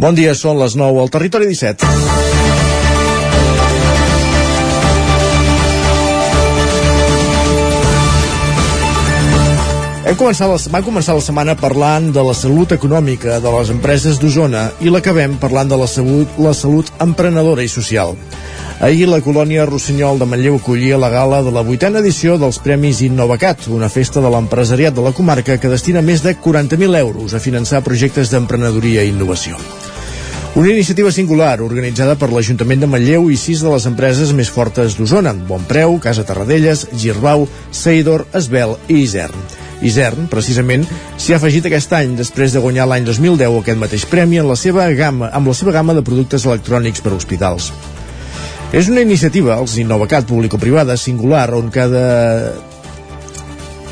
Bon dia, són les 9 al Territori 17. Hem començat la, vam començar la setmana parlant de la salut econòmica de les empreses d'Osona i l'acabem parlant de la salut, la salut emprenedora i social. Ahir la colònia Rossinyol de Manlleu acollia la gala de la vuitena edició dels Premis Innovacat, una festa de l'empresariat de la comarca que destina més de 40.000 euros a finançar projectes d'emprenedoria i innovació. Una iniciativa singular organitzada per l'Ajuntament de Manlleu i sis de les empreses més fortes d'Osona, Bonpreu, Casa Tarradellas, Girbau, Seidor, Esbel i Isern. Isern, precisament, s'hi ha afegit aquest any després de guanyar l'any 2010 aquest mateix premi en la seva gamma, amb la seva gamma de productes electrònics per a hospitals. És una iniciativa, els Innovacat público-privada, singular, on cada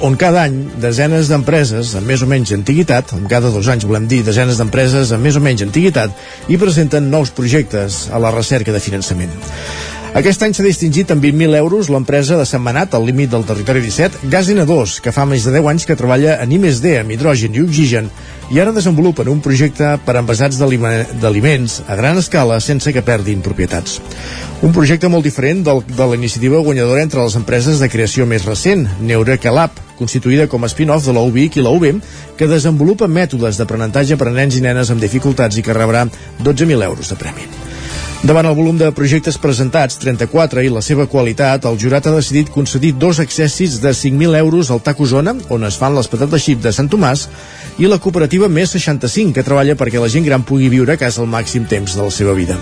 on cada any desenes d'empreses amb més o menys antiguitat, amb cada dos anys volem dir desenes d'empreses amb més o menys antiguitat, i presenten nous projectes a la recerca de finançament. Aquest any s'ha distingit amb 20.000 euros l'empresa de Sant Manat, al límit del territori 17, Gasina 2, que fa més de 10 anys que treballa en I+D, amb hidrogen i oxigen, i ara desenvolupen un projecte per envasats d'aliments a gran escala sense que perdin propietats. Un projecte molt diferent del, de la iniciativa guanyadora entre les empreses de creació més recent, Neureka Lab, constituïda com a spin-off de la UBIC i la que desenvolupa mètodes d'aprenentatge per a nens i nenes amb dificultats i que rebrà 12.000 euros de premi. Davant el volum de projectes presentats, 34, i la seva qualitat, el jurat ha decidit concedir dos accessis de 5.000 euros al TAC Osona, on es fan les patates xip de Sant Tomàs, i la cooperativa Més 65, que treballa perquè la gent gran pugui viure a casa el màxim temps de la seva vida.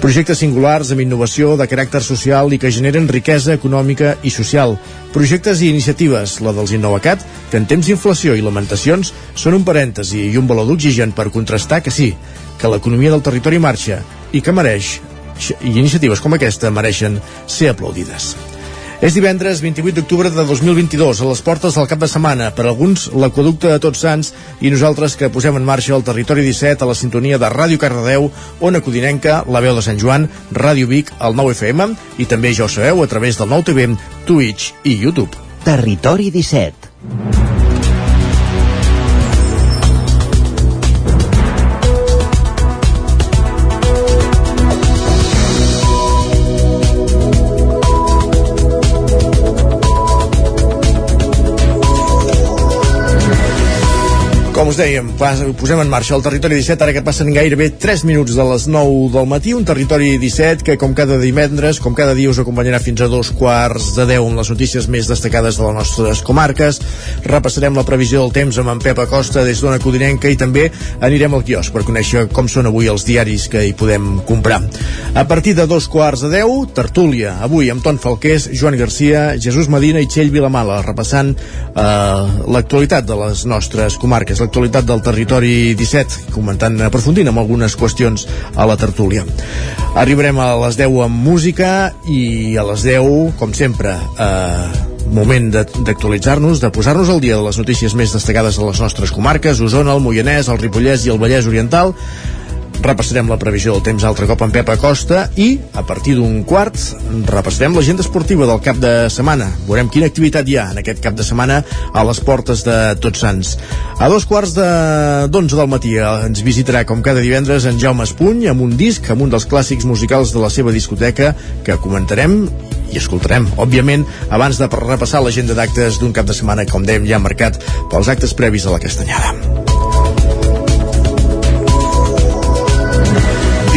Projectes singulars amb innovació de caràcter social i que generen riquesa econòmica i social. Projectes i iniciatives, la dels Innovacat, que en temps d'inflació i lamentacions són un parèntesi i un valor d'oxigen per contrastar que sí, que l'economia del territori marxa i que mereix i iniciatives com aquesta mereixen ser aplaudides. És divendres 28 d'octubre de 2022, a les portes del cap de setmana. Per alguns, l'aquaducte de Tots Sants i nosaltres que posem en marxa el territori 17 a la sintonia de Ràdio Cardedeu, Ona Codinenca, La Veu de Sant Joan, Ràdio Vic, el 9 FM i també ja ho sabeu a través del nou TV, Twitch i YouTube. Territori 17 dèiem, posem en marxa el territori 17, ara que passen gairebé 3 minuts de les 9 del matí, un territori 17 que com cada divendres, com cada dia us acompanyarà fins a dos quarts de 10 amb les notícies més destacades de les nostres comarques. Repassarem la previsió del temps amb en Pep Acosta des d'Ona Codinenca i també anirem al quiosc per conèixer com són avui els diaris que hi podem comprar. A partir de dos quarts de 10, tertúlia, avui amb Ton Falqués, Joan Garcia, Jesús Medina i Txell Vilamala, repassant eh, l'actualitat de les nostres comarques, l'actualitat del territori 17, comentant, aprofundint amb algunes qüestions a la tertúlia. Arribarem a les 10 amb música i a les 10, com sempre, eh, moment d'actualitzar-nos, de posar-nos al dia de les notícies més destacades de les nostres comarques, Osona, el Moianès, el Ripollès i el Vallès Oriental, repassarem la previsió del temps altre cop amb Pep Acosta i, a partir d'un quart, repassarem l'agenda esportiva del cap de setmana. Veurem quina activitat hi ha en aquest cap de setmana a les portes de Tots Sants. A dos quarts d'onze de, del matí eh, ens visitarà, com cada divendres, en Jaume Espuny amb un disc, amb un dels clàssics musicals de la seva discoteca que comentarem i escoltarem, òbviament, abans de repassar l'agenda d'actes d'un cap de setmana, com dèiem, ja marcat pels actes previs a la Castanyada.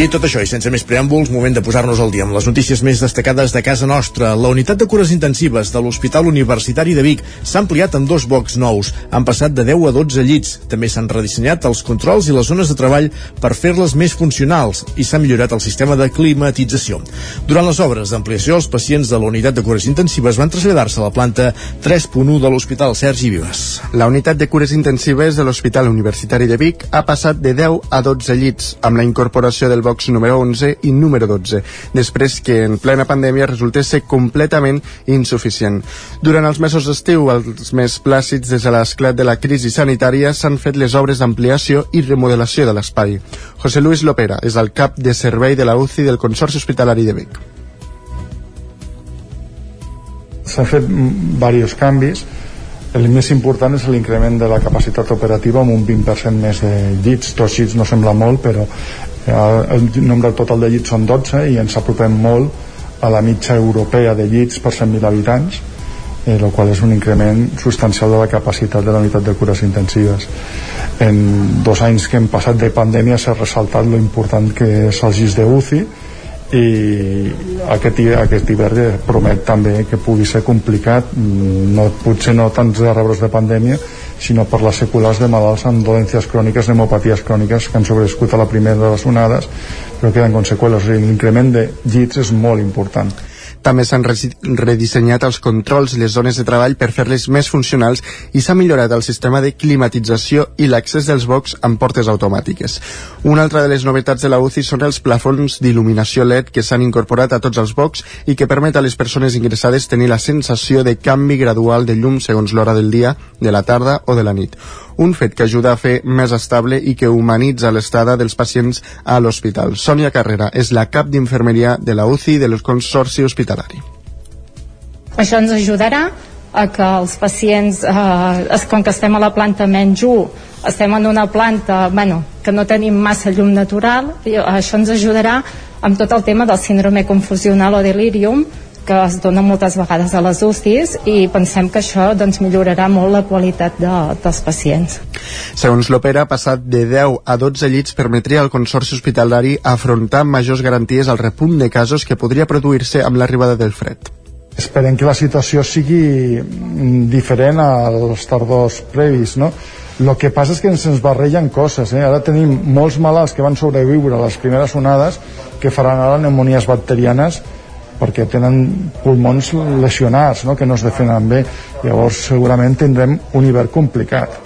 Dit tot això i sense més preàmbuls, moment de posar-nos al dia amb les notícies més destacades de casa nostra. La unitat de cures intensives de l'Hospital Universitari de Vic s'ha ampliat en dos blocs nous. Han passat de 10 a 12 llits. També s'han redissenyat els controls i les zones de treball per fer-les més funcionals i s'ha millorat el sistema de climatització. Durant les obres d'ampliació, els pacients de la unitat de cures intensives van traslladar-se a la planta 3.1 de l'Hospital Sergi Vives. La unitat de cures intensives de l'Hospital Universitari de Vic ha passat de 10 a 12 llits, amb la incorporació del blocs número 11 i número 12, després que en plena pandèmia resultés ser completament insuficient. Durant els mesos d'estiu, els més plàcids des de l'esclat de la crisi sanitària, s'han fet les obres d'ampliació i remodelació de l'espai. José Luis Lopera és el cap de servei de la UCI del Consorci Hospitalari de Vic. S'han fet diversos canvis el més important és l'increment de la capacitat operativa amb un 20% més de llits dos llits no sembla molt però el nombre total de llits són 12 i ens apropem molt a la mitja europea de llits per 100.000 habitants eh, el qual és un increment substancial de la capacitat de la unitat de cures intensives. En dos anys que hem passat de pandèmia s'ha ressaltat lo important que és el GIS de UCI i aquest, aquest hivern promet també que pugui ser complicat. Mm, no, potser no tants de de pandèmia sinó per les seqüeles de malalts amb dolències cròniques, hemopaties cròniques que han sobreviscut a la primera de les onades però queden com l'increment de llits és molt important també s'han redissenyat els controls i les zones de treball per fer-les més funcionals i s'ha millorat el sistema de climatització i l'accés dels bocs amb portes automàtiques. Una altra de les novetats de la UCI són els plafons d'il·luminació LED que s'han incorporat a tots els bocs i que permet a les persones ingressades tenir la sensació de canvi gradual de llum segons l'hora del dia, de la tarda o de la nit un fet que ajuda a fer més estable i que humanitza l'estada dels pacients a l'hospital. Sònia Carrera és la cap d'infermeria de la UCI del Consorci Hospitalari. Això ens ajudarà a que els pacients, eh, com que estem a la planta menys 1, estem en una planta bueno, que no tenim massa llum natural, i això ens ajudarà amb tot el tema del síndrome confusional o delirium, que es dona moltes vegades a les UCIs i pensem que això doncs, millorarà molt la qualitat de, dels pacients. Segons l'Opera, passat de 10 a 12 llits permetria al Consorci Hospitalari afrontar majors garanties al repunt de casos que podria produir-se amb l'arribada del fred. Esperem que la situació sigui mm, diferent als tardors previs, no? El que passa és que ens, ens barregen coses, eh? Ara tenim molts malalts que van sobreviure a les primeres onades que faran ara pneumonies bacterianes perquè tenen pulmons lesionats, no? que no es defenen bé. Llavors segurament tindrem un hivern complicat.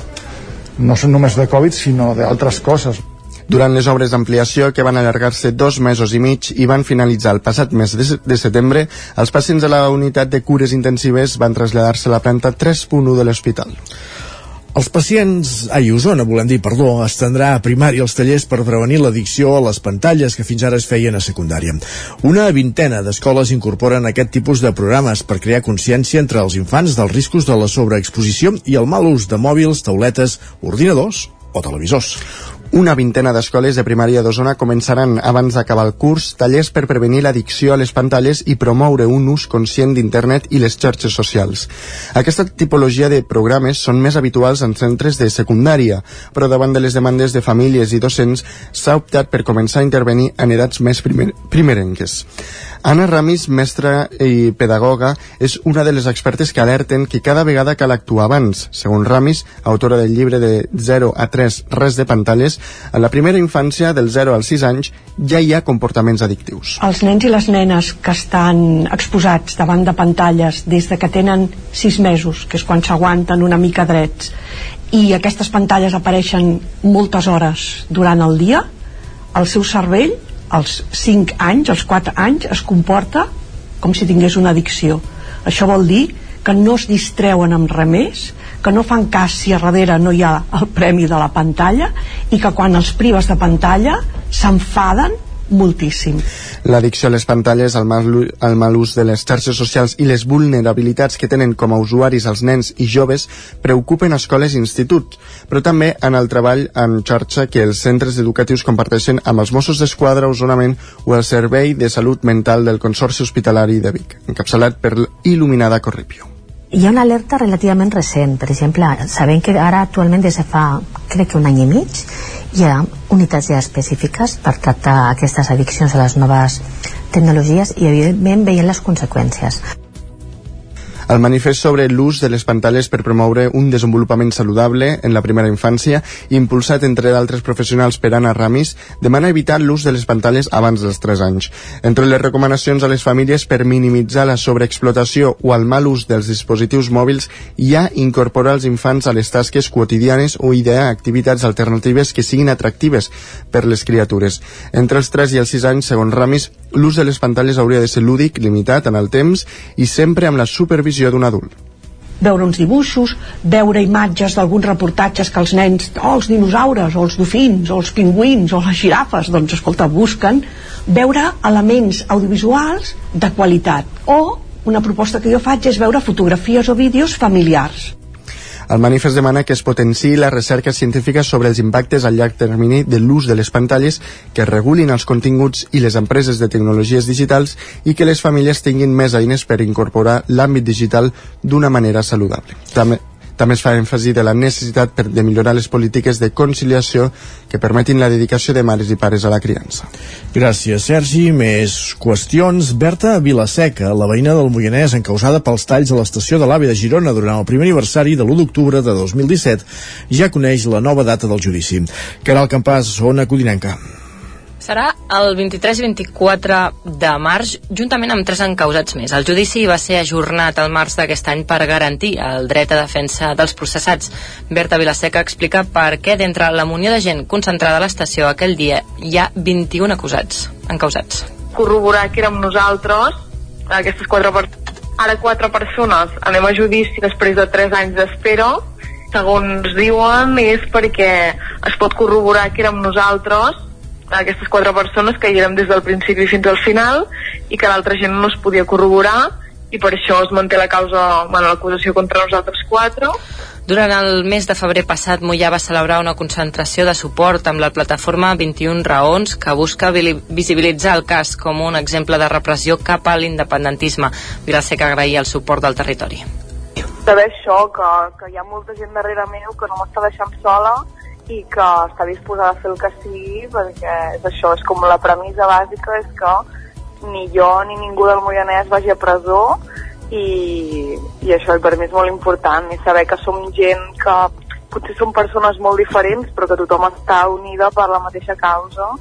No són només de Covid, sinó d'altres coses. Durant les obres d'ampliació, que van allargar-se dos mesos i mig i van finalitzar el passat mes de, setembre, els pacients de la unitat de cures intensives van traslladar-se a la planta 3.1 de l'hospital. Els pacients, ai, Osona, volem dir, perdó, estendrà a primària els tallers per prevenir l'addicció a les pantalles que fins ara es feien a secundària. Una vintena d'escoles incorporen aquest tipus de programes per crear consciència entre els infants dels riscos de la sobreexposició i el mal ús de mòbils, tauletes, ordinadors o televisors. Una vintena d'escoles de primària d'Osona començaran abans d'acabar el curs tallers per prevenir l'addicció a les pantalles i promoure un ús conscient d'internet i les xarxes socials. Aquesta tipologia de programes són més habituals en centres de secundària, però davant de les demandes de famílies i docents s'ha optat per començar a intervenir en edats més primer primerenques. Anna Ramis, mestra i pedagoga, és una de les expertes que alerten que cada vegada cal actuar abans. Segons Ramis, autora del llibre de 0 a 3 Res de pantalles, a la primera infància, del 0 als 6 anys, ja hi ha comportaments addictius. Els nens i les nenes que estan exposats davant de pantalles des de que tenen 6 mesos, que és quan s'aguanten una mica drets, i aquestes pantalles apareixen moltes hores durant el dia, el seu cervell als 5 anys, als 4 anys, es comporta com si tingués una addicció. Això vol dir que no es distreuen amb res més, que no fan cas si a darrere no hi ha el premi de la pantalla i que quan els prives de pantalla s'enfaden moltíssim. L'addicció a les pantalles, el mal, el mal ús de les xarxes socials i les vulnerabilitats que tenen com a usuaris els nens i joves preocupen escoles i instituts, però també en el treball en xarxa que els centres educatius comparteixen amb els Mossos d'Esquadra, Osonament o el Servei de Salut Mental del Consorci Hospitalari de Vic, encapçalat per il·luminada Corripio hi ha una alerta relativament recent per exemple, sabem que ara actualment des de fa crec que un any i mig hi ha unitats ja específiques per tractar aquestes addiccions a les noves tecnologies i evidentment veient les conseqüències el manifest sobre l'ús de les pantalles per promoure un desenvolupament saludable en la primera infància, impulsat entre d'altres professionals per Anna Ramis, demana evitar l'ús de les pantalles abans dels 3 anys. Entre les recomanacions a les famílies per minimitzar la sobreexplotació o el mal ús dels dispositius mòbils hi ha incorporar els infants a les tasques quotidianes o idear activitats alternatives que siguin atractives per les criatures. Entre els 3 i els 6 anys, segons Ramis, l'ús de les pantalles hauria de ser lúdic, limitat en el temps i sempre amb la supervisió d'un adult. Veure uns dibuixos, veure imatges d'alguns reportatges que els nens, oh, els dinosaures, o els dofins, o els pingüins, o les girafes, doncs escolta, busquen, veure elements audiovisuals de qualitat. O una proposta que jo faig és veure fotografies o vídeos familiars El manifest demana que es potenciï la recerca científica sobre els impactes a llarg termini de l'ús de les pantalles, que regulin els continguts i les empreses de tecnologies digitals i que les famílies tinguin més eines per incorporar l'àmbit digital d'una manera saludable. També, també es fa èmfasi de la necessitat per, de millorar les polítiques de conciliació que permetin la dedicació de mares i pares a la criança. Gràcies, Sergi. Més qüestions. Berta Vilaseca, la veïna del Moianès encausada pels talls a l'estació de l'AVE de Girona durant el primer aniversari de l'1 d'octubre de 2017, ja coneix la nova data del judici. Caral Campàs, Ona Codinenca. Serà el 23 i 24 de març, juntament amb tres encausats més. El judici va ser ajornat al març d'aquest any per garantir el dret a defensa dels processats. Berta Vilaseca explica per què d'entre la munió de gent concentrada a l'estació aquell dia hi ha 21 acusats, encausats. Corroborar que érem nosaltres, aquestes quatre persones. Ara quatre persones anem a judici després de tres anys d'espera segons diuen és perquè es pot corroborar que érem nosaltres aquestes quatre persones que hi érem des del principi fins al final i que l'altra gent no es podia corroborar i per això es manté la causa, bueno, l'acusació contra nosaltres quatre. Durant el mes de febrer passat, Mollà va celebrar una concentració de suport amb la plataforma 21 raons que busca visibilitzar el cas com un exemple de repressió cap a l'independentisme. Vilaseca agraïa el suport del territori. Saber això, que, que hi ha molta gent darrere meu que no m'està deixant sola i que està disposada a fer el que sigui perquè és això, és com la premissa bàsica és que ni jo ni ningú del Moianès vagi a presó i, i això per mi és molt important i saber que som gent que potser som persones molt diferents però que tothom està unida per la mateixa causa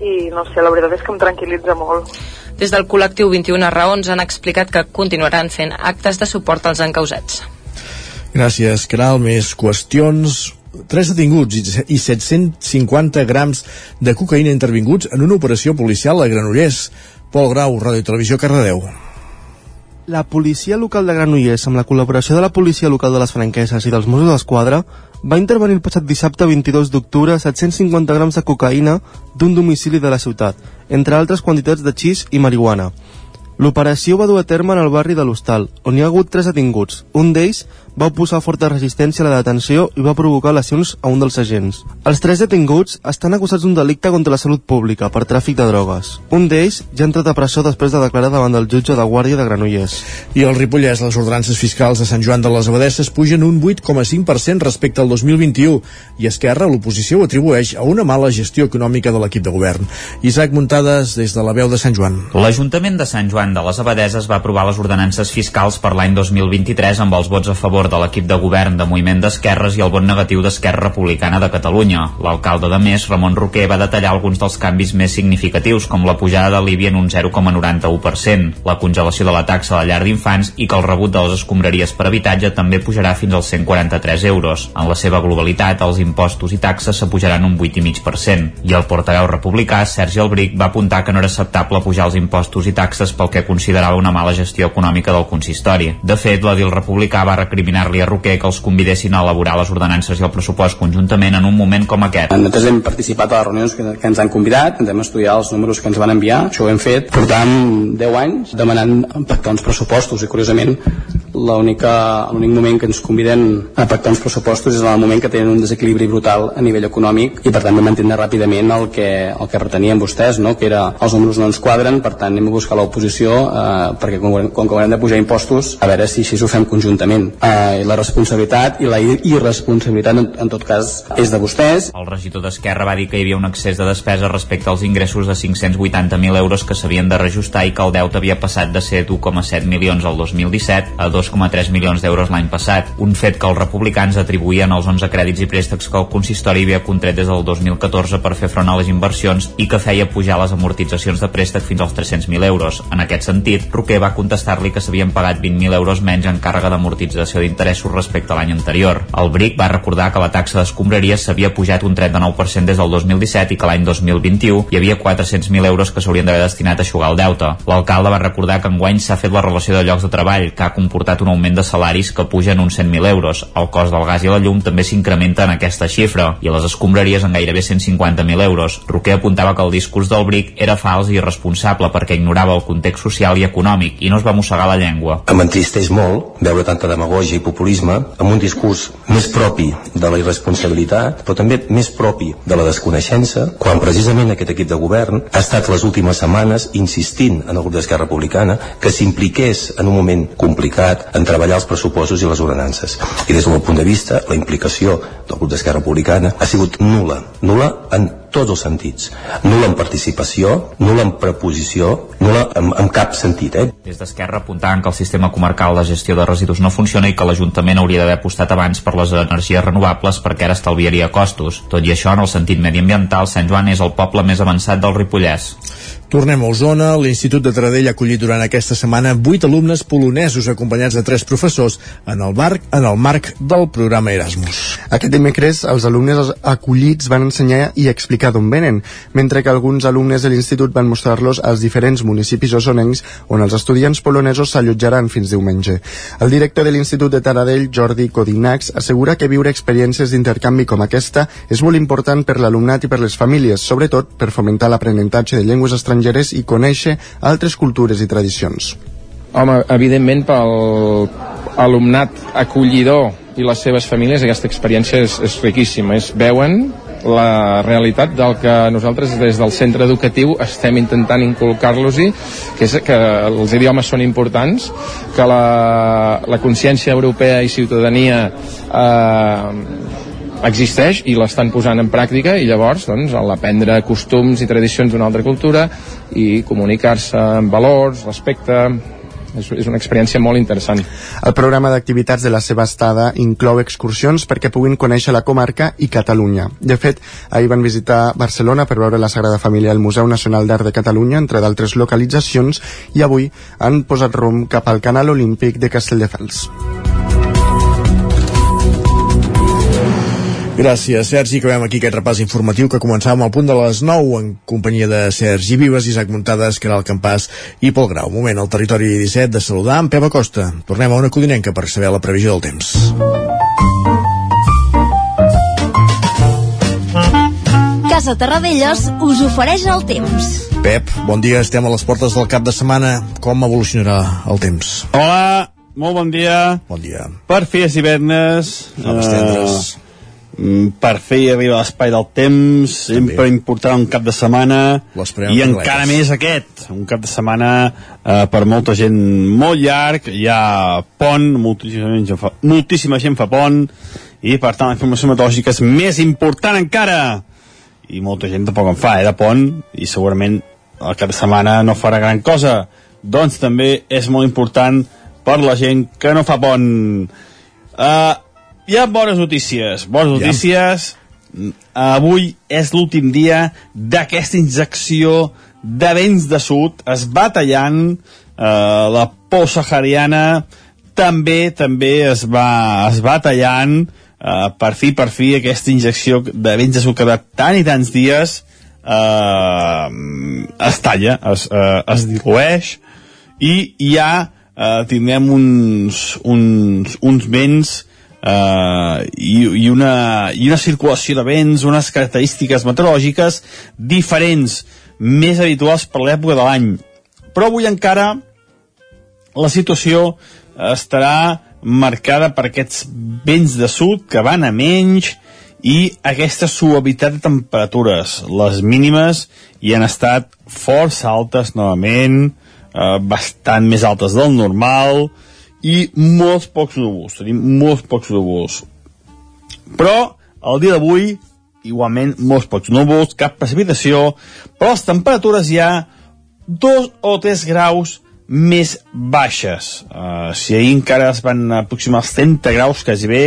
i no sé, la veritat és que em tranquil·litza molt. Des del col·lectiu 21 raons han explicat que continuaran fent actes de suport als encausats. Gràcies, Caral. Més qüestions tres detinguts i 750 grams de cocaïna intervinguts en una operació policial a Granollers. Pol Grau, Ràdio i Televisió, Cardedeu. La policia local de Granollers, amb la col·laboració de la policia local de les Franqueses i dels Mossos d'Esquadra, va intervenir el passat dissabte 22 d'octubre 750 grams de cocaïna d'un domicili de la ciutat, entre altres quantitats de xís i marihuana. L'operació va dur a terme en el barri de l'Hostal, on hi ha hagut tres detinguts. Un d'ells va oposar forta resistència a la detenció i va provocar lesions a un dels agents. Els tres detinguts estan acusats d'un delicte contra la salut pública per tràfic de drogues. Un d'ells ja ha entrat a presó després de declarar davant del jutge de Guàrdia de Granollers. I al Ripollès, les ordenances fiscals de Sant Joan de les Abadesses pugen un 8,5% respecte al 2021 i Esquerra, l'oposició, ho atribueix a una mala gestió econòmica de l'equip de govern. Isaac Muntades, des de la veu de Sant Joan. L'Ajuntament de Sant Joan de les Abadeses va aprovar les ordenances fiscals per l'any 2023 amb els vots a favor de l'equip de govern de Moviment d'Esquerres i el vot negatiu d'Esquerra Republicana de Catalunya. L'alcalde de Més, Ramon Roquer, va detallar alguns dels canvis més significatius, com la pujada de l'IBI en un 0,91%, la congelació de la taxa a la llar d'infants i que el rebut de les escombraries per habitatge també pujarà fins als 143 euros. En la seva globalitat, els impostos i taxes s'apujaran un 8,5%. I el portaveu republicà, Sergi Albric, va apuntar que no era acceptable pujar els impostos i taxes pel que considerava una mala gestió econòmica del consistori. De fet, l'edil republicà va recriminar-li a Roquer que els convidessin a elaborar les ordenances i el pressupost conjuntament en un moment com aquest. Nosaltres hem participat a les reunions que, que ens han convidat, ens hem estudiat els números que ens van enviar, això ho hem fet, portam 10 anys demanant pactar uns pressupostos i curiosament l'únic moment que ens conviden a pactar uns pressupostos és en el moment que tenen un desequilibri brutal a nivell econòmic i per tant vam entendre ràpidament el que, el que retenien vostès, no? que era els números no ens quadren, per tant anem a buscar l'oposició eh, perquè quan, quan haurem de pujar impostos a veure si així ho fem conjuntament eh, la responsabilitat i la irresponsabilitat en, en tot cas és de vostès El regidor d'Esquerra va dir que hi havia un excés de despesa respecte als ingressos de 580.000 euros que s'havien de reajustar i que el deute havia passat de ser d'1,7 milions al 2017 a 2,3 milions d'euros l'any passat, un fet que els republicans atribuïen als 11 crèdits i préstecs que el consistori havia contret des del 2014 per fer front a les inversions i que feia pujar les amortitzacions de préstec fins als 300.000 euros. En aquest sentit, Roquer va contestar-li que s'havien pagat 20.000 euros menys en càrrega d'amortització d'interessos respecte a l'any anterior. El BRIC va recordar que la taxa d'escombraries s'havia pujat un 39% des del 2017 i que l'any 2021 hi havia 400.000 euros que s'haurien d'haver destinat a aixugar el deute. L'alcalde va recordar que enguany s'ha fet la relació de llocs de treball, que ha comportat un augment de salaris que pugen uns 100.000 euros. El cost del gas i la llum també s'incrementa en aquesta xifra i les escombraries en gairebé 150.000 euros. Roquer apuntava que el discurs del BRIC era fals i irresponsable perquè ignorava el context social i econòmic i no es va mossegar la llengua. Em entristeix molt veure tanta demagogia i populisme amb un discurs més propi de la irresponsabilitat, però també més propi de la desconeixença, quan precisament aquest equip de govern ha estat les últimes setmanes insistint en el grup d'Esquerra Republicana que s'impliqués en un moment complicat en treballar els pressupostos i les ordenances. I des del meu punt de vista, la implicació del grup d'Esquerra Republicana ha sigut nula. Nula en tots els sentits. Nula en participació, nula en preposició, nula en, en cap sentit. Eh? Des d'Esquerra apuntaven que el sistema comarcal de gestió de residus no funciona i que l'Ajuntament hauria d'haver apostat abans per les energies renovables perquè ara estalviaria costos. Tot i això, en el sentit mediambiental, Sant Joan és el poble més avançat del Ripollès. Tornem a Osona. L'Institut de Taradell ha acollit durant aquesta setmana vuit alumnes polonesos acompanyats de tres professors en el, bar, en el marc del programa Erasmus. Aquest dimecres, els alumnes acollits van ensenyar i explicar d'on venen, mentre que alguns alumnes de l'institut van mostrar-los als diferents municipis osonencs on els estudiants polonesos s'allotjaran fins diumenge. El director de l'Institut de Taradell, Jordi Codinacs, assegura que viure experiències d'intercanvi com aquesta és molt important per l'alumnat i per les famílies, sobretot per fomentar l'aprenentatge de llengües estrangeres estrangeres i conèixer altres cultures i tradicions. Home, evidentment pel alumnat acollidor i les seves famílies aquesta experiència és, és riquíssima. Es veuen la realitat del que nosaltres des del centre educatiu estem intentant inculcar-los-hi, que és que els idiomes són importants, que la, la consciència europea i ciutadania eh, existeix i l'estan posant en pràctica i llavors doncs, l'aprendre costums i tradicions d'una altra cultura i comunicar-se amb valors, respecte, és, és una experiència molt interessant. El programa d'activitats de la seva estada inclou excursions perquè puguin conèixer la comarca i Catalunya. De fet, ahir van visitar Barcelona per veure la Sagrada Família al Museu Nacional d'Art de Catalunya, entre d'altres localitzacions, i avui han posat rumb cap al Canal Olímpic de Castelldefels. Gràcies, Sergi. Acabem aquí aquest repàs informatiu que començàvem al punt de les 9 en companyia de Sergi Vives, Isaac Muntades, Caral Campàs i Pol Grau. Moment al territori 17 de saludar amb Pep Acosta. Tornem a una codinenca per saber la previsió del temps. Casa Terradellos us ofereix el temps. Pep, bon dia, estem a les portes del cap de setmana. Com evolucionarà el temps? Hola, molt bon dia. Bon dia. Per fi és uh, tendres Mm, per fer arribar l'espai del temps sempre important un cap de setmana i encara més aquest un cap de setmana eh, per molta gent molt llarg hi ha pont moltíssima gent fa, moltíssima gent fa pont i per tant la informació meteorològica és més important encara. I molta gent tampoc en fa eh, de pont i segurament el cap de setmana no farà gran cosa. Doncs també és molt important per la gent que no fa pont. Eh, hi ha bones notícies. Bones notícies. Ja. Avui és l'últim dia d'aquesta injecció de vents de sud. Es va tallant eh, la por sahariana també també es va, es va tallant eh, per fi, per fi, aquesta injecció de vents de sud que de tant i tants dies eh, es talla, es, eh, es dilueix i ja eh, tindrem uns, uns, uns vents eh, i, i, una, i una circulació de vents, unes característiques meteorològiques diferents, més habituals per l'època de l'any. Però avui encara la situació estarà marcada per aquests vents de sud que van a menys i aquesta suavitat de temperatures. Les mínimes hi han estat força altes novament, eh, bastant més altes del normal, i molts pocs núvols, tenim molts pocs núvols. Però el dia d'avui, igualment, molts pocs núvols, cap precipitació, però les temperatures ja dos o tres graus més baixes. Uh, si ahir encara es van aproximar els 30 graus quasi bé,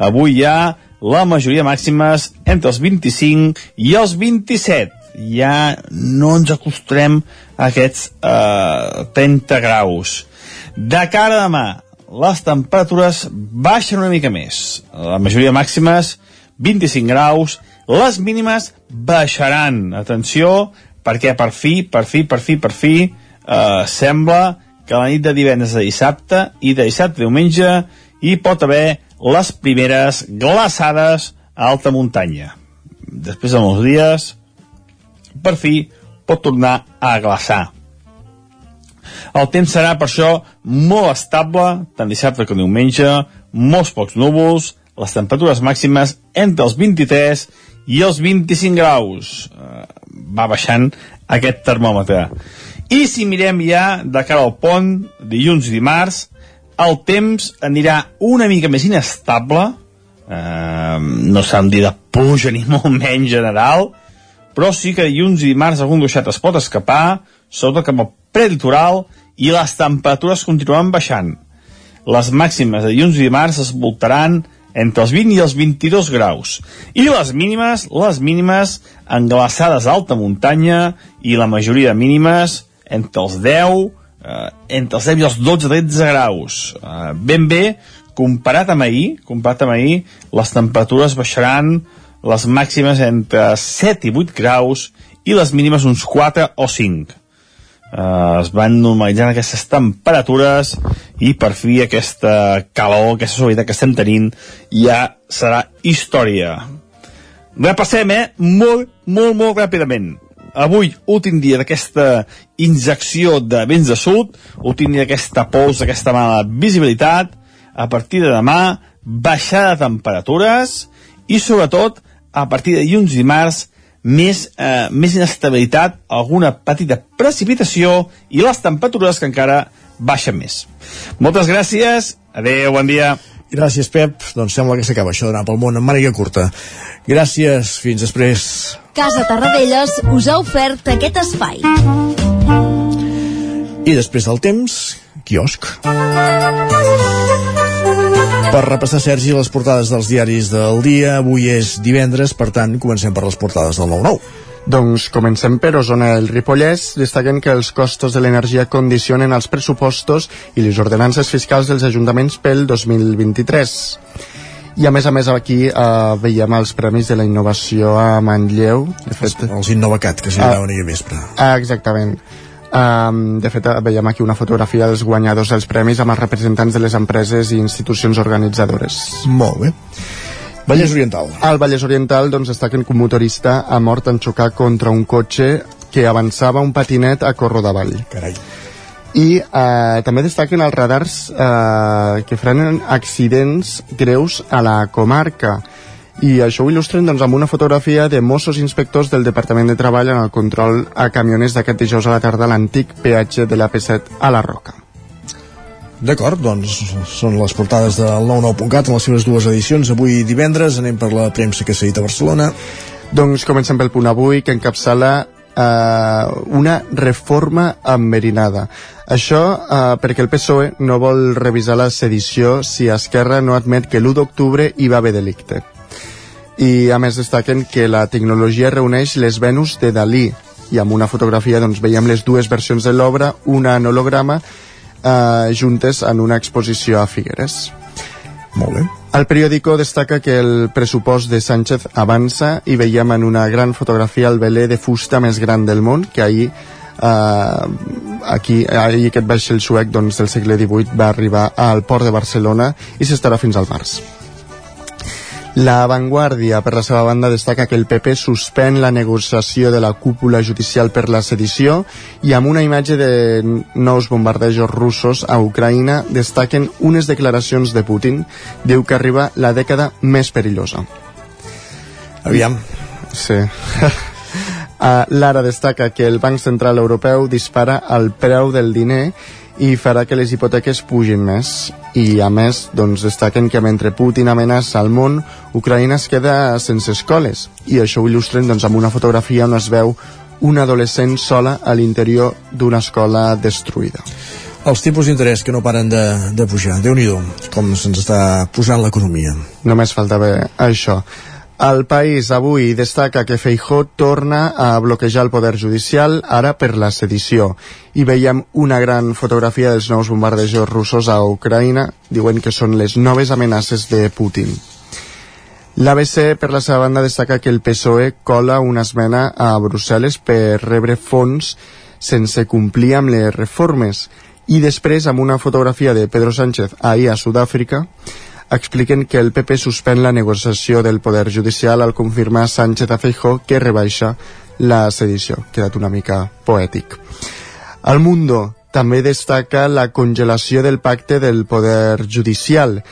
avui ja la majoria màximes entre els 25 i els 27. Ja no ens acostumem a aquests uh, 30 graus. De cara a demà, les temperatures baixen una mica més. La majoria màximes, 25 graus, les mínimes baixaran. Atenció, perquè per fi, per fi, per fi, per fi, eh, sembla que la nit de divendres a dissabte i de dissabte a diumenge hi pot haver les primeres glaçades a alta muntanya. Després de molts dies, per fi, pot tornar a glaçar. El temps serà, per això, molt estable, tant dissabte com diumenge, molts pocs núvols, les temperatures màximes entre els 23 i els 25 graus. Uh, va baixant aquest termòmetre. I si mirem ja de cara al pont, dilluns i dimarts, el temps anirà una mica més inestable, eh, no s'ha de dir de puja ni molt menys general, però sí que dilluns i dimarts algun duixat es pot escapar, sobretot cap al prelitoral, i les temperatures continuen baixant. Les màximes de dilluns i dimarts es voltaran entre els 20 i els 22 graus. I les mínimes, les mínimes englaçades a alta muntanya i la majoria de mínimes entre els 10, eh, entre els 10 i els 12-13 graus. Eh, ben bé, comparat amb ahir, comparat amb ahir, les temperatures baixaran les màximes entre 7 i 8 graus i les mínimes uns 4 o 5 eh, es van normalitzant aquestes temperatures i per fi aquesta calor, aquesta suavitat que estem tenint ja serà història. Repassem, eh? Molt, molt, molt ràpidament. Avui, últim dia d'aquesta injecció de vents de sud, últim dia d'aquesta pols, d'aquesta mala visibilitat, a partir de demà, baixada de temperatures i, sobretot, a partir de dilluns i març, més, eh, més inestabilitat, alguna petita precipitació i les temperatures que encara baixen més. Moltes gràcies, adeu, bon dia. Gràcies, Pep. Doncs sembla que s'acaba això d'anar pel món en màniga curta. Gràcies, fins després. Casa Tarradellas us ha ofert aquest espai. I després del temps, quiosc. Per repassar, Sergi, les portades dels diaris del dia. Avui és divendres, per tant, comencem per les portades del 9-9. Doncs comencem per Osona del Ripollès. Destaquen que els costos de l'energia condicionen els pressupostos i les ordenances fiscals dels ajuntaments pel 2023. I a més a més aquí eh, veiem els premis de la innovació a Manlleu. De fet, els, els Innovacat, que s'hi ah, ahir vespre. Ah, exactament. Um, de fet, veiem aquí una fotografia dels guanyadors dels premis amb els representants de les empreses i institucions organitzadores. Molt bé. Vallès Oriental. Al Vallès Oriental doncs, destaquen que un motorista ha mort en xocar contra un cotxe que avançava un patinet a Corro d'Avall. Carai. I eh, també destaquen els radars eh, que frenen accidents greus a la comarca i això ho il·lustren doncs, amb una fotografia de Mossos inspectors del Departament de Treball en el control a camioners d'aquest dijous a la tarda a l'antic peatge de la P7 a la Roca. D'acord, doncs són les portades del 99.cat en les seves dues edicions. Avui divendres anem per la premsa que s'ha dit a Barcelona. Doncs comencem pel punt avui, que encapçala eh, una reforma enverinada. Això eh, perquè el PSOE no vol revisar la sedició si Esquerra no admet que l'1 d'octubre hi va haver delicte i a més destaquen que la tecnologia reuneix les Venus de Dalí i amb una fotografia doncs, veiem les dues versions de l'obra, una en holograma eh, juntes en una exposició a Figueres. Molt bé. El periòdico destaca que el pressupost de Sánchez avança i veiem en una gran fotografia el veler de fusta més gran del món que ahir Uh, aquí, ahir aquest vaixell suec doncs, del segle XVIII va arribar al port de Barcelona i s'estarà fins al març. La Vanguardia, per la seva banda, destaca que el PP suspèn la negociació de la cúpula judicial per la sedició i amb una imatge de nous bombardejos russos a Ucraïna destaquen unes declaracions de Putin. Diu que arriba la dècada més perillosa. Aviam. Sí. Lara destaca que el Banc Central Europeu dispara el preu del diner i farà que les hipoteques pugin més. I, a més, doncs, destaquen que mentre Putin amenaça el món, Ucraïna es queda sense escoles. I això ho il·lustren doncs, amb una fotografia on es veu un adolescent sola a l'interior d'una escola destruïda. Els tipus d'interès que no paren de, de pujar. déu nhi com se'ns està posant l'economia. Només faltava això. El País avui destaca que Feijó torna a bloquejar el poder judicial, ara per la sedició. I veiem una gran fotografia dels nous bombardejos russos a Ucraïna, diuen que són les noves amenaces de Putin. L'ABC, per la seva banda, destaca que el PSOE cola una esmena a Brussel·les per rebre fons sense complir amb les reformes i després amb una fotografia de Pedro Sánchez ahir a Sud-àfrica expliquen que el PP suspèn la negociació del Poder Judicial al confirmar Sánchez a Feijó que rebaixa la sedició. Quedat una mica poètic. El Mundo també destaca la congelació del pacte del Poder Judicial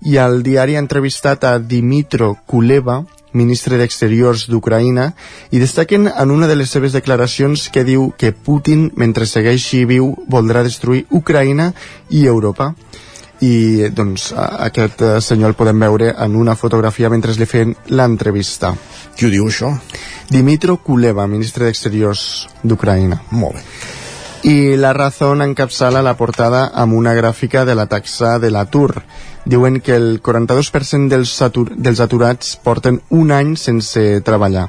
i el diari ha entrevistat a Dimitro Kuleva, ministre d'Exteriors d'Ucraïna, i destaquen en una de les seves declaracions que diu que Putin, mentre segueixi viu, voldrà destruir Ucraïna i Europa i doncs aquest eh, senyor el podem veure en una fotografia mentre li feien l'entrevista. Qui ho diu això? Dimitro Kuleva, ministre d'Exteriors d'Ucraïna. Molt bé. I la Razón encapçala la portada amb una gràfica de la taxa de l'atur. Diuen que el 42% dels, atur dels aturats porten un any sense treballar.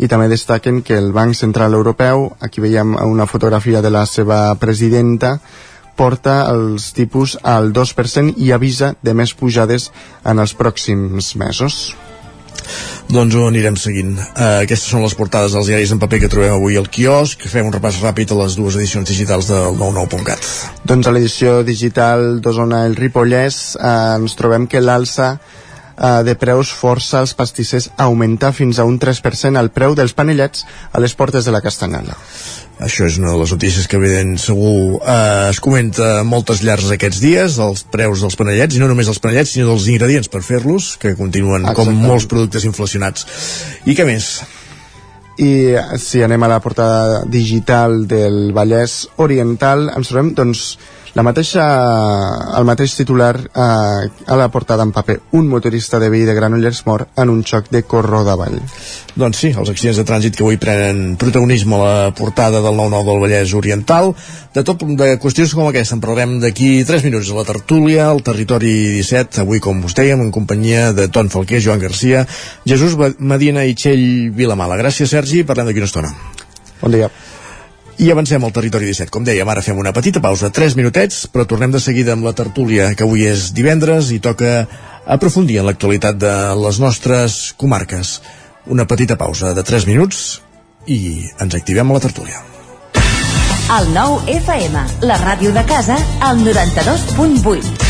I també destaquen que el Banc Central Europeu, aquí veiem una fotografia de la seva presidenta, porta els tipus al 2% i avisa de més pujades en els pròxims mesos. Doncs ho anirem seguint. Uh, aquestes són les portades dels diaris en paper que trobem avui al quiosc. Fem un repàs ràpid a les dues edicions digitals del 99.cat. Doncs a l'edició digital d'Osona el Ripollès uh, ens trobem que l'alça uh, de preus força els pastissers a augmentar fins a un 3% el preu dels panellets a les portes de la Castanyola. Això és una de les notícies que evident segur eh, es comenta moltes llars aquests dies, els preus dels panellets, i no només els panellets, sinó dels ingredients per fer-los, que continuen Exacte. com molts productes inflacionats. I què més? I si anem a la portada digital del Vallès Oriental, ens trobem, doncs, la mateixa, el mateix titular eh, a la portada en paper. Un motorista de veí de Granollers mor en un xoc de corro davall. Doncs sí, els accidents de trànsit que avui prenen protagonisme a la portada del 9-9 del Vallès Oriental. De tot, de qüestions com aquesta en parlarem d'aquí 3 minuts a la tertúlia, al Territori 17, avui, com us dèiem, en companyia de Ton Falquer, Joan Garcia, Jesús Medina i Txell Vilamala. Gràcies, Sergi, parlem d'aquí una estona. Bon dia. I avancem al territori 17. Com dèiem, ara fem una petita pausa, 3 minutets, però tornem de seguida amb la tertúlia, que avui és divendres i toca aprofundir en l'actualitat de les nostres comarques. Una petita pausa de 3 minuts i ens activem a la tertúlia. El nou FM, la ràdio de casa, al 92.8.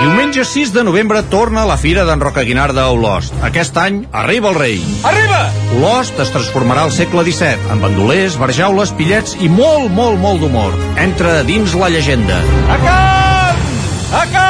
Diumenge 6 de novembre torna la Fira d'en Roca Guinarda a Olost. Aquest any arriba el rei. Arriba! Olost es transformarà al segle XVII, amb bandolers, barjaules, pillets i molt, molt, molt d'humor. Entra dins la llegenda. A carn! A carn!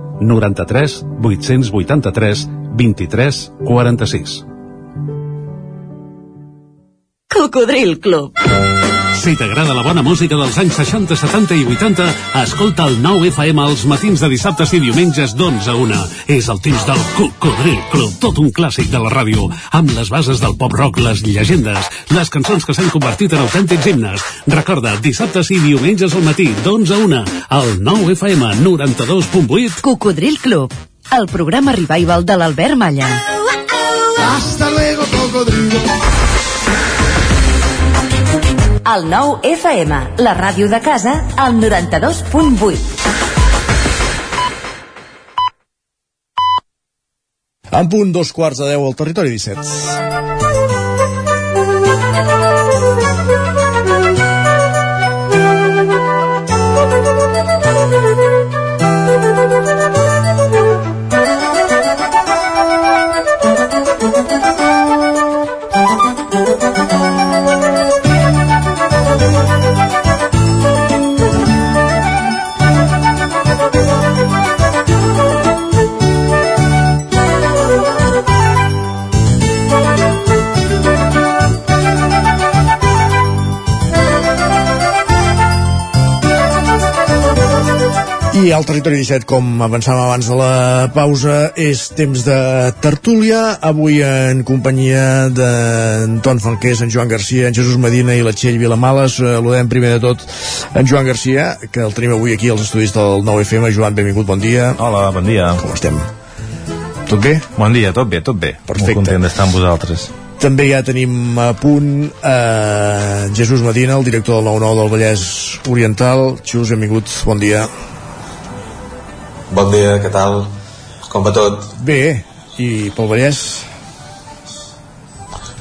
93 883 23 46. Cocodril Club. Si t'agrada la bona música dels anys 60, 70 i 80, escolta el 9 FM els matins de dissabtes i diumenges d'11 a 1. És el temps del Cocodril Club, tot un clàssic de la ràdio, amb les bases del pop-rock, les llegendes, les cançons que s'han convertit en autèntics himnes. Recorda, dissabtes i diumenges al matí, d'11 a 1, al 9 FM 92.8. Cocodril Club, el programa revival de l'Albert Malla. Hasta luego, cocodrilo. El 9 FM, la ràdio de casa, al 92.8. En punt, dos quarts de deu al territori 17. Al territori 17, com avançàvem abans de la pausa, és temps de tertúlia. Avui en companyia d'Anton Falqués, en Joan Garcia, en Jesús Medina i la Txell Vilamales. Saludem primer de tot en Joan Garcia, que el tenim avui aquí als estudis del 9FM. Joan, benvingut, bon dia. Hola, bon dia. Com estem? Tot bé? Bon dia, tot bé, tot bé. Perfecte. Molt content d'estar amb vosaltres. També ja tenim a punt eh, Jesús Medina, el director del 9-9 del Vallès Oriental. Jesús, benvingut, bon dia. Bon dia, què tal? Com va tot? Bé, i pel Vallès?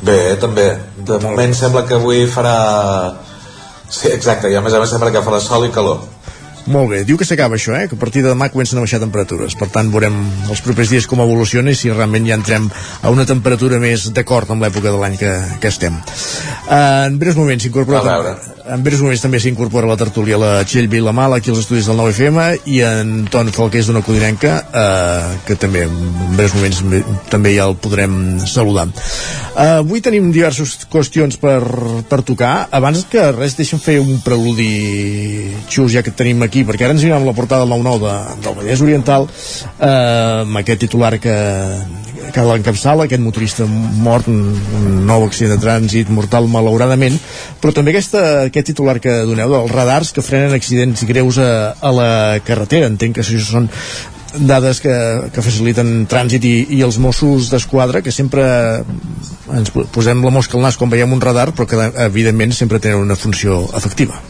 Bé, també. De moment sembla que avui farà... Sí, exacte, i a més a més sembla que farà sol i calor. Molt bé, diu que s'acaba això, eh? que a partir de demà comencen a baixar temperatures. Per tant, veurem els propers dies com evoluciona i si realment ja entrem a una temperatura més d'acord amb l'època de l'any que, que estem. Uh, en breus moments s'incorpora... En breus moments també s'incorpora la tertúlia la Txell Vilamala, aquí als estudis del 9FM, i en Ton Falqués d'una Codinenca, uh, que també en breus moments també ja el podrem saludar. Uh, avui tenim diverses qüestions per, per tocar. Abans que res, deixa'm fer un preludi, Xus, ja que tenim aquí, perquè ara ens anirem a la portada del 9-9 de, del Vallès Oriental, eh, amb aquest titular que, que l'encapçala, aquest motorista mort, un, un nou accident de trànsit mortal malauradament, però també aquesta, aquest titular que doneu dels radars que frenen accidents greus a, a la carretera. Entenc que això són dades que, que faciliten trànsit i, i els Mossos d'Esquadra que sempre ens posem la mosca al nas quan veiem un radar però que evidentment sempre tenen una funció efectiva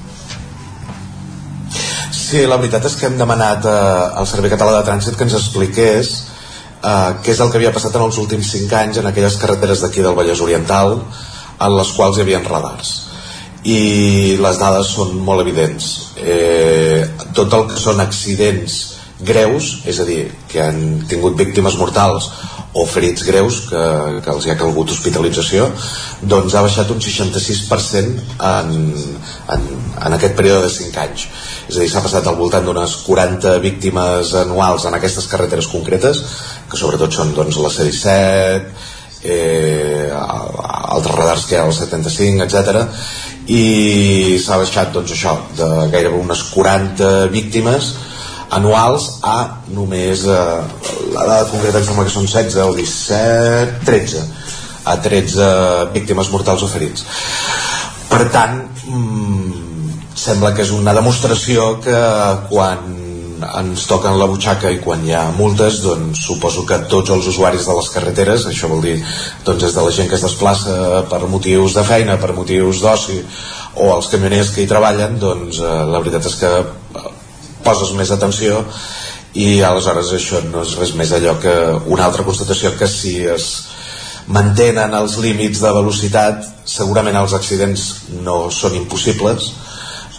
Sí, la veritat és que hem demanat eh, al Servei Català de Trànsit que ens expliqués eh, què és el que havia passat en els últims 5 anys en aquelles carreteres d'aquí del Vallès Oriental en les quals hi havia radars. I les dades són molt evidents. Eh, tot el que són accidents greus, és a dir, que han tingut víctimes mortals o ferits greus que, que els hi ha calgut hospitalització doncs ha baixat un 66% en, en, en aquest període de 5 anys és a dir, s'ha passat al voltant d'unes 40 víctimes anuals en aquestes carreteres concretes que sobretot són doncs, la C-17 eh, altres radars que hi ha el 75, etc. i s'ha baixat doncs això de gairebé unes 40 víctimes anuals a només eh, la dada concreta em sembla que són 16 o 17 13 a 13 víctimes mortals o ferits. Per tant mmm, sembla que és una demostració que quan ens toquen la butxaca i quan hi ha multes doncs suposo que tots els usuaris de les carreteres això vol dir doncs és de la gent que es desplaça per motius de feina, per motius d'oci o els camioners que hi treballen doncs eh, la veritat és que poses més atenció i aleshores això no és res més allò que una altra constatació que si es mantenen els límits de velocitat segurament els accidents no són impossibles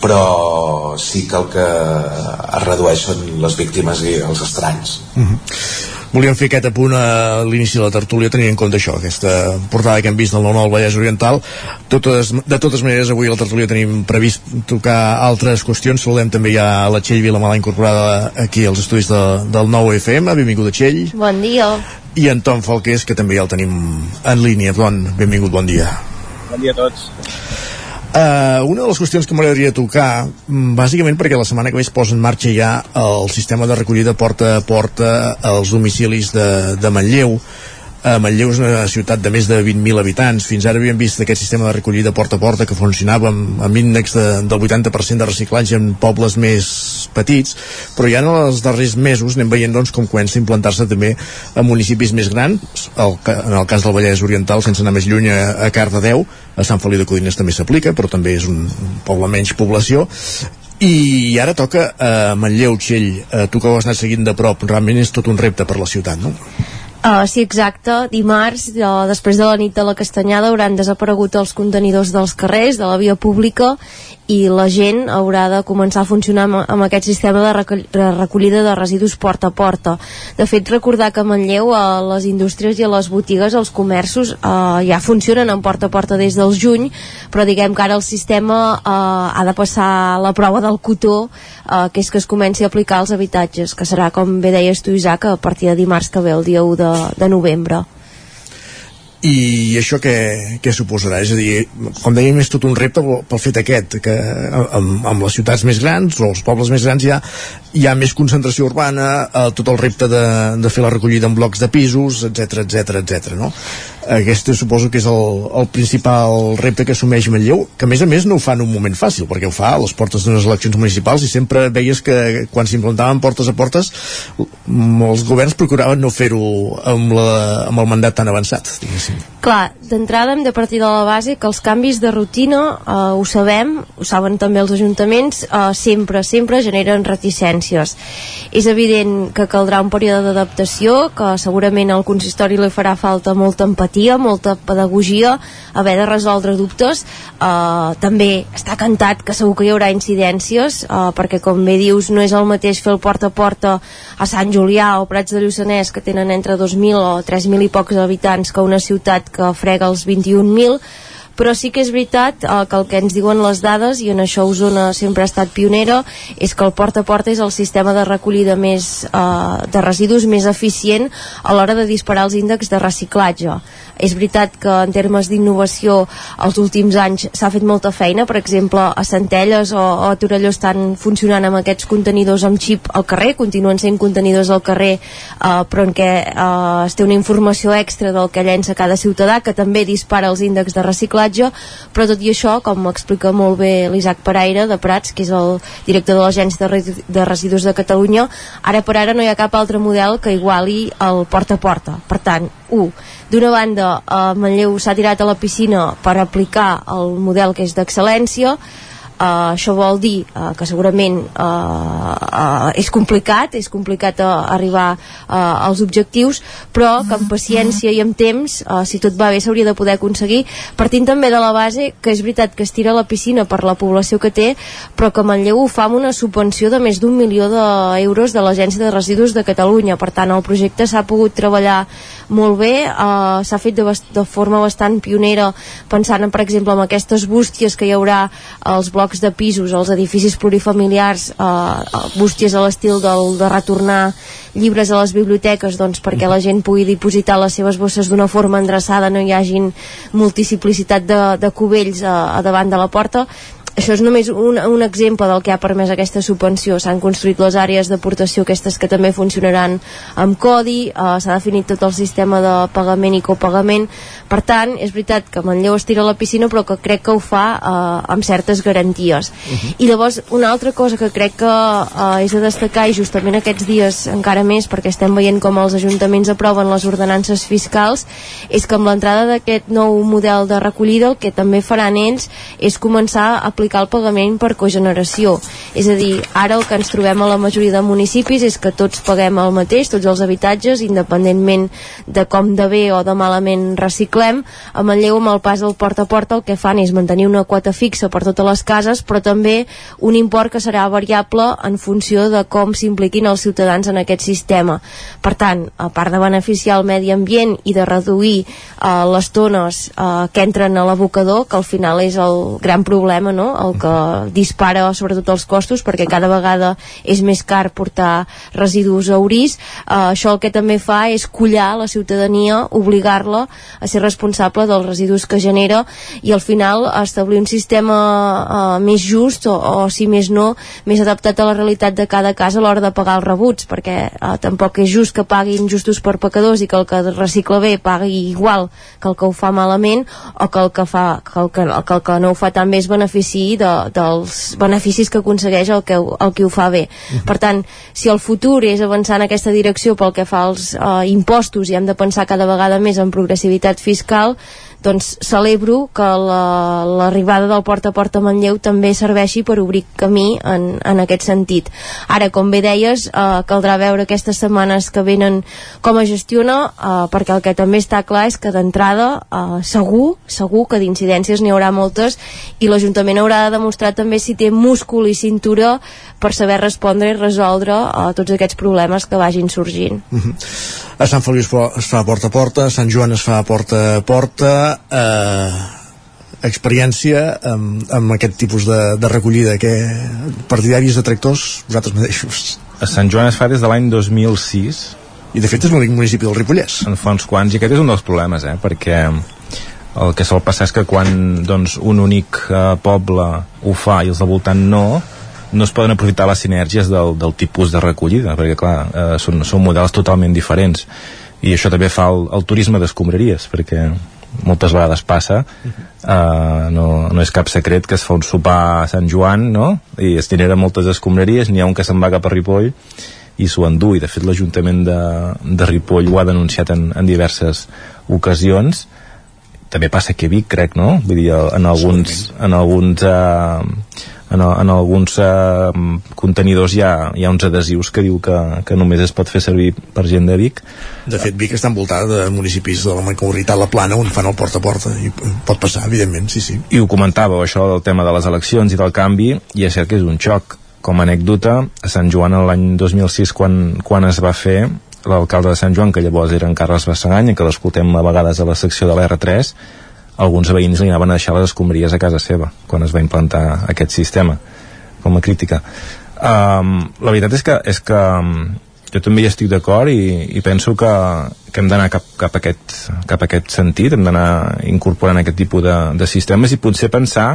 però sí que el que es redueix són les víctimes i els estranys. Mm -hmm volíem fer aquest apunt a l'inici de la tertúlia tenint en compte això, aquesta portada que hem vist del 9 al Vallès Oriental. Totes, de totes maneres avui a la tertúlia tenim previst tocar altres qüestions. Saludem també ja a la Txell Vilamala incorporada aquí als estudis de, del 9 FM benvinguda Txell. Bon dia. I en Tom Falqués que també ja el tenim en línia. Don, benvingut, bon dia. Bon dia a tots Uh, una de les qüestions que m'agradaria tocar, mm, bàsicament perquè la setmana que ve es posa en marxa ja el sistema de recollida porta a porta als domicilis de, de Manlleu, a Manlleu és una ciutat de més de 20.000 habitants. Fins ara havíem vist aquest sistema de recollida porta a porta que funcionava amb, amb índex de, del 80% de reciclatge en pobles més petits, però ja en els darrers mesos anem veient doncs, com comença a implantar-se també a municipis més grans, el, en el cas del Vallès Oriental, sense anar més lluny, a, a Cardedeu, a Sant Feliu de Codines també s'aplica, però també és un, un poble menys població, i ara toca a Manlleu, Txell, eh, tu que ho has anat seguint de prop, realment és tot un repte per la ciutat, no? Uh, sí, exacte. Dimarts, uh, després de la nit de la Castanyada, hauran desaparegut els contenidors dels carrers, de la via pública, i la gent haurà de començar a funcionar amb, amb aquest sistema de, recoll de recollida de residus porta a porta. De fet, recordar que a Manlleu a les indústries i a les botigues, els comerços, eh, ja funcionen en porta a porta des del juny, però diguem que ara el sistema eh, ha de passar la prova del cotó, eh, que és que es comenci a aplicar als habitatges, que serà, com bé deies tu, Isaac, a partir de dimarts que ve, el dia 1 de, de novembre i això què, què suposarà? És a dir, com dèiem, és tot un repte pel fet aquest, que amb, amb les ciutats més grans o els pobles més grans hi ha, hi ha més concentració urbana, eh, tot el repte de, de fer la recollida en blocs de pisos, etc etc etc. no? Aquest suposo que és el, el principal repte que assumeix Manlleu, que a més a més no ho fa en un moment fàcil, perquè ho fa a les portes d'unes eleccions municipals i sempre veies que quan s'implantaven portes a portes molts governs procuraven no fer-ho amb, la, amb el mandat tan avançat, diguéssim. Clar, d'entrada hem de partir de la base que els canvis de rutina, eh, ho sabem, ho saben també els ajuntaments, eh, sempre, sempre generen reticències. És evident que caldrà un període d'adaptació, que segurament al consistori li farà falta molta empatia, molta pedagogia, haver de resoldre dubtes. Eh, també està cantat que segur que hi haurà incidències, eh, perquè com bé dius, no és el mateix fer el porta a porta a Sant Julià o Prats de Lluçanès, que tenen entre 2.000 o 3.000 i pocs habitants, que una ciutat que frega els 21.000 però sí que és veritat eh, que el que ens diuen les dades, i en això Osona sempre ha estat pionera, és que el porta a porta és el sistema de recollida més, eh, de residus més eficient a l'hora de disparar els índexs de reciclatge. És veritat que en termes d'innovació els últims anys s'ha fet molta feina, per exemple a Centelles o, o a Torelló estan funcionant amb aquests contenidors amb xip al carrer, continuen sent contenidors al carrer eh, però en què eh, es té una informació extra del que llença cada ciutadà que també dispara els índexs de reciclatge però tot i això, com explica molt bé l'Isaac Paraire de Prats, que és el director de l'Agència de, de Residus de Catalunya ara per ara no hi ha cap altre model que iguali el porta a porta. Per tant, 1 D'una banda, eh, Manlleu s'ha tirat a la piscina per aplicar el model que és d'excel·lència, Uh, això vol dir uh, que segurament uh, uh, és complicat, és complicat uh, arribar uh, als objectius, però que amb paciència i amb temps, uh, si tot va bé, s'hauria de poder aconseguir, partint també de la base que és veritat que es tira la piscina per la població que té, però que Manlleu ho fa amb una subvenció de més d'un milió d'euros de l'Agència de Residus de Catalunya. Per tant, el projecte s'ha pogut treballar molt bé, uh, s'ha fet de, de forma bastant pionera, pensant, en, per exemple, en aquestes bústies que hi haurà als blocs blocs de pisos als edificis plurifamiliars eh, eh, bústies a l'estil del, de retornar llibres a les biblioteques doncs, perquè la gent pugui dipositar les seves bosses d'una forma endreçada, no hi hagin multiplicitat de, de cubells a, a davant de la porta això és només un, un exemple del que ha permès aquesta subvenció. S'han construït les àrees d'aportació aquestes que també funcionaran amb codi, eh, s'ha definit tot el sistema de pagament i copagament. Per tant, és veritat que Manlleu es tira a la piscina, però que crec que ho fa eh, amb certes garanties. Uh -huh. I llavors, una altra cosa que crec que eh, és de destacar, i justament aquests dies encara més, perquè estem veient com els ajuntaments aproven les ordenances fiscals, és que amb l'entrada d'aquest nou model de recollida el que també faran ells és començar a aplicar el pagament per cogeneració. És a dir, ara el que ens trobem a la majoria de municipis és que tots paguem el mateix, tots els habitatges, independentment de com de bé o de malament reciclem. A Manlleu, amb el pas del porta a porta, el que fan és mantenir una quota fixa per totes les cases, però també un import que serà variable en funció de com s'impliquin els ciutadans en aquest sistema. Per tant, a part de beneficiar el medi ambient i de reduir eh, les tones eh, que entren a l'abocador, que al final és el gran problema, no? El que dispara sobretot els costos perquè cada vegada és més car portar residus a Orís. Uh, això el que també fa és collar la ciutadania, obligar-la a ser responsable dels residus que genera i al final establir un sistema uh, més just o, o si més no, més adaptat a la realitat de cada casa a l'hora de pagar els rebuts perquè uh, tampoc és just que paguin justos per pecadors i que el que recicla bé pagui igual que el que ho fa malament o que el que, fa, que el que, que, el que no ho fa tan bé es benefici de, dels beneficis que aconsegueix el que, el que ho fa bé. Mm. Per tant, si el futur és avançar en aquesta direcció pel que fa als uh, impostos i hem de pensar cada vegada més en progressivitat fiscal, doncs celebro que l'arribada la, del porta a porta a Manlleu també serveixi per obrir camí en, en aquest sentit. Ara, com bé deies, eh, caldrà veure aquestes setmanes que venen com es gestiona, eh, perquè el que també està clar és que d'entrada eh, segur, segur que d'incidències n'hi haurà moltes i l'Ajuntament haurà de demostrar també si té múscul i cintura per saber respondre i resoldre eh, tots aquests problemes que vagin sorgint. Uh -huh. A Sant Feliu es fa porta a porta, a Sant Joan es fa porta a porta, eh, experiència amb, amb aquest tipus de, de recollida que partidaris de tractors vosaltres mateixos. A Sant Joan es fa des de l'any 2006 i de fet és l'únic municipi del Ripollès. En fa uns quants i aquest és un dels problemes eh? perquè el que sol passar és que quan doncs, un únic eh, poble ho fa i els del voltant no no es poden aprofitar les sinergies del, del tipus de recollida perquè clar, eh, són, són models totalment diferents. I això també fa el, el turisme d'escombraries perquè moltes vegades passa uh, no, no és cap secret que es fa un sopar a Sant Joan no? i es genera moltes escombraries n'hi ha un que se'n va cap a Ripoll i s'ho endú i de fet l'Ajuntament de, de Ripoll ho ha denunciat en, en diverses ocasions també passa que Vic crec no? vull dir en alguns, en alguns uh, en, en alguns eh, contenidors hi ha, hi ha uns adhesius que diu que, que només es pot fer servir per gent de Vic. De fet, Vic està envoltada de municipis de la Mancomunitat La Plana on fan el porta a porta i pot passar, evidentment, sí, sí. I ho comentava, això del tema de les eleccions i del canvi, i és cert que és un xoc. Com a anècdota, a Sant Joan l'any 2006, quan, quan es va fer, l'alcalde de Sant Joan, que llavors era en Carles Bassagany, que l'escoltem a vegades a la secció de l'R3, alguns veïns li anaven a deixar les escombraries a casa seva quan es va implantar aquest sistema com a crítica. Um, la veritat és que, és que jo també hi estic d'acord i, i penso que, que hem d'anar cap, cap, a aquest, cap a aquest sentit hem d'anar incorporant aquest tipus de, de sistemes i potser pensar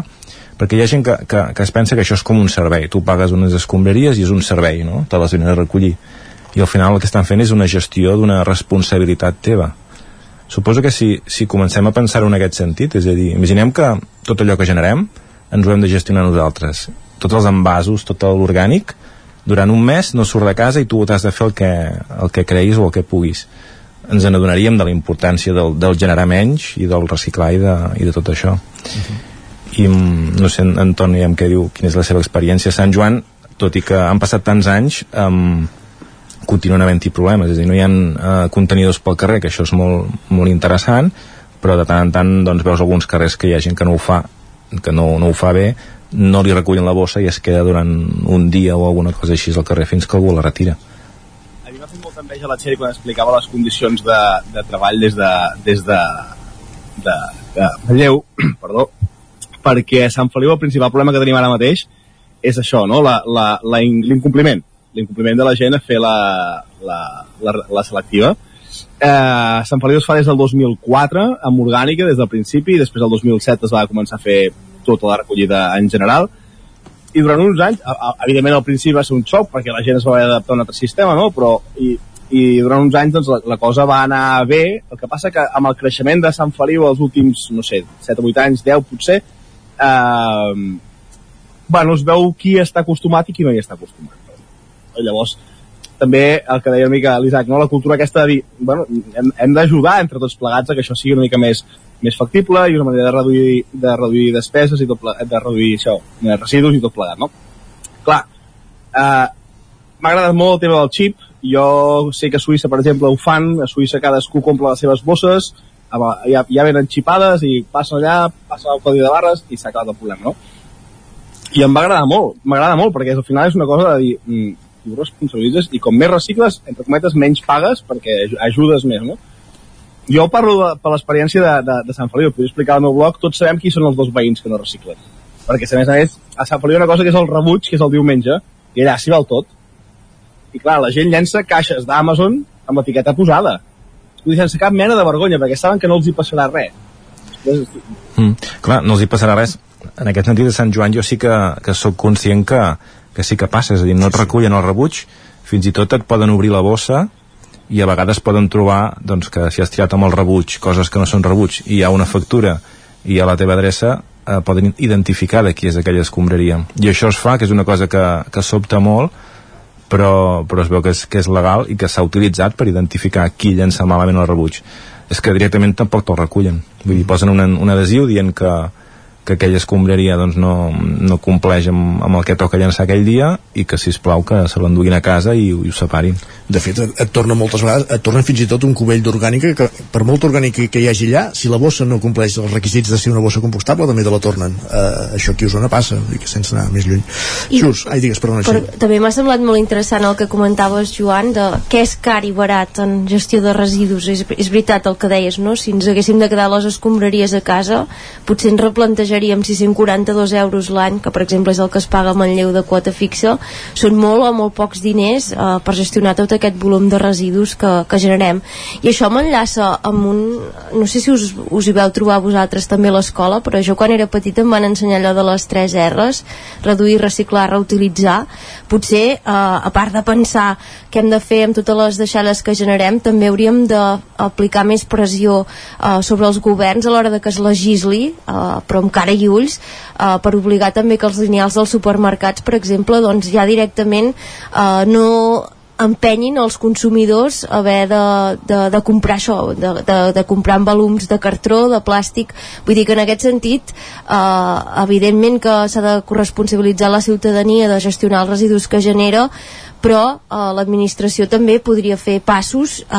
perquè hi ha gent que, que, que es pensa que això és com un servei. Tu pagues unes escombraries i és un servei no? te les venen a recollir i al final el que estan fent és una gestió d'una responsabilitat teva suposo que si, si comencem a pensar en aquest sentit, és a dir, imaginem que tot allò que generem ens ho hem de gestionar nosaltres. Tots els envasos, tot l'orgànic, durant un mes no surt de casa i tu t'has de fer el que, el que creguis o el que puguis. Ens n'adonaríem de la importància del, del generar menys i del reciclar i de, i de tot això. Uh -huh. I mm, no sé, Antoni, amb què diu, quina és la seva experiència a Sant Joan, tot i que han passat tants anys, um, continuen havent-hi problemes, és a dir, no hi ha uh, contenidors pel carrer, que això és molt, molt interessant, però de tant en tant doncs, veus alguns carrers que hi ha gent que no ho fa que no, no ho fa bé, no li recullen la bossa i es queda durant un dia o alguna cosa així al carrer fins que algú la retira. A mi m'ha fet molta enveja la Txeri quan explicava les condicions de, de treball des de, des de, de, de Manlleu, perdó, perquè Sant Feliu el principal problema que tenim ara mateix és això, no? l'incompliment l'incompliment de la gent a fer la, la, la, la selectiva. Eh, Sant Feliu es fa des del 2004 amb orgànica des del principi i després el 2007 es va començar a fer tota la recollida en general i durant uns anys, evidentment al principi va ser un xoc perquè la gent es va haver d'adaptar a un altre sistema, no? però i, i durant uns anys doncs, la, la cosa va anar bé, el que passa que amb el creixement de Sant Feliu els últims, no sé, 7 o 8 anys, 10 potser, eh, bueno, es veu qui està acostumat i qui no hi està acostumat. Llavors, també el que deia una mica l'Isaac, no? la cultura aquesta de dir, bueno, hem, hem d'ajudar entre tots plegats a que això sigui una mica més, més factible i una manera de reduir, de reduir despeses i plegat, de reduir això, residus i tot plegat, no? Clar, eh, m'ha agradat molt el tema del xip, jo sé que a Suïssa, per exemple, ho fan, a Suïssa cadascú compra les seves bosses, ja, ja venen xipades i passen allà, passen el codi de barres i s'ha acabat el problema, no? I em va agradar molt, m'agrada molt, perquè al final és una cosa de dir, mm, tu responsabilitzes i com més recicles, entre cometes, menys pagues perquè ajudes més, no? Jo parlo de, per l'experiència de, de, de Sant Feliu, puc explicar al meu blog, tots sabem qui són els dos veïns que no reciclen. perquè a més a més a Sant Feliu una cosa que és el rebuig, que és el diumenge, i allà s'hi val tot. I clar, la gent llença caixes d'Amazon amb etiqueta posada. Vull dir, sense cap mena de vergonya, perquè saben que no els hi passarà res. Mm, clar, no els hi passarà res. En aquest sentit de Sant Joan jo sí que, que sóc conscient que, que sí que passa, és a dir, no et recullen el rebuig, fins i tot et poden obrir la bossa i a vegades poden trobar doncs, que si has tirat amb el rebuig coses que no són rebuig i hi ha una factura i a la teva adreça eh, poden identificar de qui és aquella escombraria. I això es fa, que és una cosa que, que sobta molt però, però es veu que és, que és legal i que s'ha utilitzat per identificar qui llença malament el rebuig. És que directament tampoc te'l recullen. Vull dir, posen un, un adhesiu dient que, que aquella escombraria doncs, no, no compleix amb, amb el que toca llançar aquell dia i que, si plau que se l'enduguin a casa i, i ho separin. De fet, et, et torna moltes vegades, et torna fins i tot un cubell d'orgànica que, per molt orgànica que hi hagi allà, si la bossa no compleix els requisits de ser una bossa compostable, també te la tornen. Uh, això aquí a Osona passa, i que sense anar més lluny. I, Xus, ai, digues, perdona. Per, també m'ha semblat molt interessant el que comentaves, Joan, de què és car i barat en gestió de residus. És, és veritat el que deies, no? Si ens haguéssim de quedar les escombraries a casa, potser ens replantejaríem si 642 euros l'any, que per exemple és el que es paga a Manlleu de quota fixa, són molt o molt pocs diners eh, per gestionar tot aquest volum de residus que, que generem. I això m'enllaça amb un... No sé si us, us hi veu trobar vosaltres també a l'escola, però jo quan era petita em van ensenyar allò de les 3 R's, reduir, reciclar, reutilitzar. Potser, eh, a part de pensar què hem de fer amb totes les deixades que generem, també hauríem d'aplicar més pressió eh, sobre els governs a l'hora de que es legisli, eh, però amb cara i ulls eh, per obligar també que els lineals dels supermercats, per exemple, doncs ja directament eh, no empenyin els consumidors a haver de, de, de comprar això, de, de, de comprar en volums de cartró, de plàstic. Vull dir que en aquest sentit, eh, evidentment que s'ha de corresponsabilitzar la ciutadania de gestionar els residus que genera, però eh, l'administració també podria fer passos eh,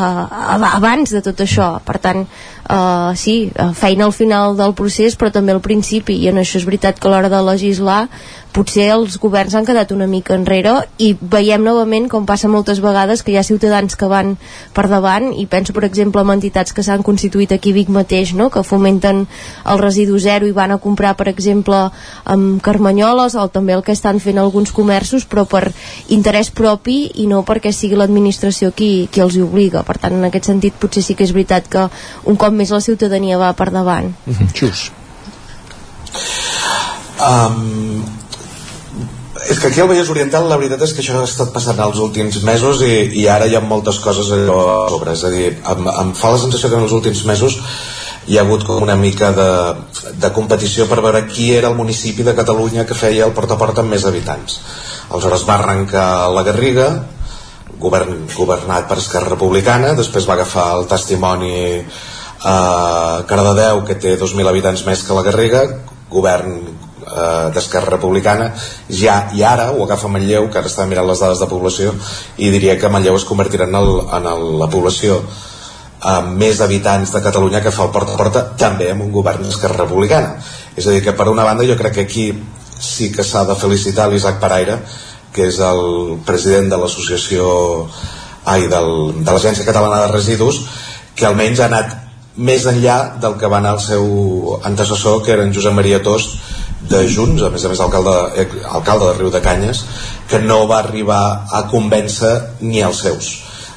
abans de tot això. Per tant, eh, sí, feina al final del procés, però també al principi, i en això és veritat que a l'hora de legislar potser els governs han quedat una mica enrere i veiem novament, com passa moltes vegades, que hi ha ciutadans que van per davant i penso, per exemple, en entitats que s'han constituït aquí Vic mateix, no? que fomenten el residu zero i van a comprar, per exemple, amb carmanyoles o també el que estan fent alguns comerços, però per interès propi i no perquè sigui l'administració qui, qui els hi obliga. Per tant, en aquest sentit, potser sí que és veritat que un cop més la ciutadania va per davant. Mm -hmm. Um, és que aquí al Vallès Oriental la veritat és que això ha estat passant els últims mesos i, i ara hi ha moltes coses allò a sobre és a dir, em, em fa la sensació que en els últims mesos hi ha hagut com una mica de, de competició per veure qui era el municipi de Catalunya que feia el porta a porta amb més habitants aleshores va arrencar la Garriga govern, governat per Esquerra Republicana després va agafar el testimoni eh, Cardedeu que té 2.000 habitants més que la Garriga govern eh, d'Esquerra Republicana ja i ara ho agafa Manlleu que ara està mirant les dades de població i diria que Manlleu es convertirà en, el, en el, la població amb més habitants de Catalunya que fa el porta a porta també amb un govern d'Esquerra Republicana. És a dir que per una banda jo crec que aquí sí que s'ha de felicitar l'Isaac Paraire que és el president de l'associació ai, del, de l'Agència Catalana de Residus que almenys ha anat més enllà del que va anar el seu antecessor que era en Josep Maria Tost de Junts, a més a més alcalde, eh, alcalde de Riu de Canyes, que no va arribar a convèncer ni els seus.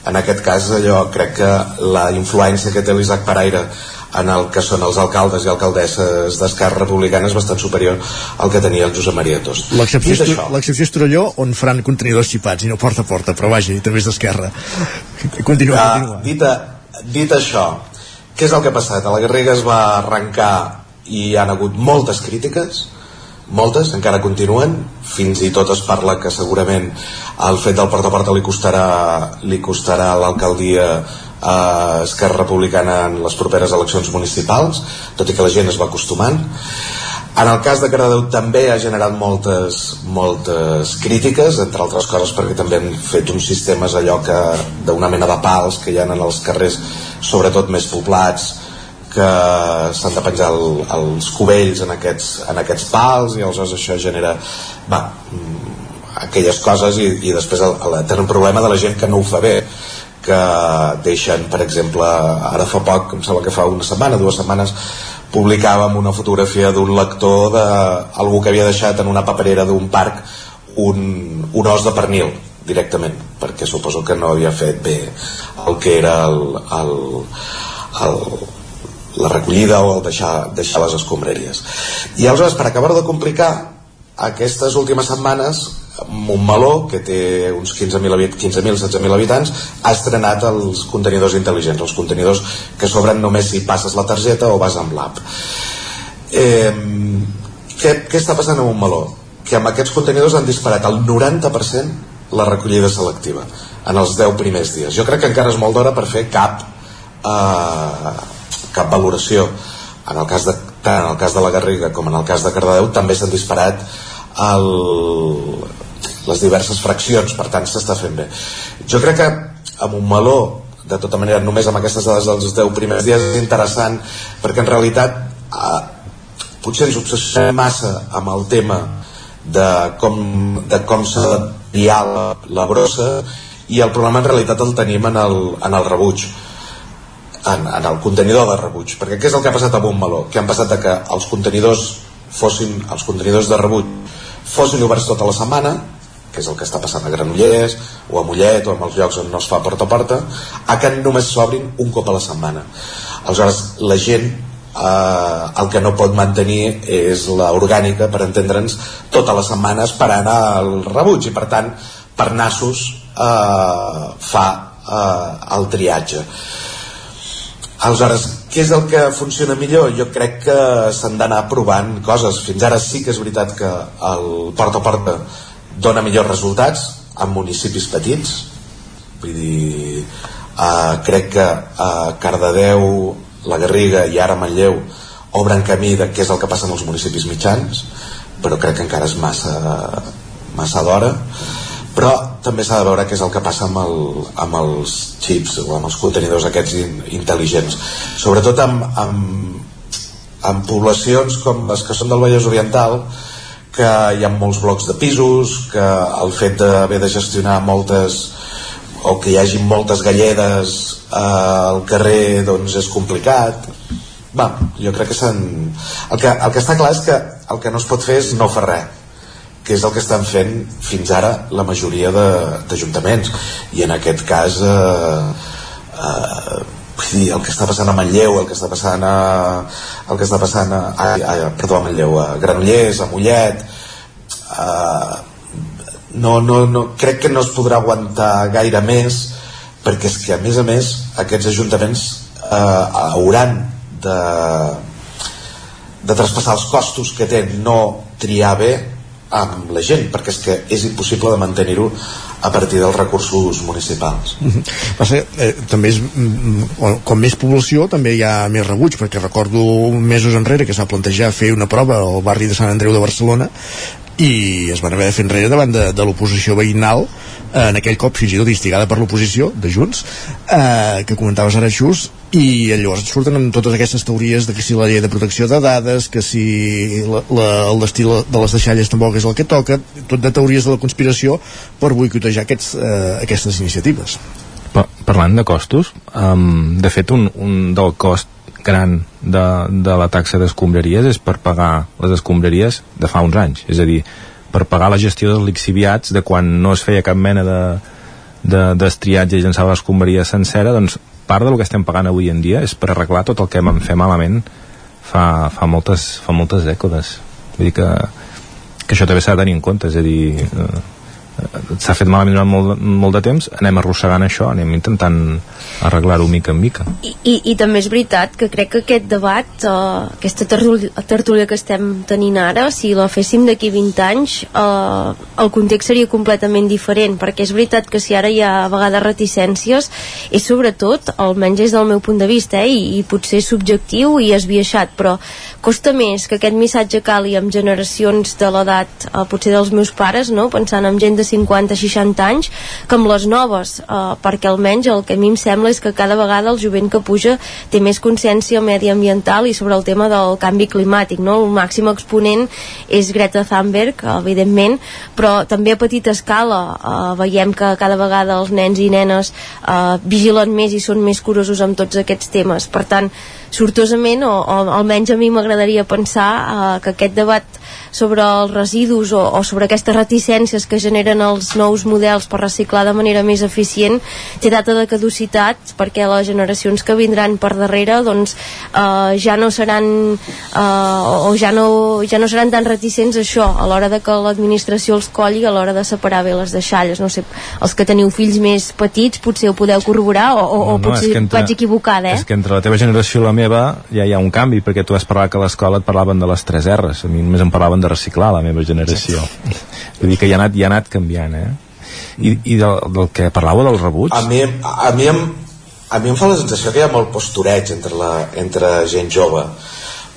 En aquest cas, allò, crec que la influència que té l'Isaac Paraire en el que són els alcaldes i alcaldesses d'Esquerra Republicana és bastant superior al que tenia el Josep Maria Tost. L'excepció és Torelló, on faran contenidors xipats i no porta a porta, però vaja, i també és d'Esquerra. Continua, uh, continua. Dit, a, dit això, què és el que ha passat? A la Garriga es va arrencar i hi han hagut moltes crítiques, moltes, encara continuen fins i tot es parla que segurament el fet del porta a porta li costarà li costarà l'alcaldia a Esquerra Republicana en les properes eleccions municipals tot i que la gent es va acostumant en el cas de Cardedeu també ha generat moltes, moltes crítiques, entre altres coses perquè també han fet uns sistemes allò que d'una mena de pals que hi ha en els carrers, sobretot més poblats, que s'han de penjar el, els cubells en aquests, en aquests pals i aleshores això genera va, mm, aquelles coses i, i després el, el, tenen problema de la gent que no ho fa bé que deixen, per exemple, ara fa poc, em sembla que fa una setmana, dues setmanes, publicàvem una fotografia d'un lector d'algú que havia deixat en una paperera d'un parc un, un os de pernil directament, perquè suposo que no havia fet bé el que era el, el, el, la recollida o el deixar, deixar les escombraries. I aleshores, per acabar de complicar, aquestes últimes setmanes Montmeló, que té uns 15.000 15 16.000 habitants, ha estrenat els contenidors intel·ligents, els contenidors que s'obren només si passes la targeta o vas amb l'app. Eh, què, què està passant a Montmeló? Que amb aquests contenidors han disparat el 90% la recollida selectiva en els 10 primers dies. Jo crec que encara és molt d'hora per fer cap eh, cap valoració. En el cas de, tant en el cas de la Garriga com en el cas de Cardedeu també s'han disparat el, les diverses fraccions, per tant s'està fent bé. Jo crec que amb un meló de tota manera només amb aquestes dades dels 10 primers dies és interessant perquè en realitat eh, potser ens obsessionem massa amb el tema de com, de com s'ha de guiar la, la brossa i el problema en realitat el tenim en el, en el rebuig en, en el contenidor de rebuig perquè què és el que ha passat a Montmeló? que han passat de que els contenidors fossin els contenidors de rebuig fossin oberts tota la setmana que és el que està passant a Granollers o a Mollet o en els llocs on no es fa porta a porta a que només s'obrin un cop a la setmana aleshores la gent eh, el que no pot mantenir és la orgànica per entendre'ns totes les setmanes per anar al rebuig i per tant per nassos eh, fa eh, el triatge Aleshores, què és el que funciona millor? Jo crec que s'han d'anar provant coses. Fins ara sí que és veritat que el porta a porta dona millors resultats en municipis petits. Vull dir, eh, crec que a Cardedeu, la Garriga i ara Manlleu obren camí de què és el que passa en els municipis mitjans, però crec que encara és massa, massa d'hora però també s'ha de veure què és el que passa amb, el, amb els xips o amb els contenidors aquests in, intel·ligents sobretot amb, amb, amb poblacions com les que són del Vallès Oriental que hi ha molts blocs de pisos que el fet d'haver de gestionar moltes o que hi hagi moltes galledes eh, al carrer doncs és complicat. Va, jo crec que s'han el, que, el que està clar és que el que no es pot fer és no fer res que és el que estan fent fins ara la majoria d'ajuntaments. I en aquest cas eh, eh, dir, el que està passant a Manlleu el que està passant a el que està passant a, a, a perdó, a Manlleu a Granollers, a Mollet eh, no, no, no, crec que no es podrà aguantar gaire més perquè és que a més a més aquests ajuntaments eh, hauran de de traspassar els costos que té no triar bé amb la gent, perquè és que és impossible de mantenir-ho a partir dels recursos municipals. Mm -hmm. Passa, eh, també és, mm, com més població també hi ha més rebuig, perquè recordo mesos enrere que s'ha plantejat fer una prova al barri de Sant Andreu de Barcelona i es van haver de fer enrere davant de, de l'oposició veïnal eh, en aquell cop fins i tot instigada per l'oposició de Junts eh, que comentaves ara just i llavors surten amb totes aquestes teories de que si la llei de protecció de dades que si la, la, el destí de les deixalles tampoc és el que toca tot de teories de la conspiració per boicotejar aquests, eh, aquestes iniciatives. Pa Parlant de costos um, de fet un, un del cost gran de, de la taxa d'escombraries és per pagar les escombraries de fa uns anys. És a dir, per pagar la gestió dels lixiviats de quan no es feia cap mena de d'estriatge de, i llançar l'escombraria sencera doncs part del que estem pagant avui en dia és per arreglar tot el que vam fer malament fa, fa, moltes, fa moltes dècades. Vull dir que, que això també s'ha de tenir en compte és a dir, eh, s'ha fet malament durant molt, molt de temps anem arrossegant això, anem intentant arreglar-ho mica en mica I, i, i també és veritat que crec que aquest debat uh, aquesta tertúlia, que estem tenint ara si la féssim d'aquí 20 anys uh, el context seria completament diferent perquè és veritat que si ara hi ha a vegades reticències és sobretot, almenys des del meu punt de vista eh, i, i potser subjectiu i esbiaixat però costa més que aquest missatge cali amb generacions de l'edat uh, potser dels meus pares no? pensant en gent de 50-60 anys que amb les noves, eh, perquè almenys el que a mi em sembla és que cada vegada el jovent que puja té més consciència mediambiental i sobre el tema del canvi climàtic, no? El màxim exponent és Greta Thunberg, evidentment, però també a petita escala eh, veiem que cada vegada els nens i nenes eh, vigilen més i són més curosos amb tots aquests temes. Per tant, sortosament, o, o almenys a mi m'agradaria pensar eh, que aquest debat sobre els residus o, o sobre aquestes reticències que generen els nous models per reciclar de manera més eficient té data de caducitat perquè les generacions que vindran per darrere doncs eh, ja no seran eh, o ja no, ja no seran tan reticents a això a l'hora de que l'administració els colli a l'hora de separar bé les deixalles no sé, els que teniu fills més petits potser ho podeu corroborar o, o, no, o potser entre, vaig equivocada eh? és que entre la teva generació i la meva ja hi ha un canvi perquè tu has parlat que a l'escola et parlaven de les 3 R's a mi només em parlaven de reciclar la meva generació. Vull dir que ja ha anat, ja ha anat canviant eh? i, i del, del que parlàveu del rebuig? A mi, a mi em, a mi em fa la sensació que hi ha molt postureig entre, la, entre gent jove.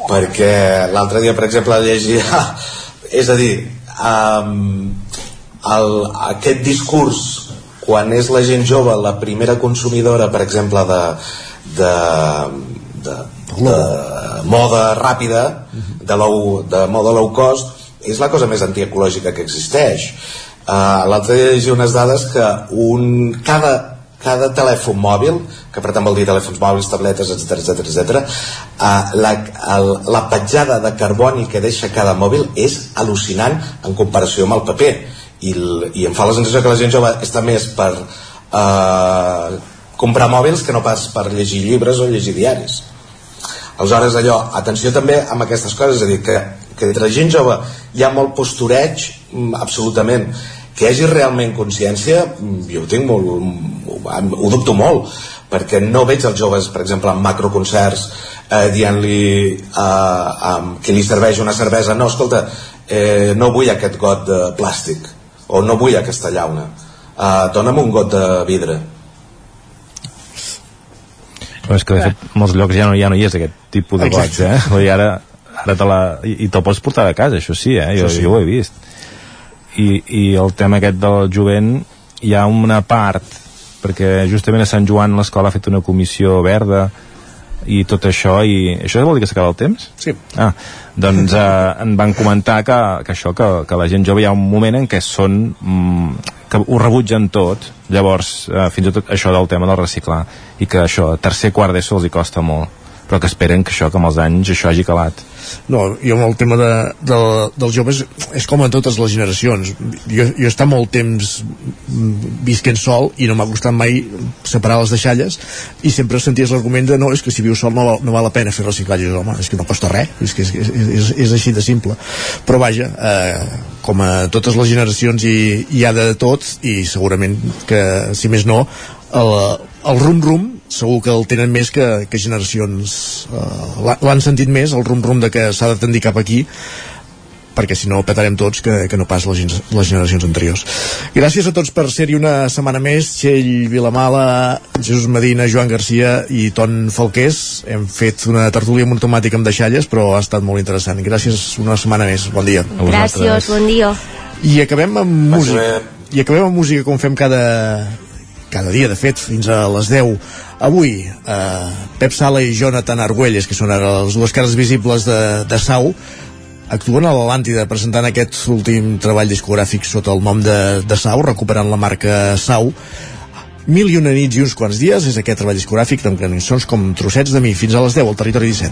Perquè l'altre dia per exemple llegia és a dir um, el, aquest discurs quan és la gent jove la primera consumidora per exemple de, de, de, de moda ràpida de, low, de moda low cost és la cosa més antiecològica que existeix uh, l'altre dia llegia unes dades que un, cada, cada telèfon mòbil que per tant vol dir telèfons mòbils, tabletes, etc etc etc. Uh, la, el, la petjada de carboni que deixa cada mòbil és al·lucinant en comparació amb el paper i, i em fa la sensació que la gent jove està més per uh, comprar mòbils que no pas per llegir llibres o llegir diaris aleshores allò, atenció també amb aquestes coses és a dir, que, que entre gent jove hi ha molt postureig mm, absolutament. Que hi hagi realment consciència mm, jo ho tinc molt ho dubto molt perquè no veig els joves per exemple en macroconcerts eh, dient-li eh, um, que li serveix una cervesa no, escolta, eh, no vull aquest got de plàstic o no vull aquesta llauna eh, dona'm un got de vidre però és que de fet molts llocs ja no, ja no hi és aquest tipus de gots eh? Vull dir, ara, ara te la, i, i te'l pots portar de casa, això sí, eh? jo, Sí, sí. jo ho he vist I, i el tema aquest del jovent hi ha una part perquè justament a Sant Joan l'escola ha fet una comissió verda i tot això i això vol dir que s'acaba el temps? Sí. Ah, doncs eh, en van comentar que, que això, que, que la gent jove hi ha un moment en què són mm, que ho rebutgen tot llavors eh, fins i tot això del tema del reciclar i que això, tercer quart d'ESO els hi costa molt però que esperen que això, que amb els anys això hagi calat No, jo amb el tema de, de, dels joves és com en totes les generacions. Jo, jo he estat molt temps visquent sol i no m'ha costat mai separar les deixalles i sempre senties l'argument de no, és que si vius sol no, no val la pena fer reciclatge home, és que no costa res, és que és, és, és així de simple. Però vaja, eh, com a totes les generacions hi, hi ha de tot i segurament que si més no el, el rum-rum segur que el tenen més que, que generacions eh, l'ha- l'han sentit més el rum-rum de que s'ha de tendir cap aquí perquè si no petarem tots que, que no pas les, les generacions anteriors. Gràcies a tots per ser-hi una setmana més. Txell Vilamala, Jesús Medina Joan Garcia i Ton Falqués. Hem fet una tertúlia montomàtica amb deixalles però ha estat molt interessant. Gràcies una setmana més, bon dia. Gràcies, bon dia. i acabem amb música. i acabem amb música com fem cada cada dia, de fet, fins a les 10 avui, eh, Pep Sala i Jonathan Argüelles, que són ara les dues cares visibles de, de Sau actuen a l'Atlàntida presentant aquest últim treball discogràfic sota el nom de, de Sau, recuperant la marca Sau. Mil i una nits i uns quants dies és aquest treball discogràfic amb cançons com Trossets de mi fins a les 10 al Territori 17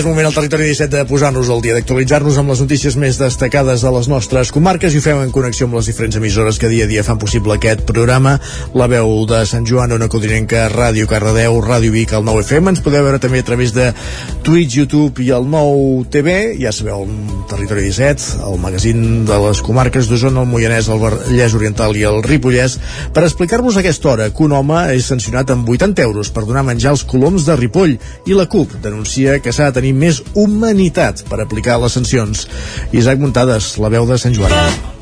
és moment al territori 17 de posar-nos al dia, d'actualitzar-nos amb les notícies més destacades de les nostres comarques i ho fem en connexió amb les diferents emissores que dia a dia fan possible aquest programa. La veu de Sant Joan, Ona Codinenca, Ràdio Cardedeu, Ràdio Vic, el 9FM. Ens podeu veure també a través de Twitch, YouTube i el 9 TV. Ja sabeu, el territori 17, el magazín de les comarques d'Osona, el Moianès, el Vallès Oriental i el Ripollès, per explicar-vos aquesta hora que un home és sancionat amb 80 euros per donar menjar als coloms de Ripoll i la CUP denuncia que s'ha de tenir més humanitat per aplicar les sancions. Isaac Muntades, la veu de Sant Joan.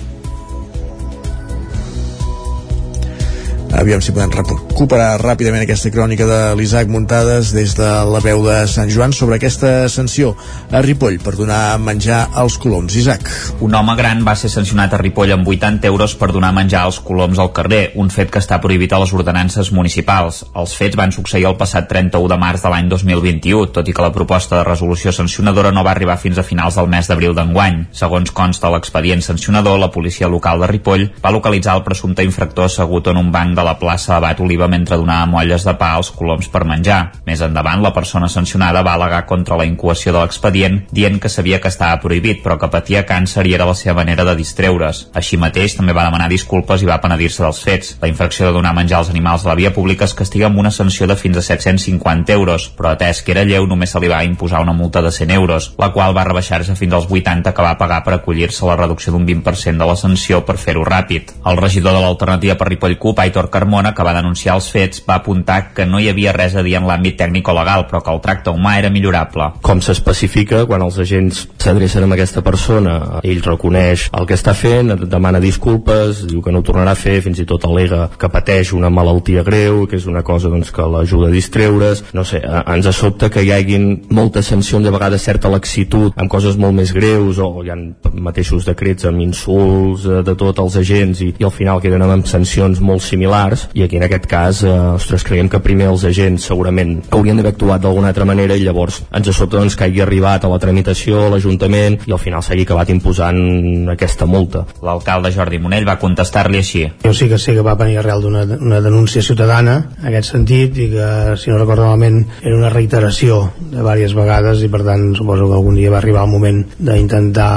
Aviam si podem recuperar ràpidament aquesta crònica de l'Isaac Muntades des de la veu de Sant Joan sobre aquesta sanció a Ripoll per donar menjar als coloms. Isaac. Un home gran va ser sancionat a Ripoll amb 80 euros per donar menjar als coloms al carrer, un fet que està prohibit a les ordenances municipals. Els fets van succeir el passat 31 de març de l'any 2021, tot i que la proposta de resolució sancionadora no va arribar fins a finals del mes d'abril d'enguany. Segons consta l'expedient sancionador, la policia local de Ripoll va localitzar el presumpte infractor assegut en un banc de la plaça de Bat Oliva mentre donava molles de pa als coloms per menjar. Més endavant, la persona sancionada va al·legar contra la incoació de l'expedient, dient que sabia que estava prohibit, però que patia càncer i era la seva manera de distreure's. Així mateix, també va demanar disculpes i va penedir-se dels fets. La infracció de donar menjar als animals a la via pública es castiga amb una sanció de fins a 750 euros, però atès que era lleu només se li va imposar una multa de 100 euros, la qual va rebaixar-se fins als 80 que va pagar per acollir-se a la reducció d'un 20% de la sanció per fer-ho ràpid. El regidor de l'alternativa per Ripoll CUP, Aitor Carmona, que va denunciar els fets, va apuntar que no hi havia res a dir en l'àmbit tècnico-legal, però que el tracte humà era millorable. Com s'especifica, quan els agents s'adrecen a aquesta persona, ell reconeix el que està fent, demana disculpes, diu que no ho tornarà a fer, fins i tot al·lega que pateix una malaltia greu, que és una cosa doncs, que l'ajuda a distreure's. No sé, ens sobta que hi haguin moltes sancions, a vegades certa laxitud, amb coses molt més greus, o hi ha mateixos decrets amb insults eh, de tots els agents, i, i al final queden amb sancions molt similars, i aquí en aquest cas, eh, ostres, creiem que primer els agents segurament haurien d'haver actuat d'alguna altra manera i llavors ens sobta doncs, que hagi arribat a la tramitació, a l'Ajuntament i al final s'hagi acabat imposant aquesta multa. L'alcalde Jordi Monell va contestar-li així. Jo sí que sé que va venir arrel d'una una denúncia ciutadana en aquest sentit i que, si no recordo malament, era una reiteració de diverses vegades i per tant suposo que algun dia va arribar el moment d'intentar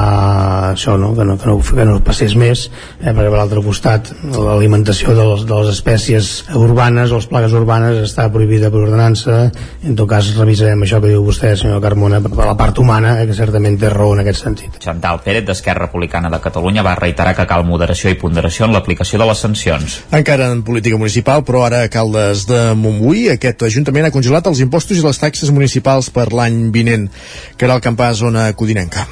això, no? Que, no, que, no, que no passés més, eh? perquè per l'altre costat l'alimentació de, les, de les espècies urbanes o les plagues urbanes està prohibida per ordenança. En tot cas revisarem això que diu vostè senyor Carmona per la part humana eh, que certament té raó en aquest sentit. Chantal Pérez d'Esquerra Republicana de Catalunya va reiterar que cal moderació i ponderació en l'aplicació de les sancions. Encara en política municipal però ara a Caldes de Montbui aquest Ajuntament ha congelat els impostos i les taxes municipals per l'any vinent que era el campàs zona codinenca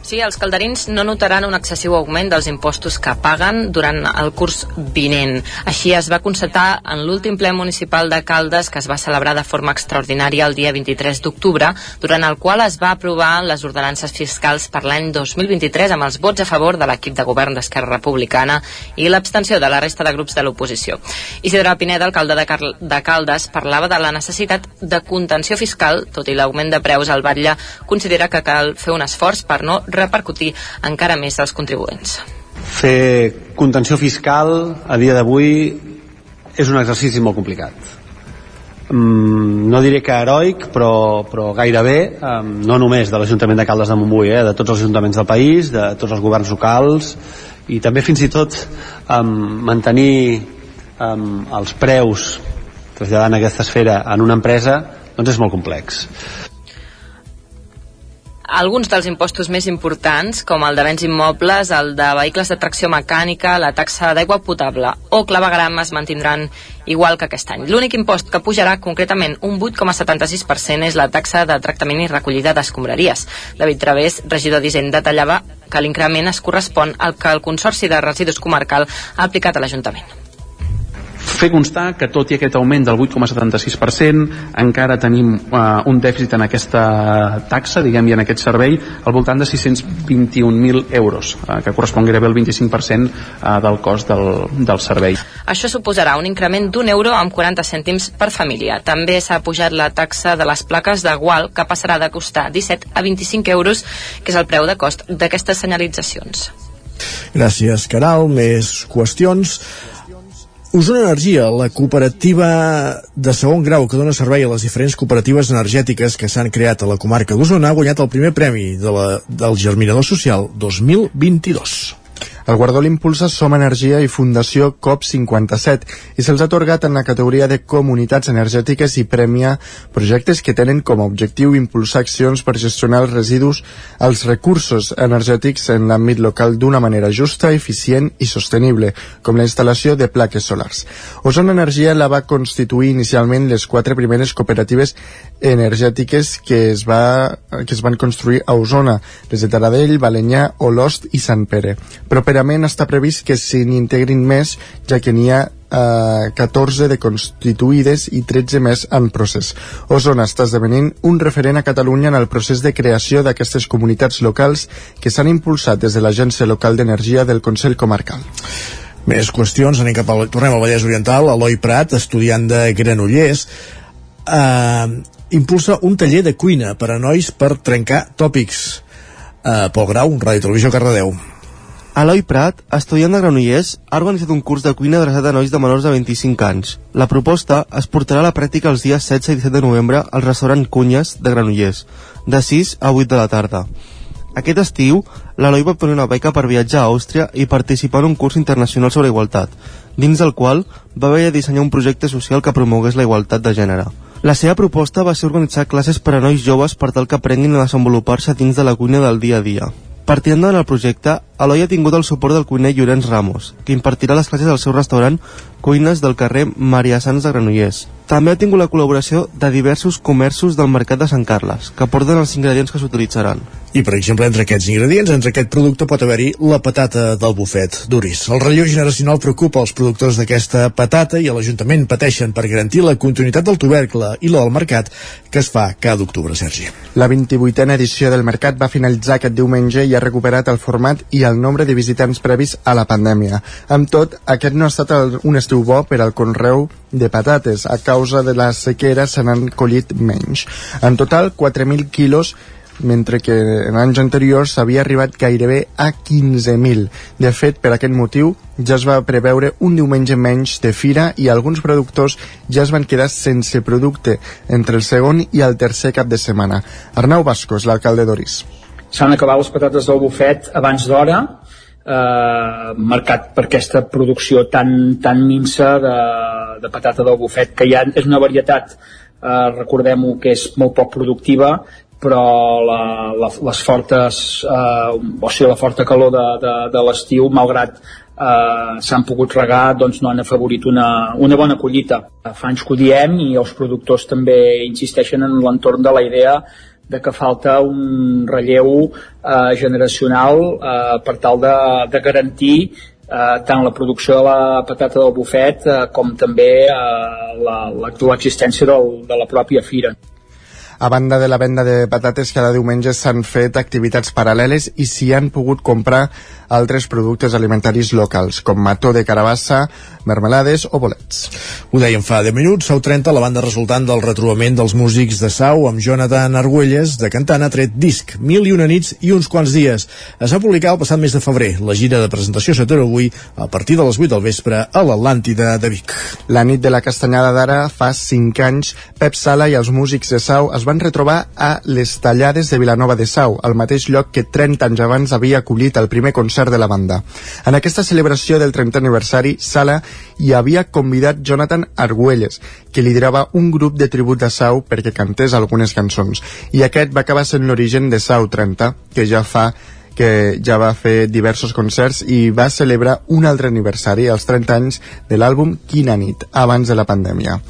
Sí, els calderins no notaran un excessiu augment dels impostos que paguen durant el curs vinent. Així es va constatar en l'últim ple municipal de Caldes que es va celebrar de forma extraordinària el dia 23 d'octubre, durant el qual es va aprovar les ordenances fiscals per l'any 2023 amb els vots a favor de l'equip de govern d'Esquerra Republicana i l'abstenció de la resta de grups de l'oposició. Isidre Pineda, alcalde de, Cal de Caldes, parlava de la necessitat de contenció fiscal, tot i l'augment de preus al batlle, considera que cal fer un esforç per no repercutir encara més als contribuents. Fer contenció fiscal a dia d'avui és un exercici molt complicat. Mm, no diré que heroic, però, però gairebé, no només de l'Ajuntament de Caldes de Montbui, eh, de tots els ajuntaments del país, de tots els governs locals, i també fins i tot um, mantenir um, els preus traslladant aquesta esfera en una empresa doncs és molt complex alguns dels impostos més importants, com el de béns immobles, el de vehicles de tracció mecànica, la taxa d'aigua potable o clavegram es mantindran igual que aquest any. L'únic impost que pujarà concretament un 8,76% és la taxa de tractament i recollida d'escombraries. David Través, regidor d'Hisenda, detallava que l'increment es correspon al que el Consorci de Residus Comarcal ha aplicat a l'Ajuntament fer constar que tot i aquest augment del 8,76% encara tenim uh, un dèficit en aquesta taxa, diguem, i en aquest servei al voltant de 621.000 euros, uh, que correspon gairebé al 25% uh, del cost del, del servei. Això suposarà un increment d'un euro amb 40 cèntims per família. També s'ha pujat la taxa de les plaques de gual, que passarà de costar 17 a 25 euros, que és el preu de cost d'aquestes senyalitzacions. Gràcies, Caral. Més qüestions. Osona Energia, la cooperativa de segon grau que dona servei a les diferents cooperatives energètiques que s'han creat a la comarca d'Osona, ha guanyat el primer premi de la, del Germinador Social 2022. El guardó l'impulsa Som Energia i Fundació COP57 i se'ls ha atorgat en la categoria de comunitats energètiques i premia projectes que tenen com a objectiu impulsar accions per gestionar els residus, els recursos energètics en l'àmbit local d'una manera justa, eficient i sostenible, com la instal·lació de plaques solars. Osona Energia la va constituir inicialment les quatre primeres cooperatives energètiques que es, va, que es van construir a Osona, les de Taradell, Balanyà, Olost i Sant Pere. Properament està previst que se n'integrin més, ja que n'hi ha eh, 14 de constituïdes i 13 més en procés. Osona està esdevenint un referent a Catalunya en el procés de creació d'aquestes comunitats locals que s'han impulsat des de l'Agència Local d'Energia del Consell Comarcal. Més qüestions, anem cap al, tornem al Vallès Oriental, Eloi Prat, estudiant de Granollers, eh, impulsa un taller de cuina per a nois per trencar tòpics. Eh, Pol Grau, Ràdio Televisió Cardedeu. Eloi Prat, estudiant de Granollers, ha organitzat un curs de cuina adreçat a nois de menors de 25 anys. La proposta es portarà a la pràctica els dies 16 i 17 de novembre al restaurant Cunyes de Granollers, de 6 a 8 de la tarda. Aquest estiu, l'Eloi va obtenir una beca per viatjar a Àustria i participar en un curs internacional sobre igualtat, dins del qual va haver de dissenyar un projecte social que promogués la igualtat de gènere. La seva proposta va ser organitzar classes per a nois joves per tal que aprenguin a desenvolupar-se dins de la cuina del dia a dia. Partint endavant el projecte, Eloi ha tingut el suport del cuiner Llorenç Ramos, que impartirà les classes al seu restaurant Cuines del carrer Maria Sans de Granollers. També ha tingut la col·laboració de diversos comerços del mercat de Sant Carles, que porten els ingredients que s'utilitzaran. I, per exemple, entre aquests ingredients, entre aquest producte pot haver-hi la patata del bufet d'Uris. El relleu generacional preocupa els productors d'aquesta patata i a l'Ajuntament pateixen per garantir la continuïtat del tubercle i la del mercat que es fa cada octubre, Sergi. La 28a edició del Mercat va finalitzar aquest diumenge i ha recuperat el format i el nombre de visitants previs a la pandèmia. Amb tot, aquest no ha estat el, un estiu bo per al conreu de patates. A causa de la sequera se n'han collit menys. En total, 4.000 quilos mentre que en anys anteriors s'havia arribat gairebé a 15.000. De fet, per aquest motiu, ja es va preveure un diumenge menys de fira i alguns productors ja es van quedar sense producte entre el segon i el tercer cap de setmana. Arnau Bascos, l'alcalde d'Oris. S'han acabat les patates del bufet abans d'hora, eh, marcat per aquesta producció tan, tan minsa de, de patata del bufet, que ja és una varietat, eh, recordem-ho, que és molt poc productiva, però la, la, les fortes, eh, o sigui, la forta calor de, de, de l'estiu, malgrat eh, s'han pogut regar, doncs no han afavorit una, una bona collita. Fa anys que ho diem i els productors també insisteixen en l'entorn de la idea de que falta un relleu eh, generacional eh, per tal de, de garantir eh, tant la producció de la patata del bufet eh, com també eh, l'existència de la pròpia fira. A banda de la venda de patates, cada diumenge s'han fet activitats paral·leles i s'hi han pogut comprar altres productes alimentaris locals, com mató de carabassa, mermelades o bolets. Ho dèiem fa 10 minuts, Sau 30, la banda resultant del retrobament dels músics de Sau amb Jonathan Argüelles, de cantant, ha tret disc, Mil i una nits i uns quants dies. Es va publicar el passat mes de febrer. La gira de presentació s'atura avui a partir de les 8 del vespre a l'Atlàntida de Vic. La nit de la castanyada d'ara fa 5 anys, Pep Sala i els músics de Sau es van retrobar a les Tallades de Vilanova de Sau, al mateix lloc que 30 anys abans havia acollit el primer concert de la banda. En aquesta celebració del 30 aniversari, Sala hi havia convidat Jonathan Argüelles, que liderava un grup de tribut de Sau perquè cantés algunes cançons. I aquest va acabar sent l'origen de Sau 30, que ja fa que ja va fer diversos concerts i va celebrar un altre aniversari, els 30 anys de l'àlbum Quina nit, abans de la pandèmia.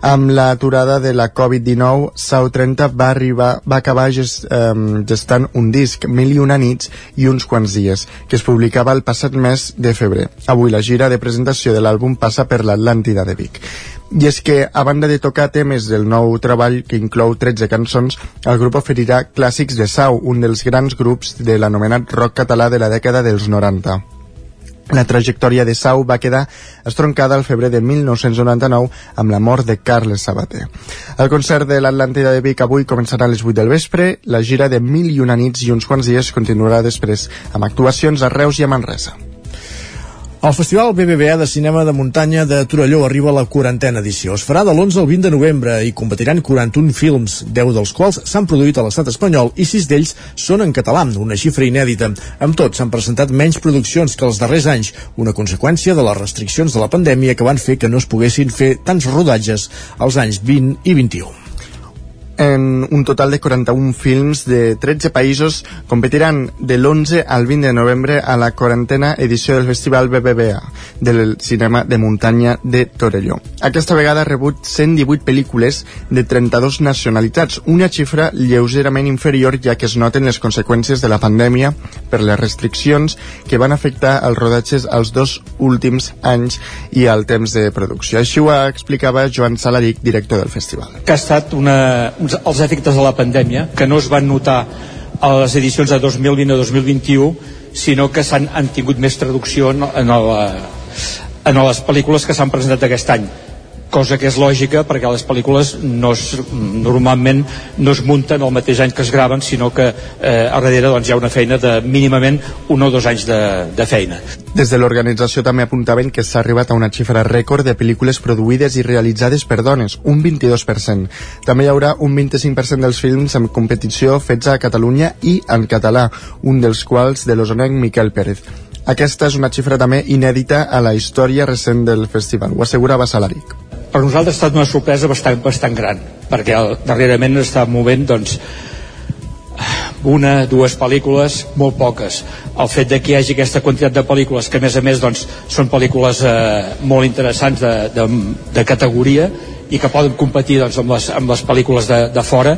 Amb l'aturada de la Covid-19, Sau 30 va arribar, va acabar gest, um, gestant un disc, Mil i una nits i uns quants dies, que es publicava el passat mes de febrer. Avui la gira de presentació de l'àlbum passa per l'Atlàntida de Vic. I és que, a banda de tocar temes del nou treball, que inclou 13 cançons, el grup oferirà clàssics de Sau, un dels grans grups de l'anomenat rock català de la dècada dels 90. La trajectòria de Sau va quedar estroncada al febrer de 1999 amb la mort de Carles Sabater. El concert de l'Atlàntida de Vic avui començarà a les 8 del vespre. La gira de Mil i una nits i uns quants dies continuarà després amb actuacions a Reus i a Manresa. El Festival BBVA de Cinema de Muntanya de Torelló arriba a la quarantena edició. Es farà de l'11 al 20 de novembre i competiran 41 films, 10 dels quals s'han produït a l'estat espanyol i 6 d'ells són en català, una xifra inèdita. Amb tot, s'han presentat menys produccions que els darrers anys, una conseqüència de les restriccions de la pandèmia que van fer que no es poguessin fer tants rodatges als anys 20 i 21 en un total de 41 films de 13 països competiran de l'11 al 20 de novembre a la quarantena edició del Festival BBVA del cinema de muntanya de Torelló. Aquesta vegada ha rebut 118 pel·lícules de 32 nacionalitats, una xifra lleugerament inferior ja que es noten les conseqüències de la pandèmia per les restriccions que van afectar els rodatges als dos últims anys i al temps de producció. Així ho explicava Joan Saladic, director del festival. Que ha estat una, un els, els efectes de la pandèmia, que no es van notar a les edicions de 2020 o 2021, sinó que s'han han tingut més traducció en, en, el, en les pel·lícules que s'han presentat aquest any cosa que és lògica perquè les pel·lícules no es, normalment no es munten el mateix any que es graven sinó que eh, a darrere doncs, hi ha una feina de mínimament un o dos anys de, de feina. Des de l'organització també apuntaven que s'ha arribat a una xifra rècord de pel·lícules produïdes i realitzades per dones, un 22%. També hi haurà un 25% dels films en competició fets a Catalunya i en català, un dels quals de l'osonenc Miquel Pérez. Aquesta és una xifra també inèdita a la història recent del festival, ho assegurava Salaric per nosaltres ha estat una sorpresa bastant, bastant gran perquè el, darrerament està movent doncs, una, dues pel·lícules, molt poques. El fet de que hi hagi aquesta quantitat de pel·lícules, que a més a més doncs, són pel·lícules eh, molt interessants de, de, de categoria i que poden competir doncs, amb, les, amb les pel·lícules de, de fora,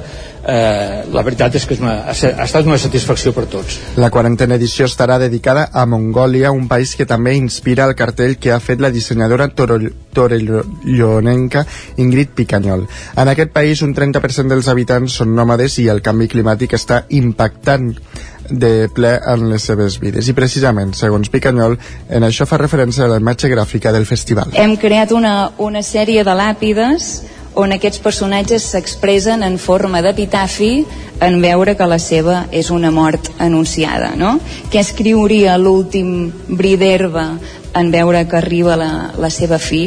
eh, la veritat és que és una, ha estat una satisfacció per tots. La quarantena edició estarà dedicada a Mongòlia, un país que també inspira el cartell que ha fet la dissenyadora torellonenca Ingrid Picanyol. En aquest país un 30% dels habitants són nòmades i el canvi climàtic està impactant de ple en les seves vides i precisament, segons Picanyol en això fa referència a la imatge gràfica del festival. Hem creat una, una sèrie de làpides on aquests personatges s'expressen en forma d'epitafi en veure que la seva és una mort anunciada, no? Què escriuria l'últim bri d'herba en veure que arriba la, la seva fi?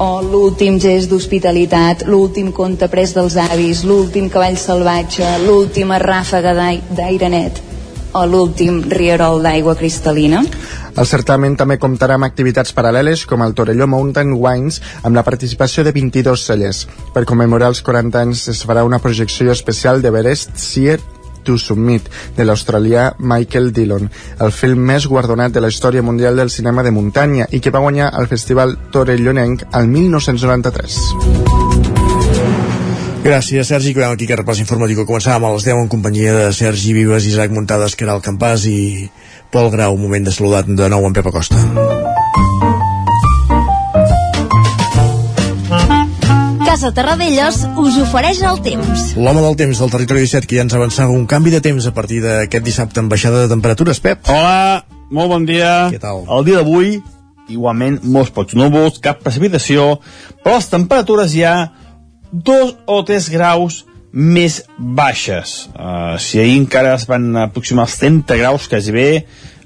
o l'últim gest d'hospitalitat, l'últim conte pres dels avis, l'últim cavall salvatge, l'última ràfaga d'aire net o l'últim rierol d'aigua cristal·lina? El certamen també comptarà amb activitats paral·leles com el Torelló Mountain Wines amb la participació de 22 cellers. Per commemorar els 40 anys es farà una projecció especial d'Everest Sear to Submit, de l'australià Michael Dillon, el film més guardonat de la història mundial del cinema de muntanya i que va guanyar el Festival Torellonenc al 1993. Gràcies, Sergi. Acabem aquí aquest repàs informatiu que començàvem a les 10 en companyia de Sergi Vives, Isaac Muntades, que era el Campàs i Pol Grau, un moment de saludat de nou en Pep Acosta. Casa Terradellos us ofereix el temps. L'home del temps del territori 17 que ja ens avançava un canvi de temps a partir d'aquest dissabte amb baixada de temperatures, Pep. Hola, molt bon dia. Què tal? El dia d'avui, igualment, molts pocs núvols, cap precipitació, però les temperatures ja dos o tres graus més baixes. Uh, si ahir encara es van aproximar els 30 graus quasi bé,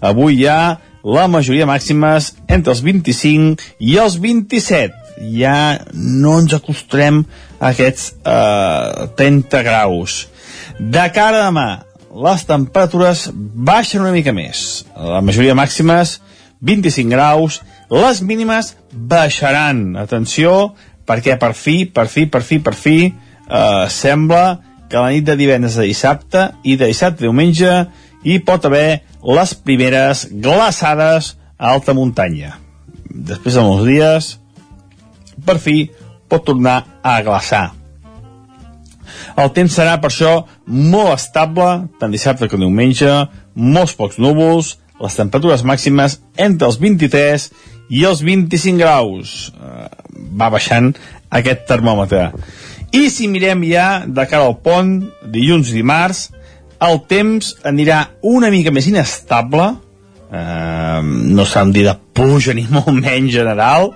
avui ja la majoria màximes entre els 25 i els 27. Ja no ens acostarem a aquests uh, 30 graus. De cara a demà, les temperatures baixen una mica més. La majoria màximes 25 graus, les mínimes baixaran. Atenció, perquè per fi, per fi, per fi, per fi, eh, sembla que la nit de divendres a dissabte i de dissabte a diumenge hi pot haver les primeres glaçades a alta muntanya. Després de molts dies, per fi, pot tornar a glaçar. El temps serà, per això, molt estable, tant dissabte com diumenge, molts pocs núvols, les temperatures màximes entre els 23 i els 25 graus. Uh, va baixant aquest termòmetre. I si mirem ja de cara al pont, dilluns i dimarts, el temps anirà una mica més inestable, eh, no s'ha dir de puja ni molt menys general,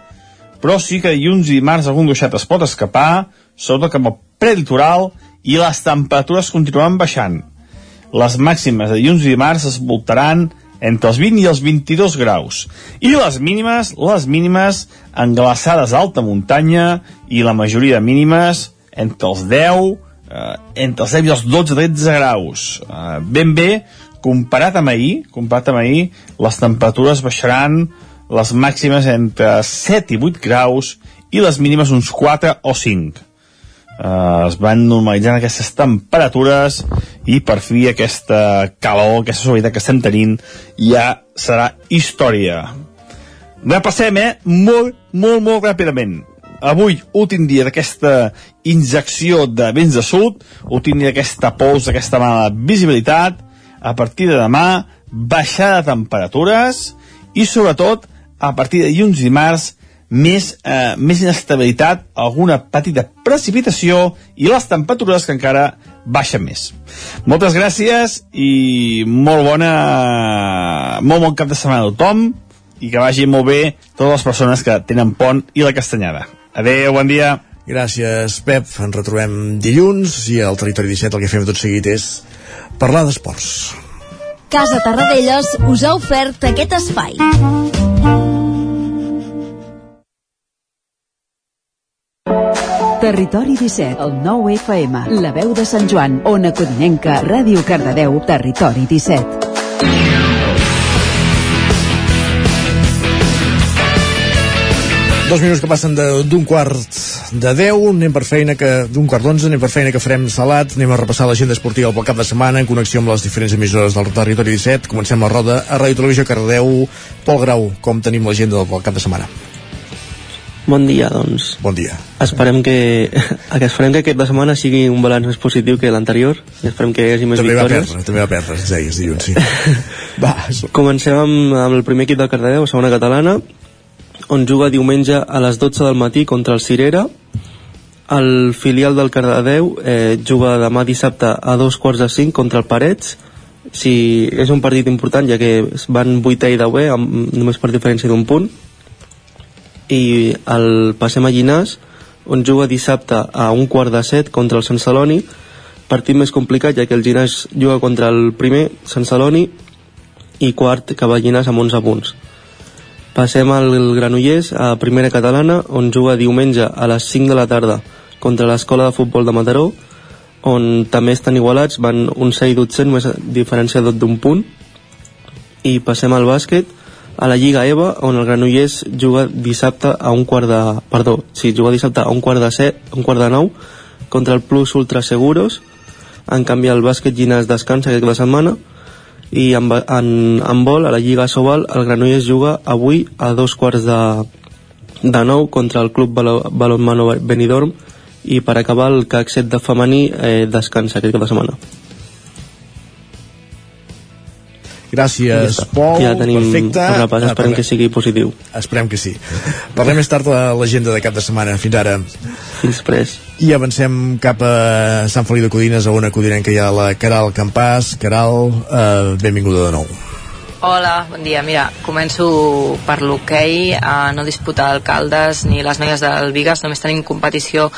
però sí que dilluns i dimarts algun gruixat es pot escapar, sobretot cap al prelitoral, i les temperatures continuen baixant. Les màximes de dilluns i dimarts es voltaran entre els 20 i els 22 graus. I les mínimes, les mínimes englaçades a alta muntanya i la majoria de mínimes entre els 10, eh, entre els 10 i els 12-13 graus. Eh, ben bé, comparat amb ahir, comparat amb ahir, les temperatures baixaran les màximes entre 7 i 8 graus i les mínimes uns 4 o 5 eh, es van normalitzant aquestes temperatures i per fi aquesta calor, aquesta suavitat que estem tenint ja serà història. Repassem, eh? Molt, molt, molt ràpidament. Avui, últim dia d'aquesta injecció de vents de sud, últim dia d'aquesta pols, d'aquesta mala visibilitat, a partir de demà, baixada de temperatures i, sobretot, a partir de dilluns i dimarts, més, eh, més inestabilitat, alguna petita precipitació i les temperatures que encara baixen més. Moltes gràcies i molt bona molt bon cap de setmana a tothom i que vagi molt bé totes les persones que tenen pont i la castanyada. Adeu, bon dia. Gràcies, Pep. Ens retrobem dilluns i al Territori 17 el que fem tot seguit és parlar d'esports. Casa Tarradellas us ha ofert aquest espai. Territori 17, el 9 FM, la veu de Sant Joan, Ona Codinenca, Ràdio Cardedeu, Territori 17. Dos minuts que passen d'un quart de 10, anem per feina que d'un quart d'onze, anem per feina que farem salat, anem a repassar l'agenda esportiva pel cap de setmana en connexió amb les diferents emissores del territori 17. Comencem la roda a Ràdio Televisió Cardeu. Pol Grau, com tenim l'agenda del cap de setmana? Bon dia, doncs. Bon dia. Esperem que, que esperem que aquest de setmana sigui un balanç més positiu que l'anterior i esperem que hi hagi més També va victòries. perdre, també va perdre, ens deies dilluns, sí. va, Comencem amb, amb el primer equip del Cardedeu, segona catalana, on juga diumenge a les 12 del matí contra el Cirera. El filial del Cardedeu eh, juga demà dissabte a dos quarts de cinc contra el Parets. Si és un partit important, ja que van 8 i 10 amb, només per diferència d'un punt. I el passem a Llinàs, on juga dissabte a un quart de set contra el Sant Celoni. Partit més complicat, ja que el Llinàs juga contra el primer, Sant Celoni, i quart que va Llinàs amb 11 punts. Passem al Granollers, a primera catalana, on juga diumenge a les 5 de la tarda contra l'escola de futbol de Mataró, on també estan igualats, van un 6 i 12 només diferència d'un punt. I passem al bàsquet, a la Lliga EVA, on el Granollers juga dissabte a un quart de... Perdó, sí, juga dissabte a un quart de set, un quart de nou, contra el Plus Ultra Seguros. En canvi, el bàsquet Llinàs descansa aquesta setmana, i en, en, en vol, a la Lliga Sobal, el Granollers juga avui a dos quarts de, de nou contra el Club Balo- Balonmano Benidorm i per acabar el CAC 7 de femení eh, descansa aquest cap de setmana. Gràcies, Ja. Pol. Ja tenim Perfecte. el repàs, Ah, esperem parlem- que sigui positiu. Esperem que sí. Parlem més tard de l'agenda de cap de setmana. Fins ara. Fins després. I avancem cap a Sant Feliu de Codines, a una codinenca hi ha la Caral Campàs. Caral, eh, benvinguda de nou. Hola, bon dia. Mira, començo per l'hoquei. Uh, no disputa alcaldes ni les noies del Vigas, només tenim competició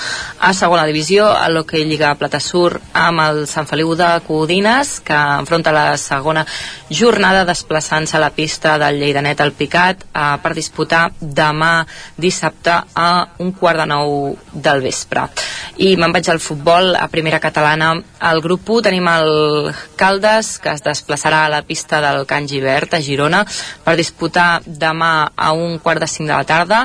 a segona divisió, a l'hoquei Lliga Plata Sur amb el Sant Feliu de Codines, que enfronta la segona jornada desplaçant-se a la pista del Lleidanet al Picat uh, per disputar demà dissabte a un quart de nou del vespre. I me'n vaig al futbol, a primera catalana. Al grup 1 tenim el Caldes, que es desplaçarà a la pista del Can Givert, a Girona, per disputar demà a un quart de cinc de la tarda.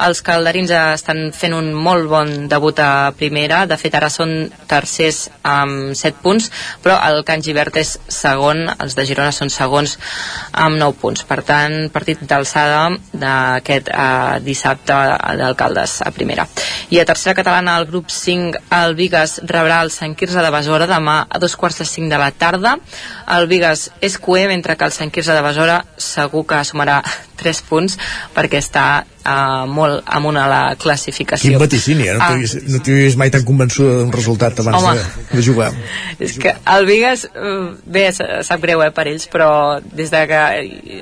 Els calderins estan fent un molt bon debut a primera, de fet ara són tercers amb 7 punts, però el Can Givert és segon, els de Girona són segons amb 9 punts. Per tant, partit d'alçada d'aquest eh, dissabte d'alcaldes a primera. I a tercera catalana, el grup 5, el Vigas rebrà el Sant Quirze de Besora demà a dos quarts de 5 de la tarda. El Vigas és cué, mentre que el Sant Quirze de Besora segur que sumarà 3 punts perquè està uh, molt amunt a la classificació. Quin vaticini, eh? No Ah, t'he vist, no vist mai tan convençuda d'un resultat abans Home. de, de jugar. és que el Vigas, eh, bé, sap greu eh, per ells, però des de que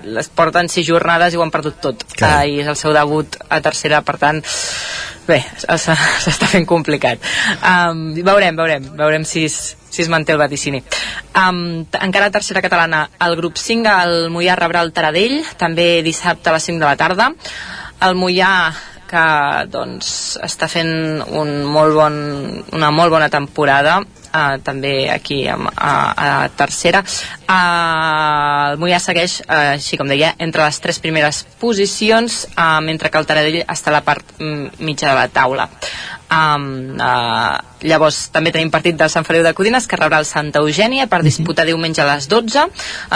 les porten sis jornades i ho han perdut tot. Clar. Uh, I és el seu debut a tercera, per tant, bé, s'està fent complicat. Um, veurem, veurem, veurem si es, si es manté el vaticini. Um, encara tercera catalana, el grup 5, el Mollà rebrà el Taradell, també dissabte a les 5 de la tarda. El Mollà que doncs, està fent un molt bon, una molt bona temporada uh, també aquí a, a, a tercera. Uh, el Mollà segueix uh, així com deia entre les tres primeres posicions uh, mentre que el Taradell està a la part mm, mitja de la taula um, uh, llavors també tenim partit del Sant Feliu de Codines que rebrà el Santa Eugènia per disputar diumenge a les 12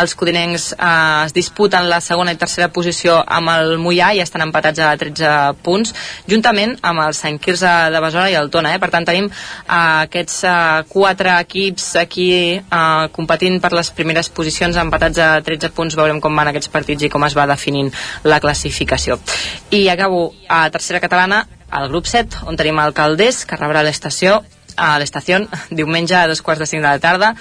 els codinencs uh, es disputen la segona i tercera posició amb el Mollà i estan empatats a 13 punts juntament amb el Sant Quirze de Besora i el Tona eh? per tant tenim uh, aquests uh, quatre equips aquí uh, competint per les primeres posicions empatats a 13 punts. Veurem com van aquests partits i com es va definint la classificació. I acabo a tercera catalana al grup 7 on tenim el Caldés que rebrà l'estació a l'estació diumenge a dos quarts de cinc de la tarda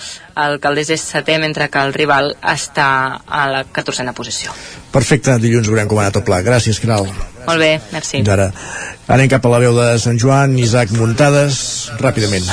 el Caldés és setè mentre que el rival està a la 14a posició Perfecte, dilluns veurem com ha anat el pla. Gràcies, Caral. molt bé, merci Fins ara. Anem cap a la veu de Sant Joan, Isaac Muntades, ràpidament.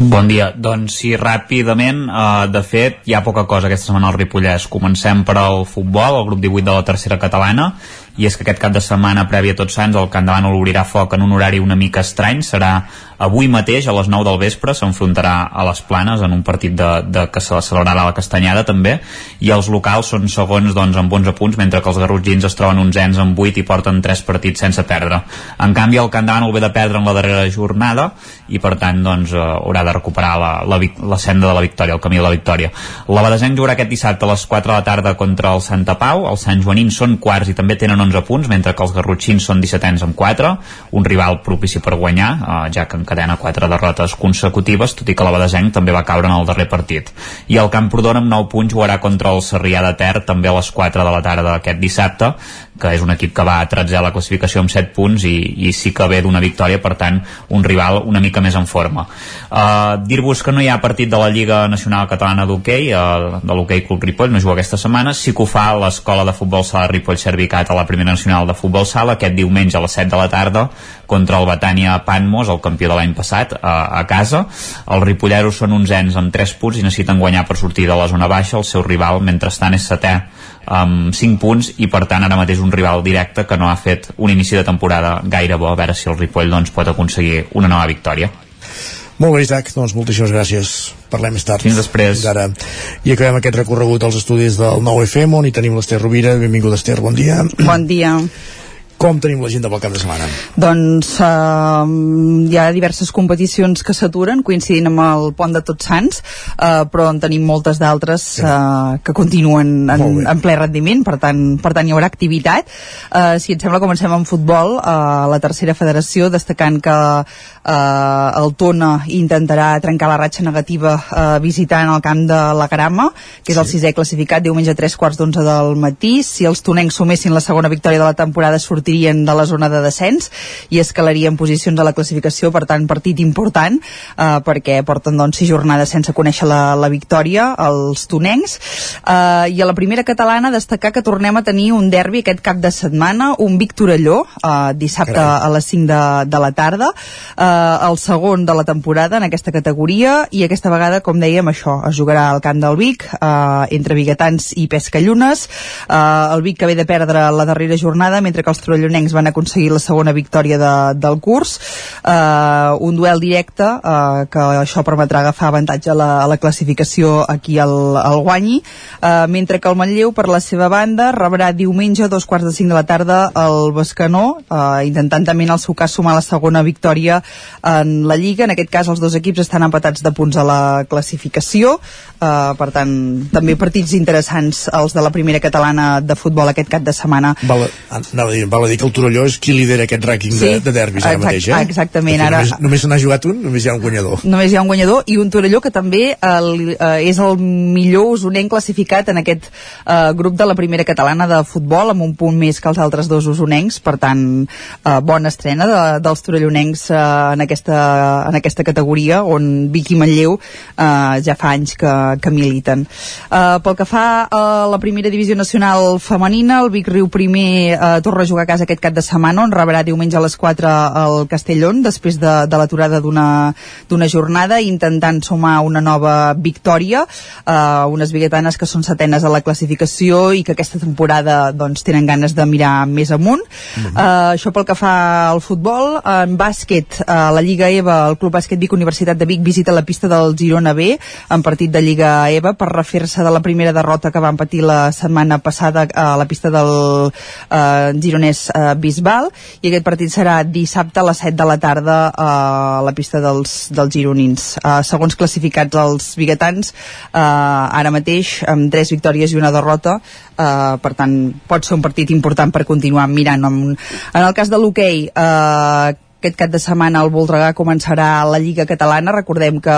Bon dia. Doncs sí, ràpidament, eh, de fet, hi ha poca cosa aquesta setmana al Ripollès. Comencem per al futbol, el grup 18 de la tercera catalana, i és que aquest cap de setmana previ a Tots Sants el Camp de Bànol obrirà foc en un horari una mica estrany, serà avui mateix a les 9 del vespre s'enfrontarà a les Planes en un partit de, de que se celebrarà la Castanyada també. I els locals són segons doncs, amb 11 punts mentre que els garrotgins es troben onzens amb 8 i porten 3 partits sense perdre. En canvi el Camp de Bànol ve de perdre en la darrera jornada i per tant doncs, eh, haurà de recuperar la, la, la senda de la victòria, el camí de la victòria. La Badesenc jugarà aquest dissabte a les 4 de la tarda contra el Santa Pau. Els Sant Joanins són quarts i també tenen 11 punts mentre que els garrotxins són 17ens amb 4 un rival propici per guanyar eh, ja que encadena 4 derrotes consecutives tot i que la Badesenc també va caure en el darrer partit. I el Camprodon amb 9 punts jugarà contra el Sarrià de Ter també a les 4 de la tarda d'aquest dissabte que és un equip que va a 13 a la classificació amb 7 punts i, i sí que ve d'una victòria per tant un rival una mica més en forma. Uh, dir-vos que no hi ha partit de la Lliga Nacional Catalana d'Hockey uh, de l'Hockey Club Ripoll, no juga aquesta setmana. Sí que ho fa l'escola de futbol sala Ripoll Cervicat a la primera nacional de futbol sala aquest diumenge a les 7 de la tarda contra el Batània Panmos, el campió de l'any passat a, a casa, els ripolleros són onzens amb 3 punts i necessiten guanyar per sortir de la zona baixa, el seu rival mentrestant és setè amb 5 punts i per tant ara mateix un rival directe que no ha fet un inici de temporada gaire bo, a veure si el Ripoll doncs, pot aconseguir una nova victòria. Molt bé, Isaac, doncs moltíssimes gràcies. Parlem més tard. Fins després. Fins ara. I acabem aquest recorregut als estudis del 9FM, on hi tenim l'Ester Rovira. Benvinguda, Ester, bon dia. Bon dia. Com tenim l'agenda pel cap de setmana? Doncs uh, hi ha diverses competicions que s'aturen coincidint amb el pont de Tots Sants uh, però en tenim moltes d'altres uh, que continuen en, en ple rendiment per tant, per tant hi haurà activitat. Uh, si et sembla comencem amb futbol. Uh, la tercera federació destacant que uh, el Tona intentarà trencar la ratxa negativa uh, visitant el camp de la Grama que és el sisè classificat diumenge a tres quarts d'onze del matí. Si els tonencs sumessin la segona victòria de la temporada sortirien de la zona de descens i escalarien posicions de la classificació, per tant partit important eh, perquè porten doncs sis jornades sense conèixer la, la victòria els tonencs. Eh, i a la primera catalana destacar que tornem a tenir un derbi aquest cap de setmana, un Vic Torelló eh, dissabte Carai. a les 5 de, de la tarda. Eh, el segon de la temporada en aquesta categoria i aquesta vegada, com dèiem, això es jugarà al camp del Vic eh, entre biguetans i pescallunes eh, el Vic que ve de perdre la darrera jornada mentre que els torellonencs van aconseguir la segona victòria de, del curs. Eh, un duel directe eh, que això permetrà agafar avantatge a la, a la classificació aquí al, al guanyi. Eh, mentre que el Manlleu per la seva banda rebrà diumenge a dos quarts de cinc de la tarda el Bescanó eh, intentant també en el seu cas sumar la segona victòria en la Lliga en aquest cas els dos equips estan empatats de punts a la classificació eh, per tant també partits interessants els de la primera catalana de futbol aquest cap de setmana Val, anava a dir, val a dir que el Torelló és qui lidera aquest rànquing de, de derbis ara exact- mateix, eh? exactament, ara- Només, només se n'ha jugat un, només hi ha un guanyador. només hi ha un guanyador i un Torelló que també el, eh, és el millor usonenc classificat en aquest eh, grup de la primera catalana de futbol amb un punt més que els altres dos usonencs per tant, eh, bona estrena de, dels torellonencs eh, en, aquesta, en aquesta categoria on Vic i Manlleu eh, ja fa anys que, que militen eh, pel que fa a la primera divisió nacional femenina el Vic Riu primer eh, torna a jugar a casa aquest cap de setmana on rebrà diumenge a les 4 el Castellón després de, de l'aturada d'una jornada intentant sumar una nova victòria eh, unes biguetanes que són setenes a la classificació i que aquesta temporada doncs, tenen ganes de mirar més amunt uh -huh. eh, això pel que fa al futbol en bàsquet, a la Lliga EVA el Club Bàsquet Vic Universitat de Vic visita la pista del Girona B en partit de Lliga EVA per refer-se de la primera derrota que van patir la setmana passada a la pista del eh, Gironès eh, Bisbal i aquest partit serà dissabte a les 7 de la tarda a la pista dels, dels gironins. Eh, segons classificats els biguetans, eh, ara mateix amb tres victòries i una derrota, eh, per tant pot ser un partit important per continuar mirant. En, en el cas de l'hoquei, eh, aquest cap de setmana el Voltregà començarà la Lliga Catalana. Recordem que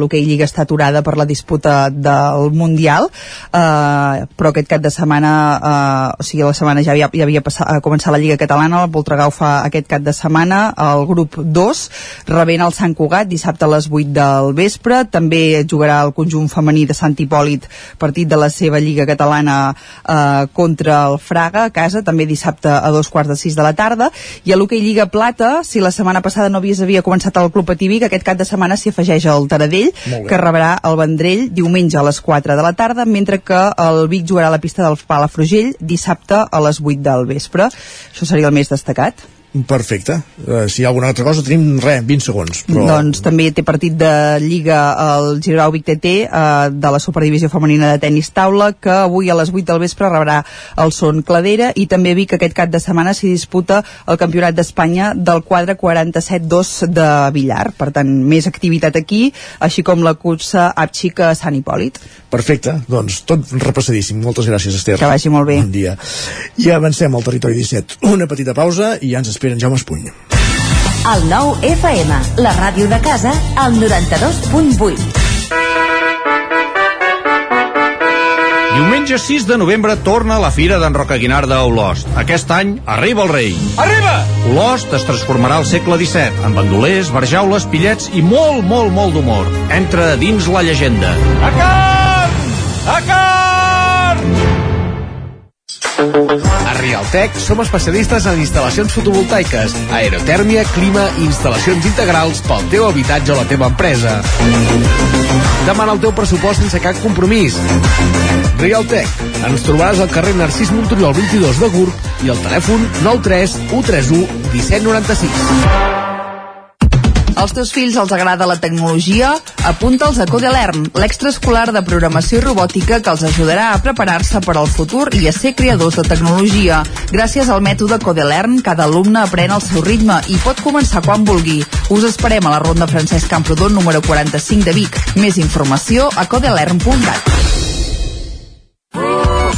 l'hoquei Lliga està aturada per la disputa del Mundial, eh, però aquest cap de setmana, eh, o sigui, la setmana ja havia, ja havia passat, començat la Lliga Catalana, el Voltregà ho fa aquest cap de setmana, el grup 2, rebent el Sant Cugat dissabte a les 8 del vespre. També jugarà el conjunt femení de Sant Hipòlit, partit de la seva Lliga Catalana eh, contra el Fraga a casa, també dissabte a dos quarts de sis de la tarda. I a l'hoquei Lliga Plata, si la setmana passada no havies havia començat el Club Pativic, aquest cap de setmana s'hi afegeix el Taradell, que rebrà el Vendrell diumenge a les 4 de la tarda, mentre que el Vic jugarà a la pista del Palafrugell dissabte a les 8 del vespre. Això seria el més destacat. Perfecte. Uh, si hi ha alguna altra cosa, tenim res, 20 segons. Però... Doncs també té partit de Lliga el Girau Vic TT eh, de la Superdivisió Femenina de Tenis Taula que avui a les 8 del vespre rebrà el Son Cladera i també Vic aquest cap de setmana s'hi disputa el Campionat d'Espanya del quadre 47-2 de Villar. Per tant, més activitat aquí, així com la cursa Apxica a Sant Hipòlit. Perfecte, doncs tot repassadíssim. Moltes gràcies, Esther. Que vagi molt bé. Bon dia. I avancem al territori 17. Una petita pausa i ja ens esperen Jaume Espuny. El nou FM, la ràdio de casa, al 92.8. Diumenge 6 de novembre torna la Fira d'en Roca Guinarda a Olost. Aquest any arriba el rei. Arriba! Olost es transformarà al segle XVII, amb bandolers, barjaules, pillets i molt, molt, molt d'humor. Entra dins la llegenda. A carn! A carn! A Rialtec som especialistes en instal·lacions fotovoltaiques, aerotèrmia, clima i instal·lacions integrals pel teu habitatge o la teva empresa. Demana el teu pressupost sense cap compromís. Rialtec. Ens trobaràs al carrer Narcís Monturiol 22 de Gurb i al telèfon 93 131 1796. Als teus fills els agrada la tecnologia? Apunta'ls a Codelern, l'extraescolar de programació i robòtica que els ajudarà a preparar-se per al futur i a ser creadors de tecnologia. Gràcies al mètode Codelern, cada alumne aprèn al seu ritme i pot començar quan vulgui. Us esperem a la Ronda Francesc Camprodon número 45 de Vic. Més informació a codelern.cat.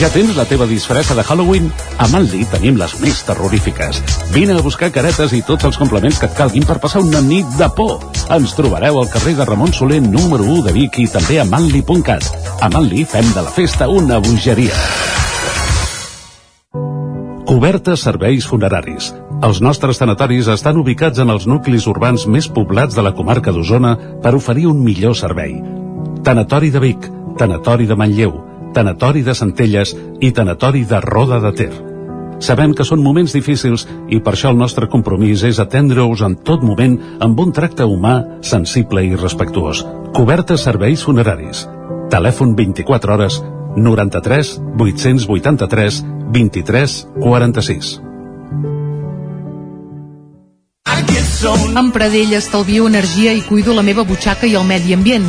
Ja tens la teva disfressa de Halloween? A Manli tenim les més terrorífiques. Vine a buscar caretes i tots els complements que et calguin per passar una nit de por. Ens trobareu al carrer de Ramon Soler número 1 de Vic i també a manli.cat. A Manli fem de la festa una bogeria. Cobertes serveis funeraris. Els nostres tanatoris estan ubicats en els nuclis urbans més poblats de la comarca d'Osona per oferir un millor servei. Tanatori de Vic, Tanatori de Manlleu, Tanatori de Centelles i Tanatori de Roda de Ter. Sabem que són moments difícils i per això el nostre compromís és atendre-us en tot moment amb un tracte humà, sensible i respectuós. Cobertes serveis funeraris. Telèfon 24 hores 93 883 23 46. Amb Pradell estalvio energia i cuido la meva butxaca i el medi ambient.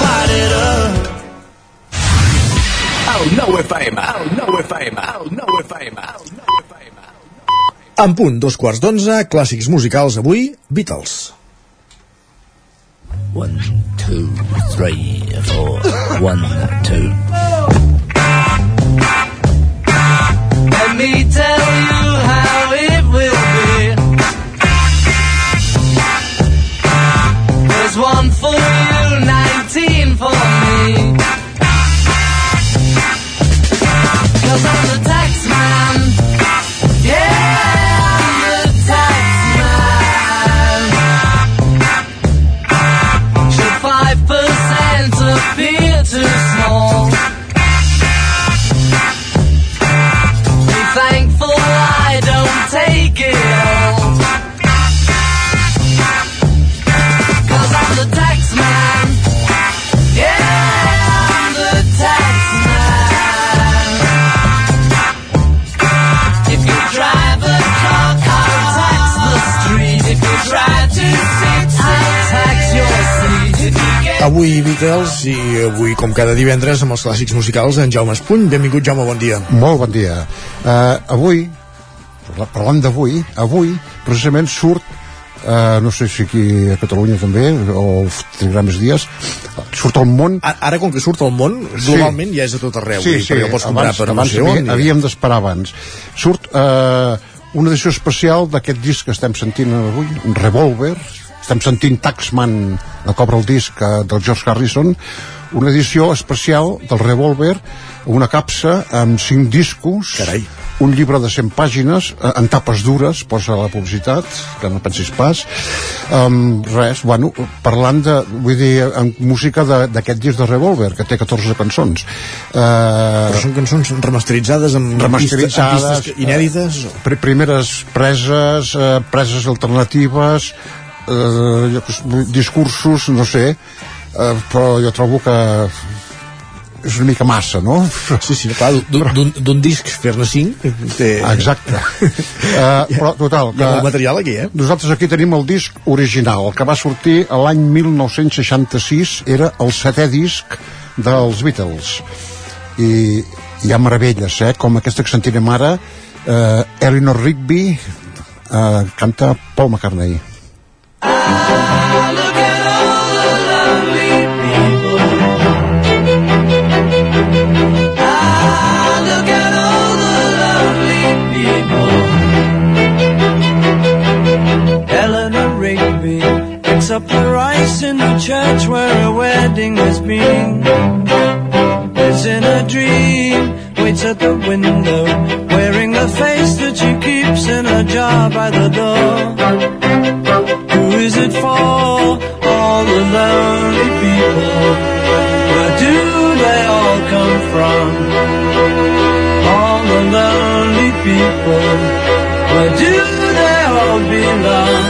El nou FM, el nou FM, el nou FM, el nou En punt, dos quarts d'onze, clàssics musicals avui, Beatles. One, two, three, four. One, two. Let me tell you how it will be. There's one for you, 19 for me. Avui Beatles i avui, com cada divendres, amb els clàssics musicals, en Jaume Espuny. Benvingut, Jaume, bon dia. Molt bon dia. Uh, avui, parla- parlant d'avui, avui precisament surt uh, no sé si aquí a Catalunya també o trigarà més dies surt al món A- Ara, com que surt al món, globalment ja és a tot arreu. sí, sí, ho pots comprar abans, per abans emoció. havíem, havíem d'esperar abans surt uh, una edició especial d'aquest disc que estem sentint avui Revolver estem sentint Taxman de cobra el disc uh, del George Harrison una edició especial del Revolver una capsa amb cinc discos Carai. un llibre de 100 pàgines eh, en tapes dures, posa la publicitat que no pensis pas um, res, bueno, parlant de vull dir, amb música de- d'aquest disc de Revolver que té 14 cançons uh, Però són cançons remasteritzades amb, remasteritzades amb pistes inèdites? eh, pr primeres preses eh, preses alternatives eh, que s- discursos no sé eh, però jo trobo que és una mica massa, no? Sí, sí, clar, d'un- disc fer-ne cinc té... Exacte. uh, però, total, Hi ha material aquí, eh? Nosaltres aquí tenim el disc original, el que va sortir l'any 1966, era el setè disc dels Beatles. I hi ha meravelles, eh? Com aquesta que sentirem ara, eh, Eleanor Rigby eh, canta Paul McCartney. Up the rice in the church where a wedding has been. Lives in a dream, waits at the window, wearing the face that she keeps in a jar by the door. Is it for? All the lonely people. Where do they all come from? All the lonely people. Where do they all belong?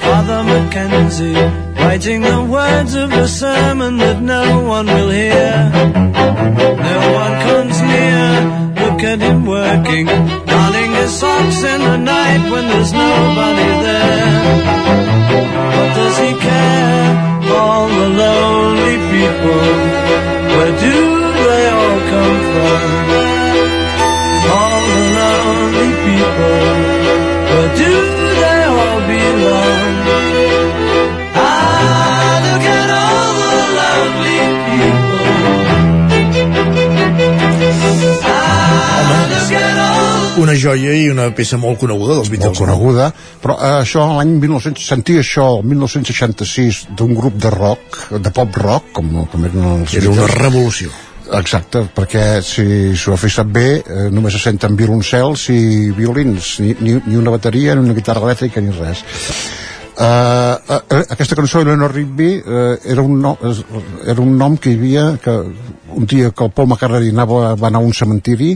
Father Mackenzie, writing the words of a sermon that no one will hear. No one comes near. Look at him working, darning his socks in the night when there's nobody there. What does he care? All the lonely people. Where do they all come from? Una joia i una peça molt coneguda dels Beatles. molt coneguda, però eh, això l'any 1900, sentir això el 1966 d'un grup de rock, de pop rock, com, com eren els Era una Beatles. revolució. Exacte, perquè si s'ho ha fixat bé, eh, només se senten violoncels i violins, ni, ni, ni una bateria, ni una guitarra elèctrica, ni res. Uh, uh, aquesta cançó Eleanor Rigby uh, era, un nom, era un nom que hi havia que un dia que el Paul McCartney anava, va anar a un cementiri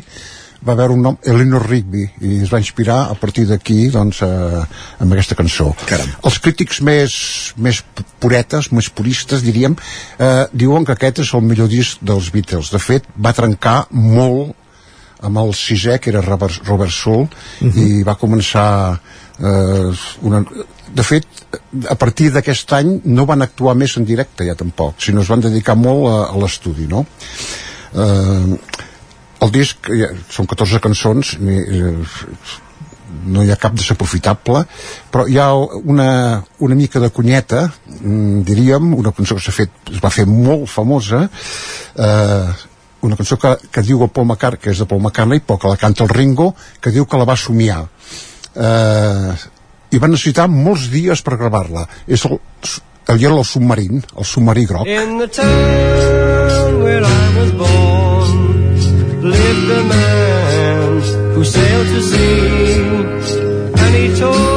va veure un nom, Eleanor Rigby i es va inspirar a partir d'aquí doncs, eh, amb aquesta cançó Caram. els crítics més, més puretes, més puristes diríem, eh, diuen que aquest és el millor disc dels Beatles de fet va trencar molt amb el sisè que era Robert, Robert Soul Mhm. i va començar eh, una... de fet a partir d'aquest any no van actuar més en directe ja tampoc, sinó es van dedicar molt a, a l'estudi no? eh, el disc ja, són 14 cançons i, eh, no hi ha cap desaprofitable però hi ha una, una mica de cunyeta mm, diríem, una cançó que s'ha fet es va fer molt famosa eh, una cançó que, que diu el Paul McCartney, que és de Paul McCartney però que la canta el Ringo, que diu que la va somiar. Eh, i van necessitar molts dies per gravar-la. És el, el Yellow Submarine el submarí groc. In the town where I was born lived a man who sailed to sea, and he told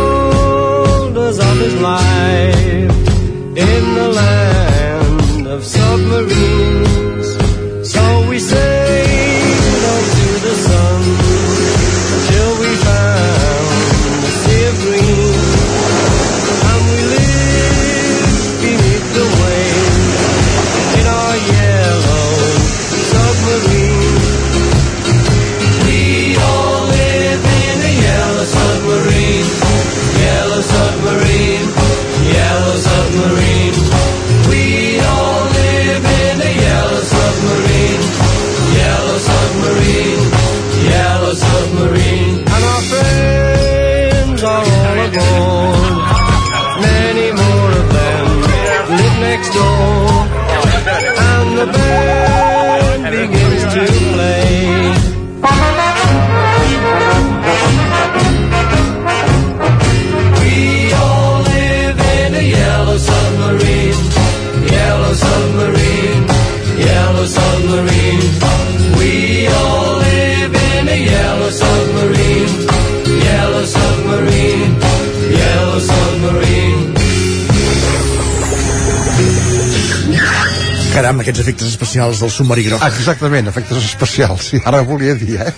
Caram, aquests efectes especials del submarí groc. Exactament, efectes especials. Sí, ara volia dir, eh?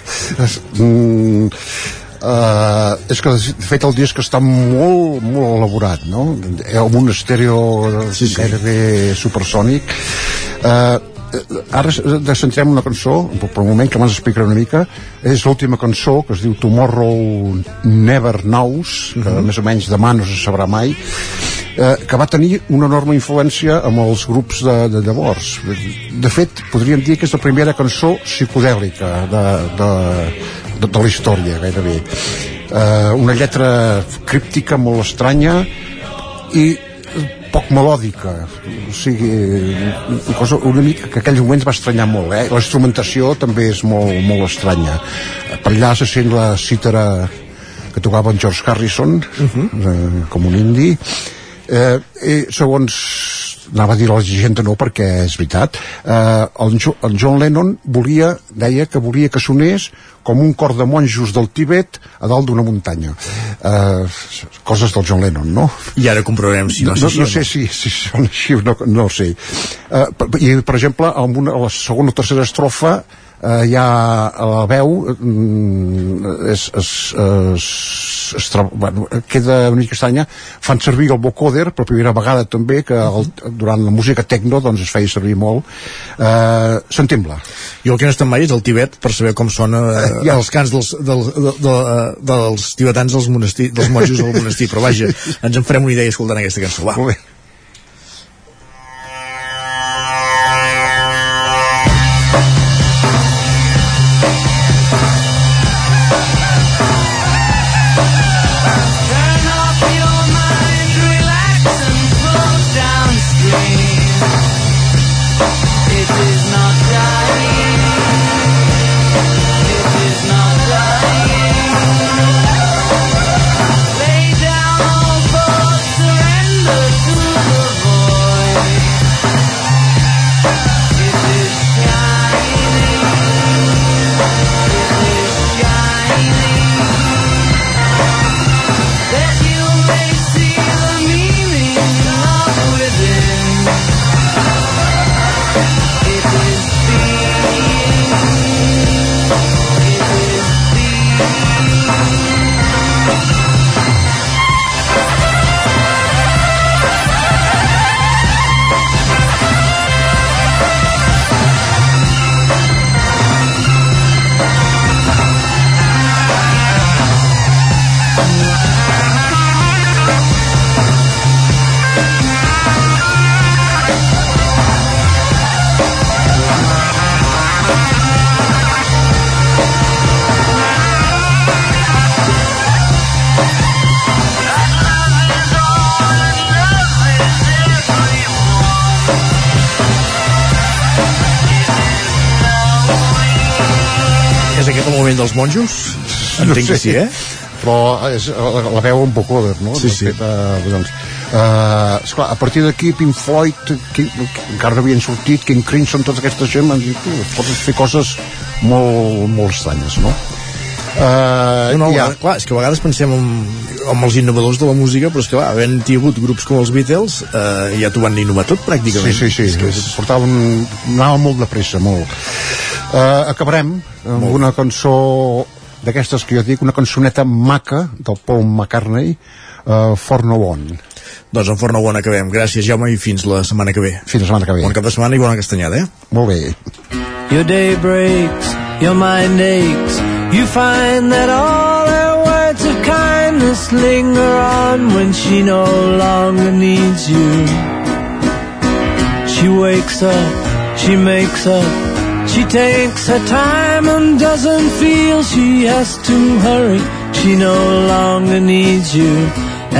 Es, mm, uh, és que de fet el disc està molt molt elaborat no? amb un estèreo sí, sí. gairebé supersònic uh, ara centrem una cançó per un moment que abans explicaré una mica és l'última cançó que es diu Tomorrow Never Knows que uh -huh. més o menys demà no se sabrà mai eh, que va tenir una enorme influència amb els grups de, de llavors de fet podríem dir que és la primera cançó psicodèlica de, de, de, de la història gairebé eh, una lletra críptica molt estranya i poc melòdica o sigui, una cosa una mica que en aquells moments va estranyar molt eh? la instrumentació també és molt, molt estranya per allà se sent la cítara que tocava en George Harrison uh -huh. eh, com un indi eh, i segons anava a dir la llegenda no perquè és veritat eh, el, jo, el John Lennon volia, deia que volia que sonés com un cor de monjos del Tibet a dalt d'una muntanya. Eh, coses del John Lennon no? i ara comprovarem si no, no, no, no sé si, si són així no, no ho sé. Eh, per, i per exemple amb una, a la segona o tercera estrofa eh, hi ha la veu mm, és, és, és, es, troba, bueno, queda una mica estranya fan servir el vocoder per primera vegada també que el, durant la música techno doncs es feia servir molt eh, sentim-la jo el que no estem mai és el Tibet per saber com sona eh, ja. els cants dels, del, de, de, de, dels tibetans dels, monestir, dels monjos del monestir però vaja, ens en farem una idea escoltant aquesta cançó va. Molt bé. Monjos? Entenc que sí, eh? però és la, la veu un vocoder, no? Sí, sí. Fet, uh, doncs, uh, esclar, a partir d'aquí Pink Floyd que, encara no havien sortit King Crimson, tota aquesta gent han dit, pots fer coses molt, molt estranyes, no? Uh, no, no, ja. clar, és que a vegades pensem en, en els innovadors de la música, però és que clar, havent tingut grups com els Beatles, eh, ja t'ho van innovar tot pràcticament. Sí, sí, sí, És que és... portaven, anava molt de pressa, molt. Uh, acabarem amb molt. una cançó d'aquestes que jo dic, una cançoneta maca del Paul McCartney, uh, For No One. Doncs en For No One acabem. Gràcies, Jaume, i fins la setmana que ve. Fins la setmana que ve. Bon cap de setmana i bona castanyada, eh? Molt bé. Your day breaks, your mind aches. You find that all her words of kindness linger on when she no longer needs you. She wakes up, she makes up, she takes her time and doesn't feel she has to hurry. She no longer needs you.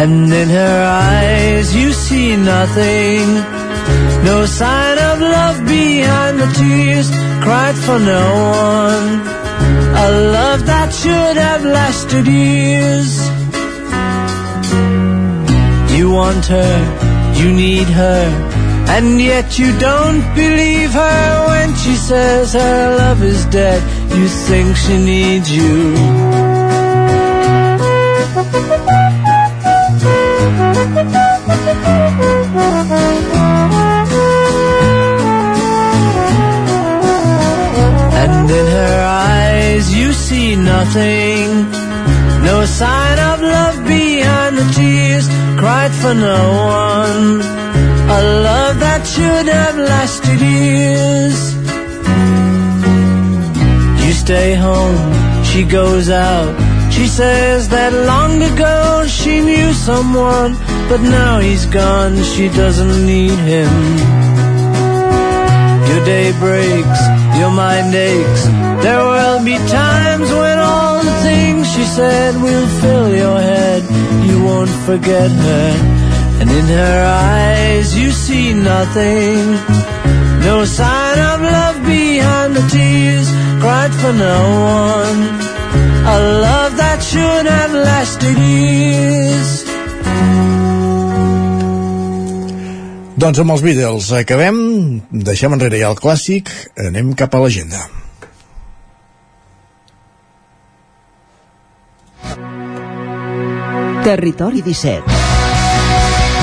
And in her eyes you see nothing. No sign of love behind the tears cried for no one. A love that should have lasted years. You want her, you need her, and yet you don't believe her when she says her love is dead. You think she needs you. And in her eyes you see nothing. No sign of love behind the tears cried for no one. A love that should have lasted years. You stay home, she goes out. She says that long ago she knew someone, but now he's gone, she doesn't need him. Your day breaks, your mind aches. There will be times when all the things she said will fill your head. You won't forget her. And in her eyes you see nothing. No sign of love behind the tears cried for no one. A love that should have lasted years. Doncs amb els Beatles acabem, deixem enrere ja el clàssic, anem cap a l'agenda. Territori 17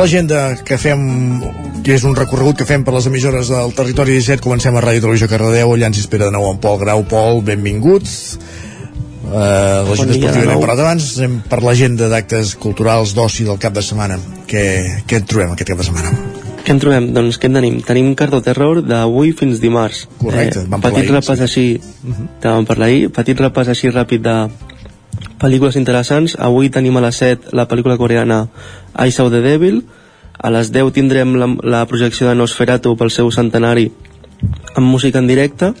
L'agenda que fem que és un recorregut que fem per les emissores del territori 17 comencem a Ràdio Televisió Cardedeu allà ens espera de nou en Pol Grau Pol, benvinguts Uh, l'agenda Bon esportiva n'hem parlat abans anem per l'agenda d'actes culturals d'oci del cap de setmana què, què et trobem aquest cap de setmana? Què en trobem? Doncs què en tenim? Tenim Cardo Terror d'avui fins dimarts. Correcte, vam parlar petit ahir, repàs sí. així, Mhm. que vam parlar ahir, petit repàs així ràpid de pel·lícules interessants. Avui tenim a les 7 la pel·lícula coreana I Saw the Devil, a les 10 tindrem la, la projecció de Nosferatu pel seu centenari amb música en directe.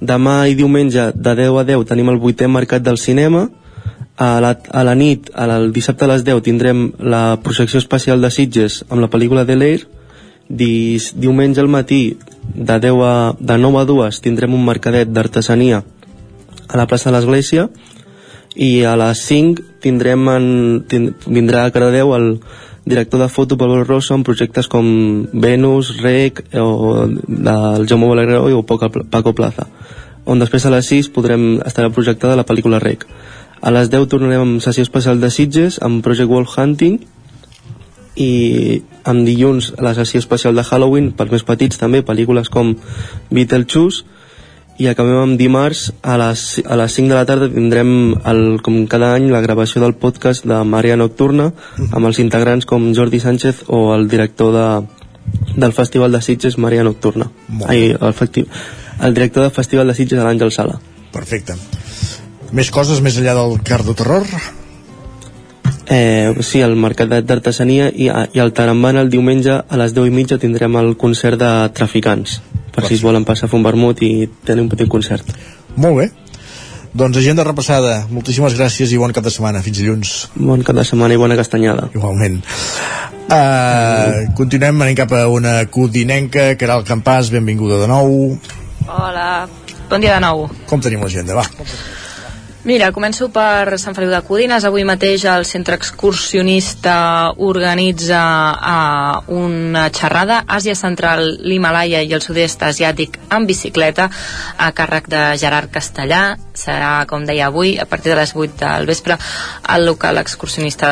Demà i diumenge, de 10 a 10, tenim el vuitè mercat del cinema. A la, a la nit, a la, el dissabte a les 10, tindrem la projecció especial de Sitges amb la pel·lícula de l'Air. Dis, diumenge al matí, de, 10 a, de 9 a 2, tindrem un mercadet d'artesania a la plaça de l'Església i a les 5 tindrem en, tind, vindrà a Cardedeu el director de foto Pablo Rosso amb projectes com Venus, Rec o del Jaume Balagueró o Paco Plaza on després a les 6 podrem estar projectada la pel·lícula Rec. A les 10 tornarem amb sessió especial de Sitges amb Project Wolf Hunting i amb dilluns la sessió especial de Halloween pels més petits també, pel·lícules com Beetlejuice i acabem amb dimarts a les, a les 5 de la tarda tindrem el, com cada any la gravació del podcast de Maria Nocturna amb els integrants com Jordi Sánchez o el director de, del Festival de Sitges Maria Nocturna Ai, el, el director del Festival de Sitges de l'Àngel Sala Perfecte. Més coses més enllà del Cardo Terror? Eh, sí, el Mercat d'Artesania i, i al Taramban el diumenge a les 10 i mitja tindrem el concert de Traficants per si es volen passar a fer un vermut i tenir un petit concert. Molt bé. Doncs agenda repassada. Moltíssimes gràcies i bon cap de setmana. Fins dilluns. Bon cap de setmana i bona castanyada. Igualment. Uh, continuem, anem cap a una codinenca, Caral Campàs, benvinguda de nou. Hola, bon dia de nou. Com tenim l'agenda? Va. Mira, començo per Sant Feliu de Codines. Avui mateix el centre excursionista organitza uh, una xerrada Àsia Central, l'Himalaya i el sud-est asiàtic en bicicleta a càrrec de Gerard Castellà. Serà, com deia avui, a partir de les 8 del vespre al local excursionista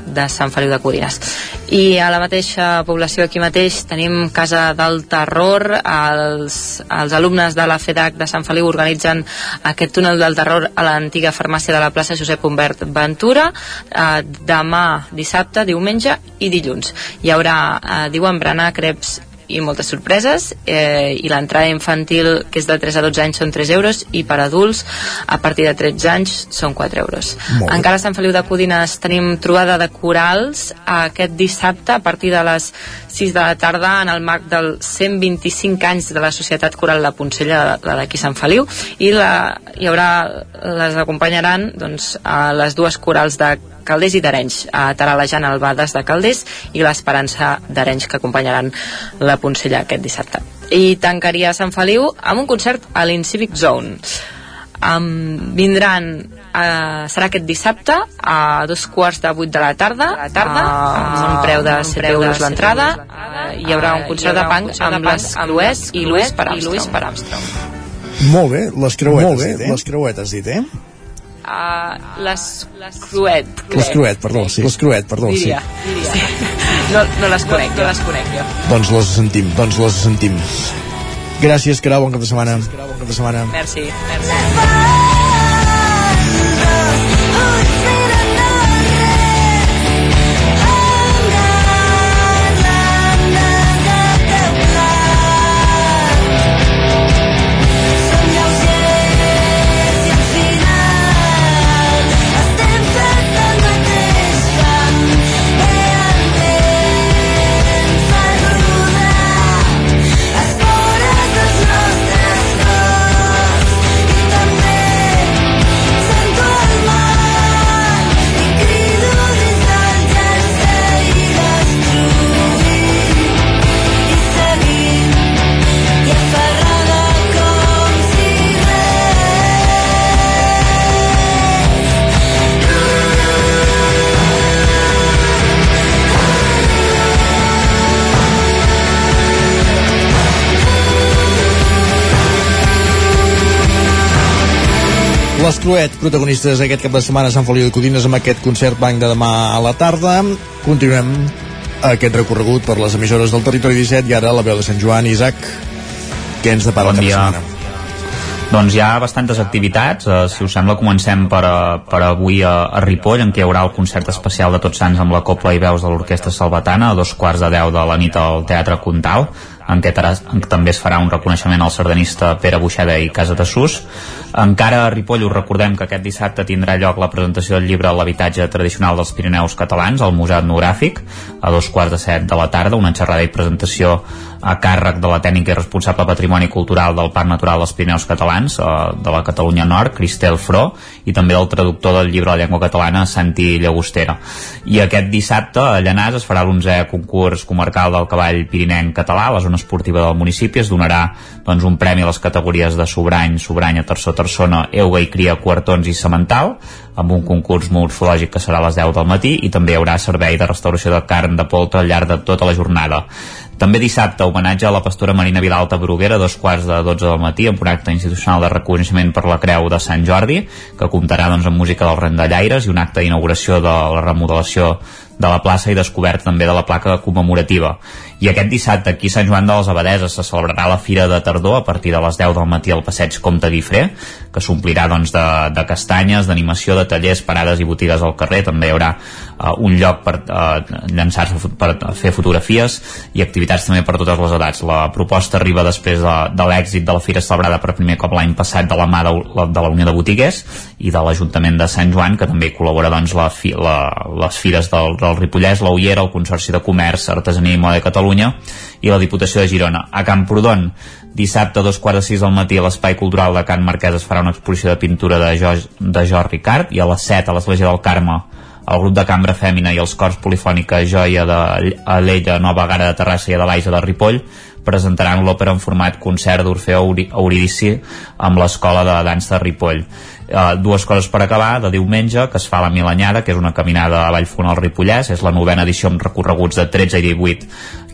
de, Sant Feliu de Codines. I a la mateixa població aquí mateix tenim Casa del Terror. Els, els alumnes de la FEDAC de Sant Feliu organitzen aquest túnel del terror a l'antiga farmàcia de la plaça Josep Humbert Ventura eh, demà, dissabte, diumenge i dilluns. Hi haurà, eh, diuen, berenar, creps i moltes sorpreses. Eh, i l'entrada infantil que és de 3 a 12 anys són 3 euros i per adults a partir de 13 anys són 4 euros. Encara a Sant Feliu de Codines tenim trobada de corals aquest dissabte a partir de les 6 de la tarda en el marc del 125 anys de la Societat Coral La Poncella la d'aquí Sant Feliu. I la, hi haurà les acompanyaran doncs, a les dues corals de Calders i d'Arenys, a Taralejant Albades de Calders i l'Esperança d'Arenys que acompanyaran la Poncella aquest dissabte. I tancaria Sant Feliu amb un concert a l'Incivic Zone. Um, vindran uh, serà aquest dissabte a dos quarts de vuit de la tarda, a la tarda uh, amb un preu de 7 euros l'entrada uh, hi haurà un concert de punk amb les Crues i Luis per Armstrong. Molt bé, les creuetes, Molt bé, dit, eh? les creuetes, dit, eh? Uh, les, les Cruet. Les Cruet, perdó, sí. Les Cruet, perdó, diria, sí. Diria. Sí. No, no les conec, no, no les conec jo. Doncs les sentim, doncs les sentim. Gràcies, Caral, bon cap de setmana. Bon cap de setmana. Merci, merci. Les Cruet, protagonistes aquest cap de setmana a Sant Feliu de Codines amb aquest concert banc de demà a la tarda. Continuem aquest recorregut per les emissores del Territori 17 i ara la veu de Sant Joan, Isaac, què ens depara bon dia. setmana? Doncs hi ha bastantes activitats, eh, si us sembla comencem per, a, per avui a, a Ripoll en què hi haurà el concert especial de Tots Sants amb la Copla i Veus de l'Orquestra Salvatana a dos quarts de deu de la nit al Teatre Comtal en què, també es farà un reconeixement al sardanista Pere Buixeda i Casa de Sus. Encara a Ripoll us recordem que aquest dissabte tindrà lloc la presentació del llibre L'habitatge tradicional dels Pirineus catalans al Museu Etnogràfic a dos quarts de set de la tarda, una xerrada i presentació a càrrec de la tècnica i responsable patrimoni cultural del Parc Natural dels Pirineus Catalans eh, de la Catalunya Nord, Cristel Fro, i també del traductor del llibre de la llengua catalana, Santi Llagostera. I aquest dissabte a Llanàs es farà l'11è concurs comarcal del cavall pirinenc català a la zona esportiva del municipi. Es donarà doncs, un premi a les categories de sobrany, sobranya, terçó, terçona, euga i cria, quartons i semental, amb un concurs morfològic que serà a les 10 del matí i també hi haurà servei de restauració de carn de poltre al llarg de tota la jornada. També dissabte, homenatge a la pastora Marina Vilalta Bruguera, dos quarts de 12 del matí, amb un acte institucional de reconeixement per la Creu de Sant Jordi, que comptarà doncs, amb música dels Rendallaires i un acte d'inauguració de la remodelació de la plaça i descoberta també de la placa commemorativa. I aquest dissabte aquí a Sant Joan de les Abadeses se celebrarà la Fira de Tardor a partir de les 10 del matí al passeig Comte Guifré, que s'omplirà doncs, de, de castanyes, d'animació, de tallers, parades i botigues al carrer, també hi haurà uh, un lloc per uh, llançar-se per fer fotografies i activitats també per totes les edats. La proposta arriba després de, de l'èxit de la fira celebrada per primer cop l'any passat de la mà de, de la Unió de Botiguers i de l'Ajuntament de Sant Joan, que també col·labora doncs, la, fi, la, les fires del, del Ripollès, la Ullera, el Consorci de Comerç, Artesania i Moda de Catalunya i la Diputació de Girona. A Camprodon, dissabte a dos quarts de sis al matí a l'Espai Cultural de Can Marquès es farà una exposició de pintura de, jo, de Jordi Ricard i a les 7 a l'Església del Carme el grup de cambra fèmina i els cors polifònica Joia de Lleida, Nova Gara de Terrassa i Adelaisa de Ripoll presentaran l'òpera en format concert d'Orfeo Euridici amb l'Escola de Dansa de Ripoll. Uh, dues coses per acabar, de diumenge, que es fa la Milanyada, que és una caminada a Vallfont al Ripollès, és la novena edició amb recorreguts de 13 i 18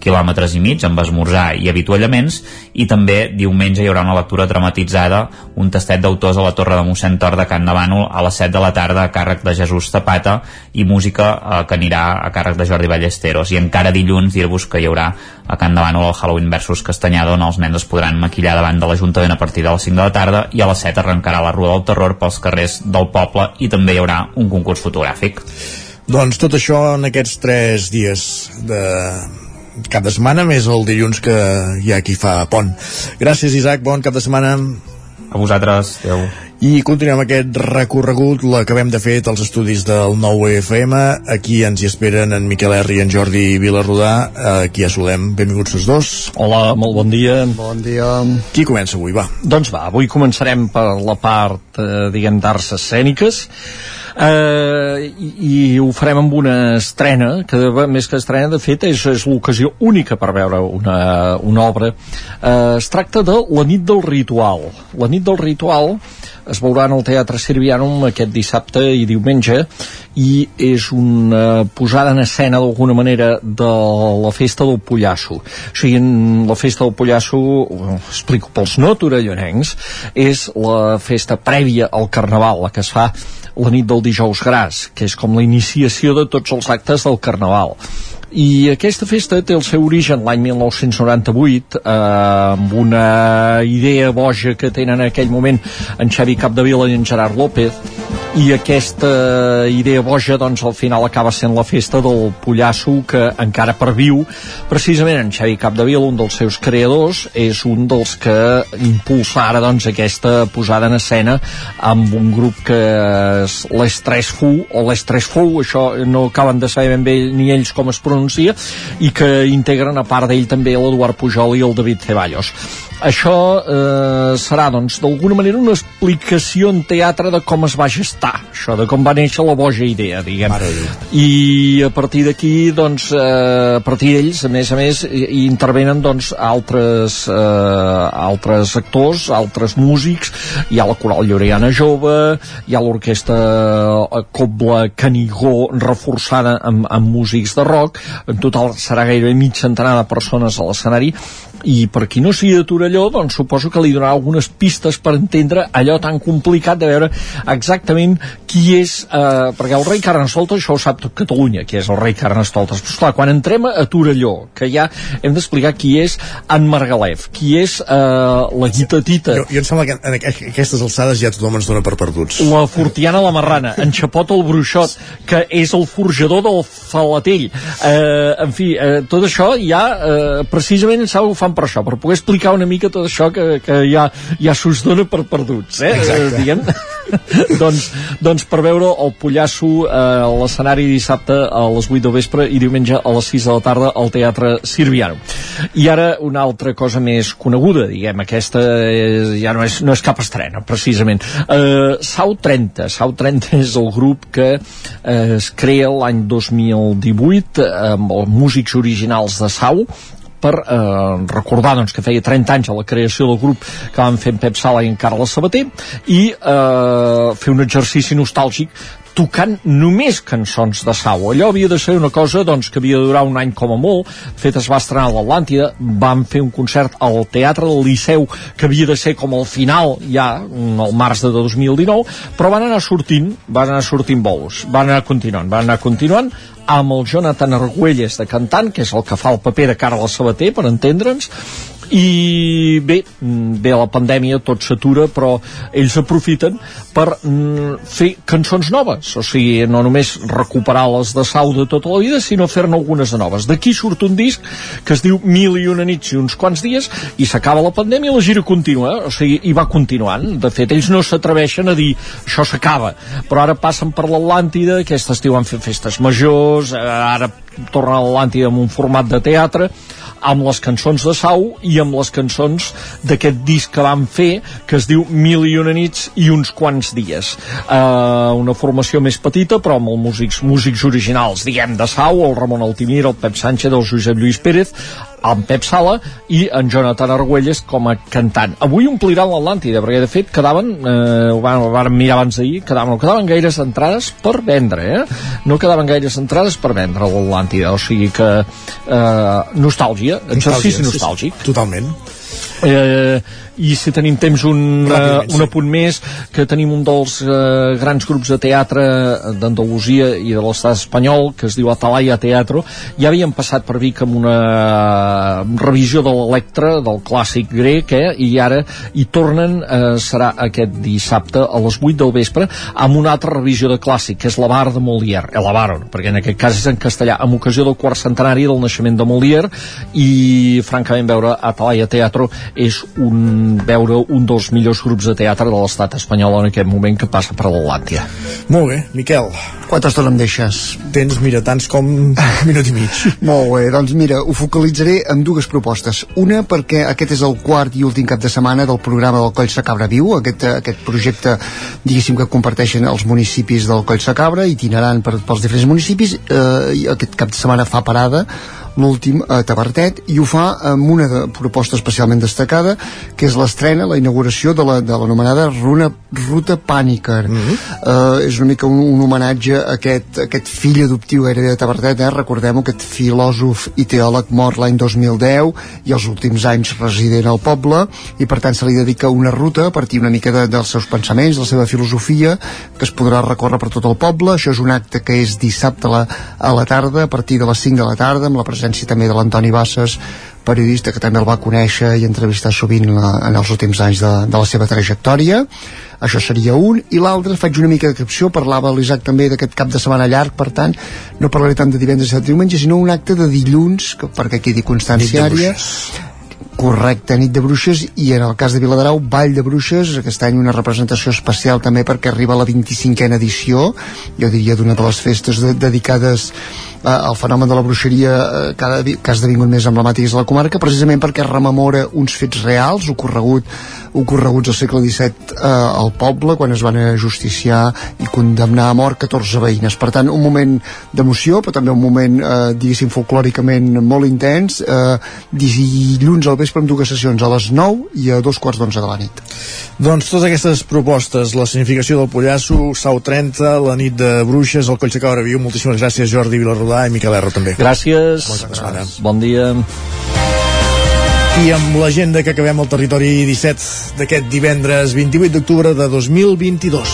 quilòmetres i mig amb esmorzar i avituallaments i també diumenge hi haurà una lectura dramatitzada un tastet d'autors a la Torre de mossèn Tor de Can Bànol a les 7 de la tarda a càrrec de Jesús Zapata i música eh, que anirà a càrrec de Jordi Ballesteros i encara dilluns dir-vos que hi haurà a Can Bànol el Halloween versus Castanyada on els nens es podran maquillar davant de l'Ajuntament a partir de les 5 de la tarda i a les 7 arrencarà la Rua del Terror pels carrers del poble i també hi haurà un concurs fotogràfic doncs tot això en aquests tres dies de cap de setmana, més el dilluns que hi ha qui fa pont. Gràcies, Isaac, bon cap de setmana. A vosaltres, adeu. I continuem aquest recorregut, l'acabem de fer als estudis del nou FM. Aquí ens hi esperen en Miquel R i en Jordi Vilarrodà. Aquí ja saludem. Benvinguts tots dos. Hola, molt bon dia. Bon dia. Qui comença avui, va? Doncs va, avui començarem per la part, eh, diguem, d'arts escèniques eh, i, i ho farem amb una estrena que més que estrena de fet és, és l'ocasió única per veure una, una obra eh, es tracta de La nit del ritual La nit del ritual es veurà en el Teatre Sirvianum aquest dissabte i diumenge i és una posada en escena d'alguna manera de la festa del Pollasso. O sigui, en la festa del Pollasso, ho explico pels no torellonencs, és la festa prèvia al Carnaval, la que es fa la nit del dijous gras, que és com la iniciació de tots els actes del Carnaval i aquesta festa té el seu origen l'any 1998 eh, amb una idea boja que tenen en aquell moment en Xavi Capdevila i en Gerard López. I aquesta idea boja doncs al final acaba sent la festa del Pollasso que encara perviu precisament en Xavi Capdevila, un dels seus creadors és un dels que impulsa ara doncs aquesta posada en escena amb un grup que és l'Estrès Fu o l'Estrès Fu, això no acaben de saber ben bé ni ells com es pronuncia pronuncia i que integren a part d'ell també l'Eduard Pujol i el David Ceballos això eh, serà doncs d'alguna manera una explicació en teatre de com es va gestar això, de com va néixer la boja idea diguem, i a partir d'aquí doncs eh, a partir d'ells a més a més hi intervenen doncs altres eh, altres actors, altres músics. Hi ha la coral lloreana jove hi ha l'orquestra eh, Cobla Canigó reforçada amb, amb músics de rock. En total serà gairebé mig centenar de persones a l'escenari i per qui no sigui de Torelló doncs suposo que li donarà algunes pistes per entendre allò tan complicat de veure exactament qui és eh, perquè el rei Carnestoltes això ho sap tot Catalunya qui és el rei Carnestoltes. Però esclar, quan entrem a Torelló que ja hem d'explicar qui és en Margalef qui és eh, la guitatita jo, jo em sembla que en aquestes alçades ja tothom ens dona per perduts. La Fortiana la Marrana en Xapot el Bruixot que és el forjador del Falatell. Eh, en fi, eh, tot això ja eh, precisament ho fan per això, per poder explicar una mica tot això que, que ja, ja s'us dona per perduts, eh? Exacte. Diguem. doncs, doncs per veure el Pollasso eh, a l'escenari dissabte a les 8 del vespre i diumenge a les 6 de la tarda al Teatre Sirviano. I ara una altra cosa més coneguda, diguem, aquesta és, ja no és, no és cap estrena, precisament. Eh, Sau 30, Sau 30 és el grup que eh, es crea l'any 2018 eh, amb els músics originals de Sau per eh, recordar doncs, que feia 30 anys a la creació del grup que van fer en Pep Sala i en Carles Sabater i eh, fer un exercici nostàlgic tocant només cançons de Sau. Allò havia de ser una cosa doncs, que havia de durar un any com a molt. De fet, es va estrenar a l'Atlàntida, van fer un concert al Teatre del Liceu, que havia de ser com el final, ja, el març de 2019, però van anar sortint, van anar sortint bous, van anar continuant, van anar continuant, amb el Jonathan Argüelles de cantant, que és el que fa el paper de Carles Sabater, per entendre'ns, i bé, ve la pandèmia tot s'atura però ells aprofiten per mm, fer cançons noves. O sigui, no només recuperar les de Sau de tota la vida, sinó fer-ne algunes de noves. D'aquí surt un disc que es diu Mil i una nits i uns quants dies i s'acaba la pandèmia i la gira continua. O sigui, i va continuant, de fet ells no s'atreveixen a dir això s'acaba. Però ara passen per l'Atlàntida aquest estiu han fet festes majors eh, ara tornen a l'Atlàntida amb un format de teatre amb les cançons de Sau i amb les cançons d'aquest disc que van fer que es diu Mil i una nits i uns quants dies. Uh, una formació més petita però amb els músics, músics originals diguem de Sau, el Ramon Altimir, el Pep Sánchez el Josep Lluís Pérez en Pep Sala i en Jonathan Argüelles com a cantant. Avui ompliran l'Atlàntida, perquè de fet quedaven, eh, ho van, ho van mirar abans d'ahir, quedaven, no quedaven gaires entrades per vendre, eh? No quedaven gaires entrades per vendre l'Atlàntida, o sigui que eh, nostàlgia, exercici nostàlgic. Sí, totalment. Eh, i si tenim temps un, uh, un apunt més que tenim un dels uh, grans grups de teatre d'Andalusia i de l'estat espanyol que es diu Atalaya Teatro. Ja havien passat per Vic amb una revisió de l'Electra del clàssic grec eh, i ara hi tornen uh, serà aquest dissabte a les 8 del vespre amb una altra revisió de clàssic que és la Bar de Molière eh, la Bar, perquè en aquest cas és en castellà amb ocasió del quart centenari del naixement de Molière i francament veure Atalaya Teatro és un veure un dels millors grups de teatre de l'estat espanyol en aquest moment que passa per l'Atlàntia. Molt bé, Miquel. Quanta estona em deixes? Tens, mira, tants com un minut i mig. Molt bé, doncs mira, ho focalitzaré en dues propostes. Una perquè aquest és el quart i últim cap de setmana del programa del Coll Sacabra Viu, aquest, aquest projecte, diguéssim, que comparteixen els municipis del Coll Sacabra, itinerant per, pels diferents municipis, eh, i aquest cap de setmana fa parada l'últim a Tabertet i ho fa amb una de, proposta especialment destacada que és l'estrena, la inauguració de l'anomenada la, Runa, Ruta Pàniker mm -hmm. uh, és una mica un, un homenatge a aquest, aquest fill adoptiu gairebé de Tabertet, eh? recordem aquest filòsof i teòleg mort l'any 2010 i els últims anys resident al poble i per tant se li dedica una ruta a partir una mica de, dels seus pensaments, de la seva filosofia que es podrà recórrer per tot el poble això és un acte que és dissabte a la, a la tarda a partir de les 5 de la tarda amb la presència presència també de l'Antoni Bassas periodista que també el va conèixer i entrevistar sovint la, en els últims anys de, de la seva trajectòria. Això seria un, i l'altre faig una mica d'excepció, parlava l'Isaac també d'aquest cap de setmana llarg, per tant no parlaré tant de divendres i de diumenge, sinó un acte de dilluns, que, perquè quedi constanciària. Correcte, nit de bruixes i en el cas de Viladrau, Ball de Bruixes aquest any una representació especial també perquè arriba a la 25a edició jo diria d'una de les festes de, dedicades eh, el fenomen de la bruixeria eh, cada, que ha esdevingut més emblemàtic de la comarca precisament perquè rememora uns fets reals ocorregut, ocorreguts al segle XVII eh, al poble quan es van justiciar i condemnar a mort 14 veïnes. Per tant un moment d'emoció però també un moment eh, diguéssim folclòricament molt intens eh, dilluns al vespre amb dues sessions a les 9 i a dos quarts d'onze de la nit. Doncs totes aquestes propostes la significació del Pollasso, Sau 30 la nit de Bruixes, el Coll de Cabra Viu moltíssimes gràcies Jordi Vilarrodà Jordà i Miquel Erro també. Gràcies. Bon dia. I amb l'agenda que acabem al territori 17 d'aquest divendres 28 d'octubre de 2022.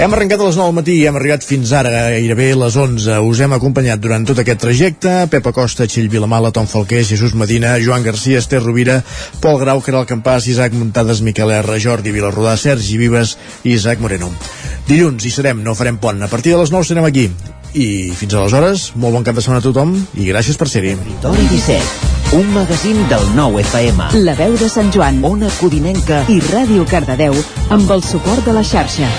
Hem arrencat a les 9 del matí i hem arribat fins ara gairebé les 11. Us hem acompanyat durant tot aquest trajecte. Pepa Costa, Txell Vilamala, Tom Falquer, Jesús Medina, Joan Garcia, Esther Rovira, Pol Grau, Caral Campàs, Isaac Muntades, Miquel R, Jordi Vilarrodà, Sergi Vives i Isaac Moreno. Dilluns hi serem, no farem pont. A partir de les 9 serem aquí i fins aleshores, molt bon cap de setmana a tothom i gràcies per ser-hi. Territori 17, un magazín del nou FM. La veu de Sant Joan, Ona Codinenca i Ràdio Cardedeu amb el suport de la xarxa.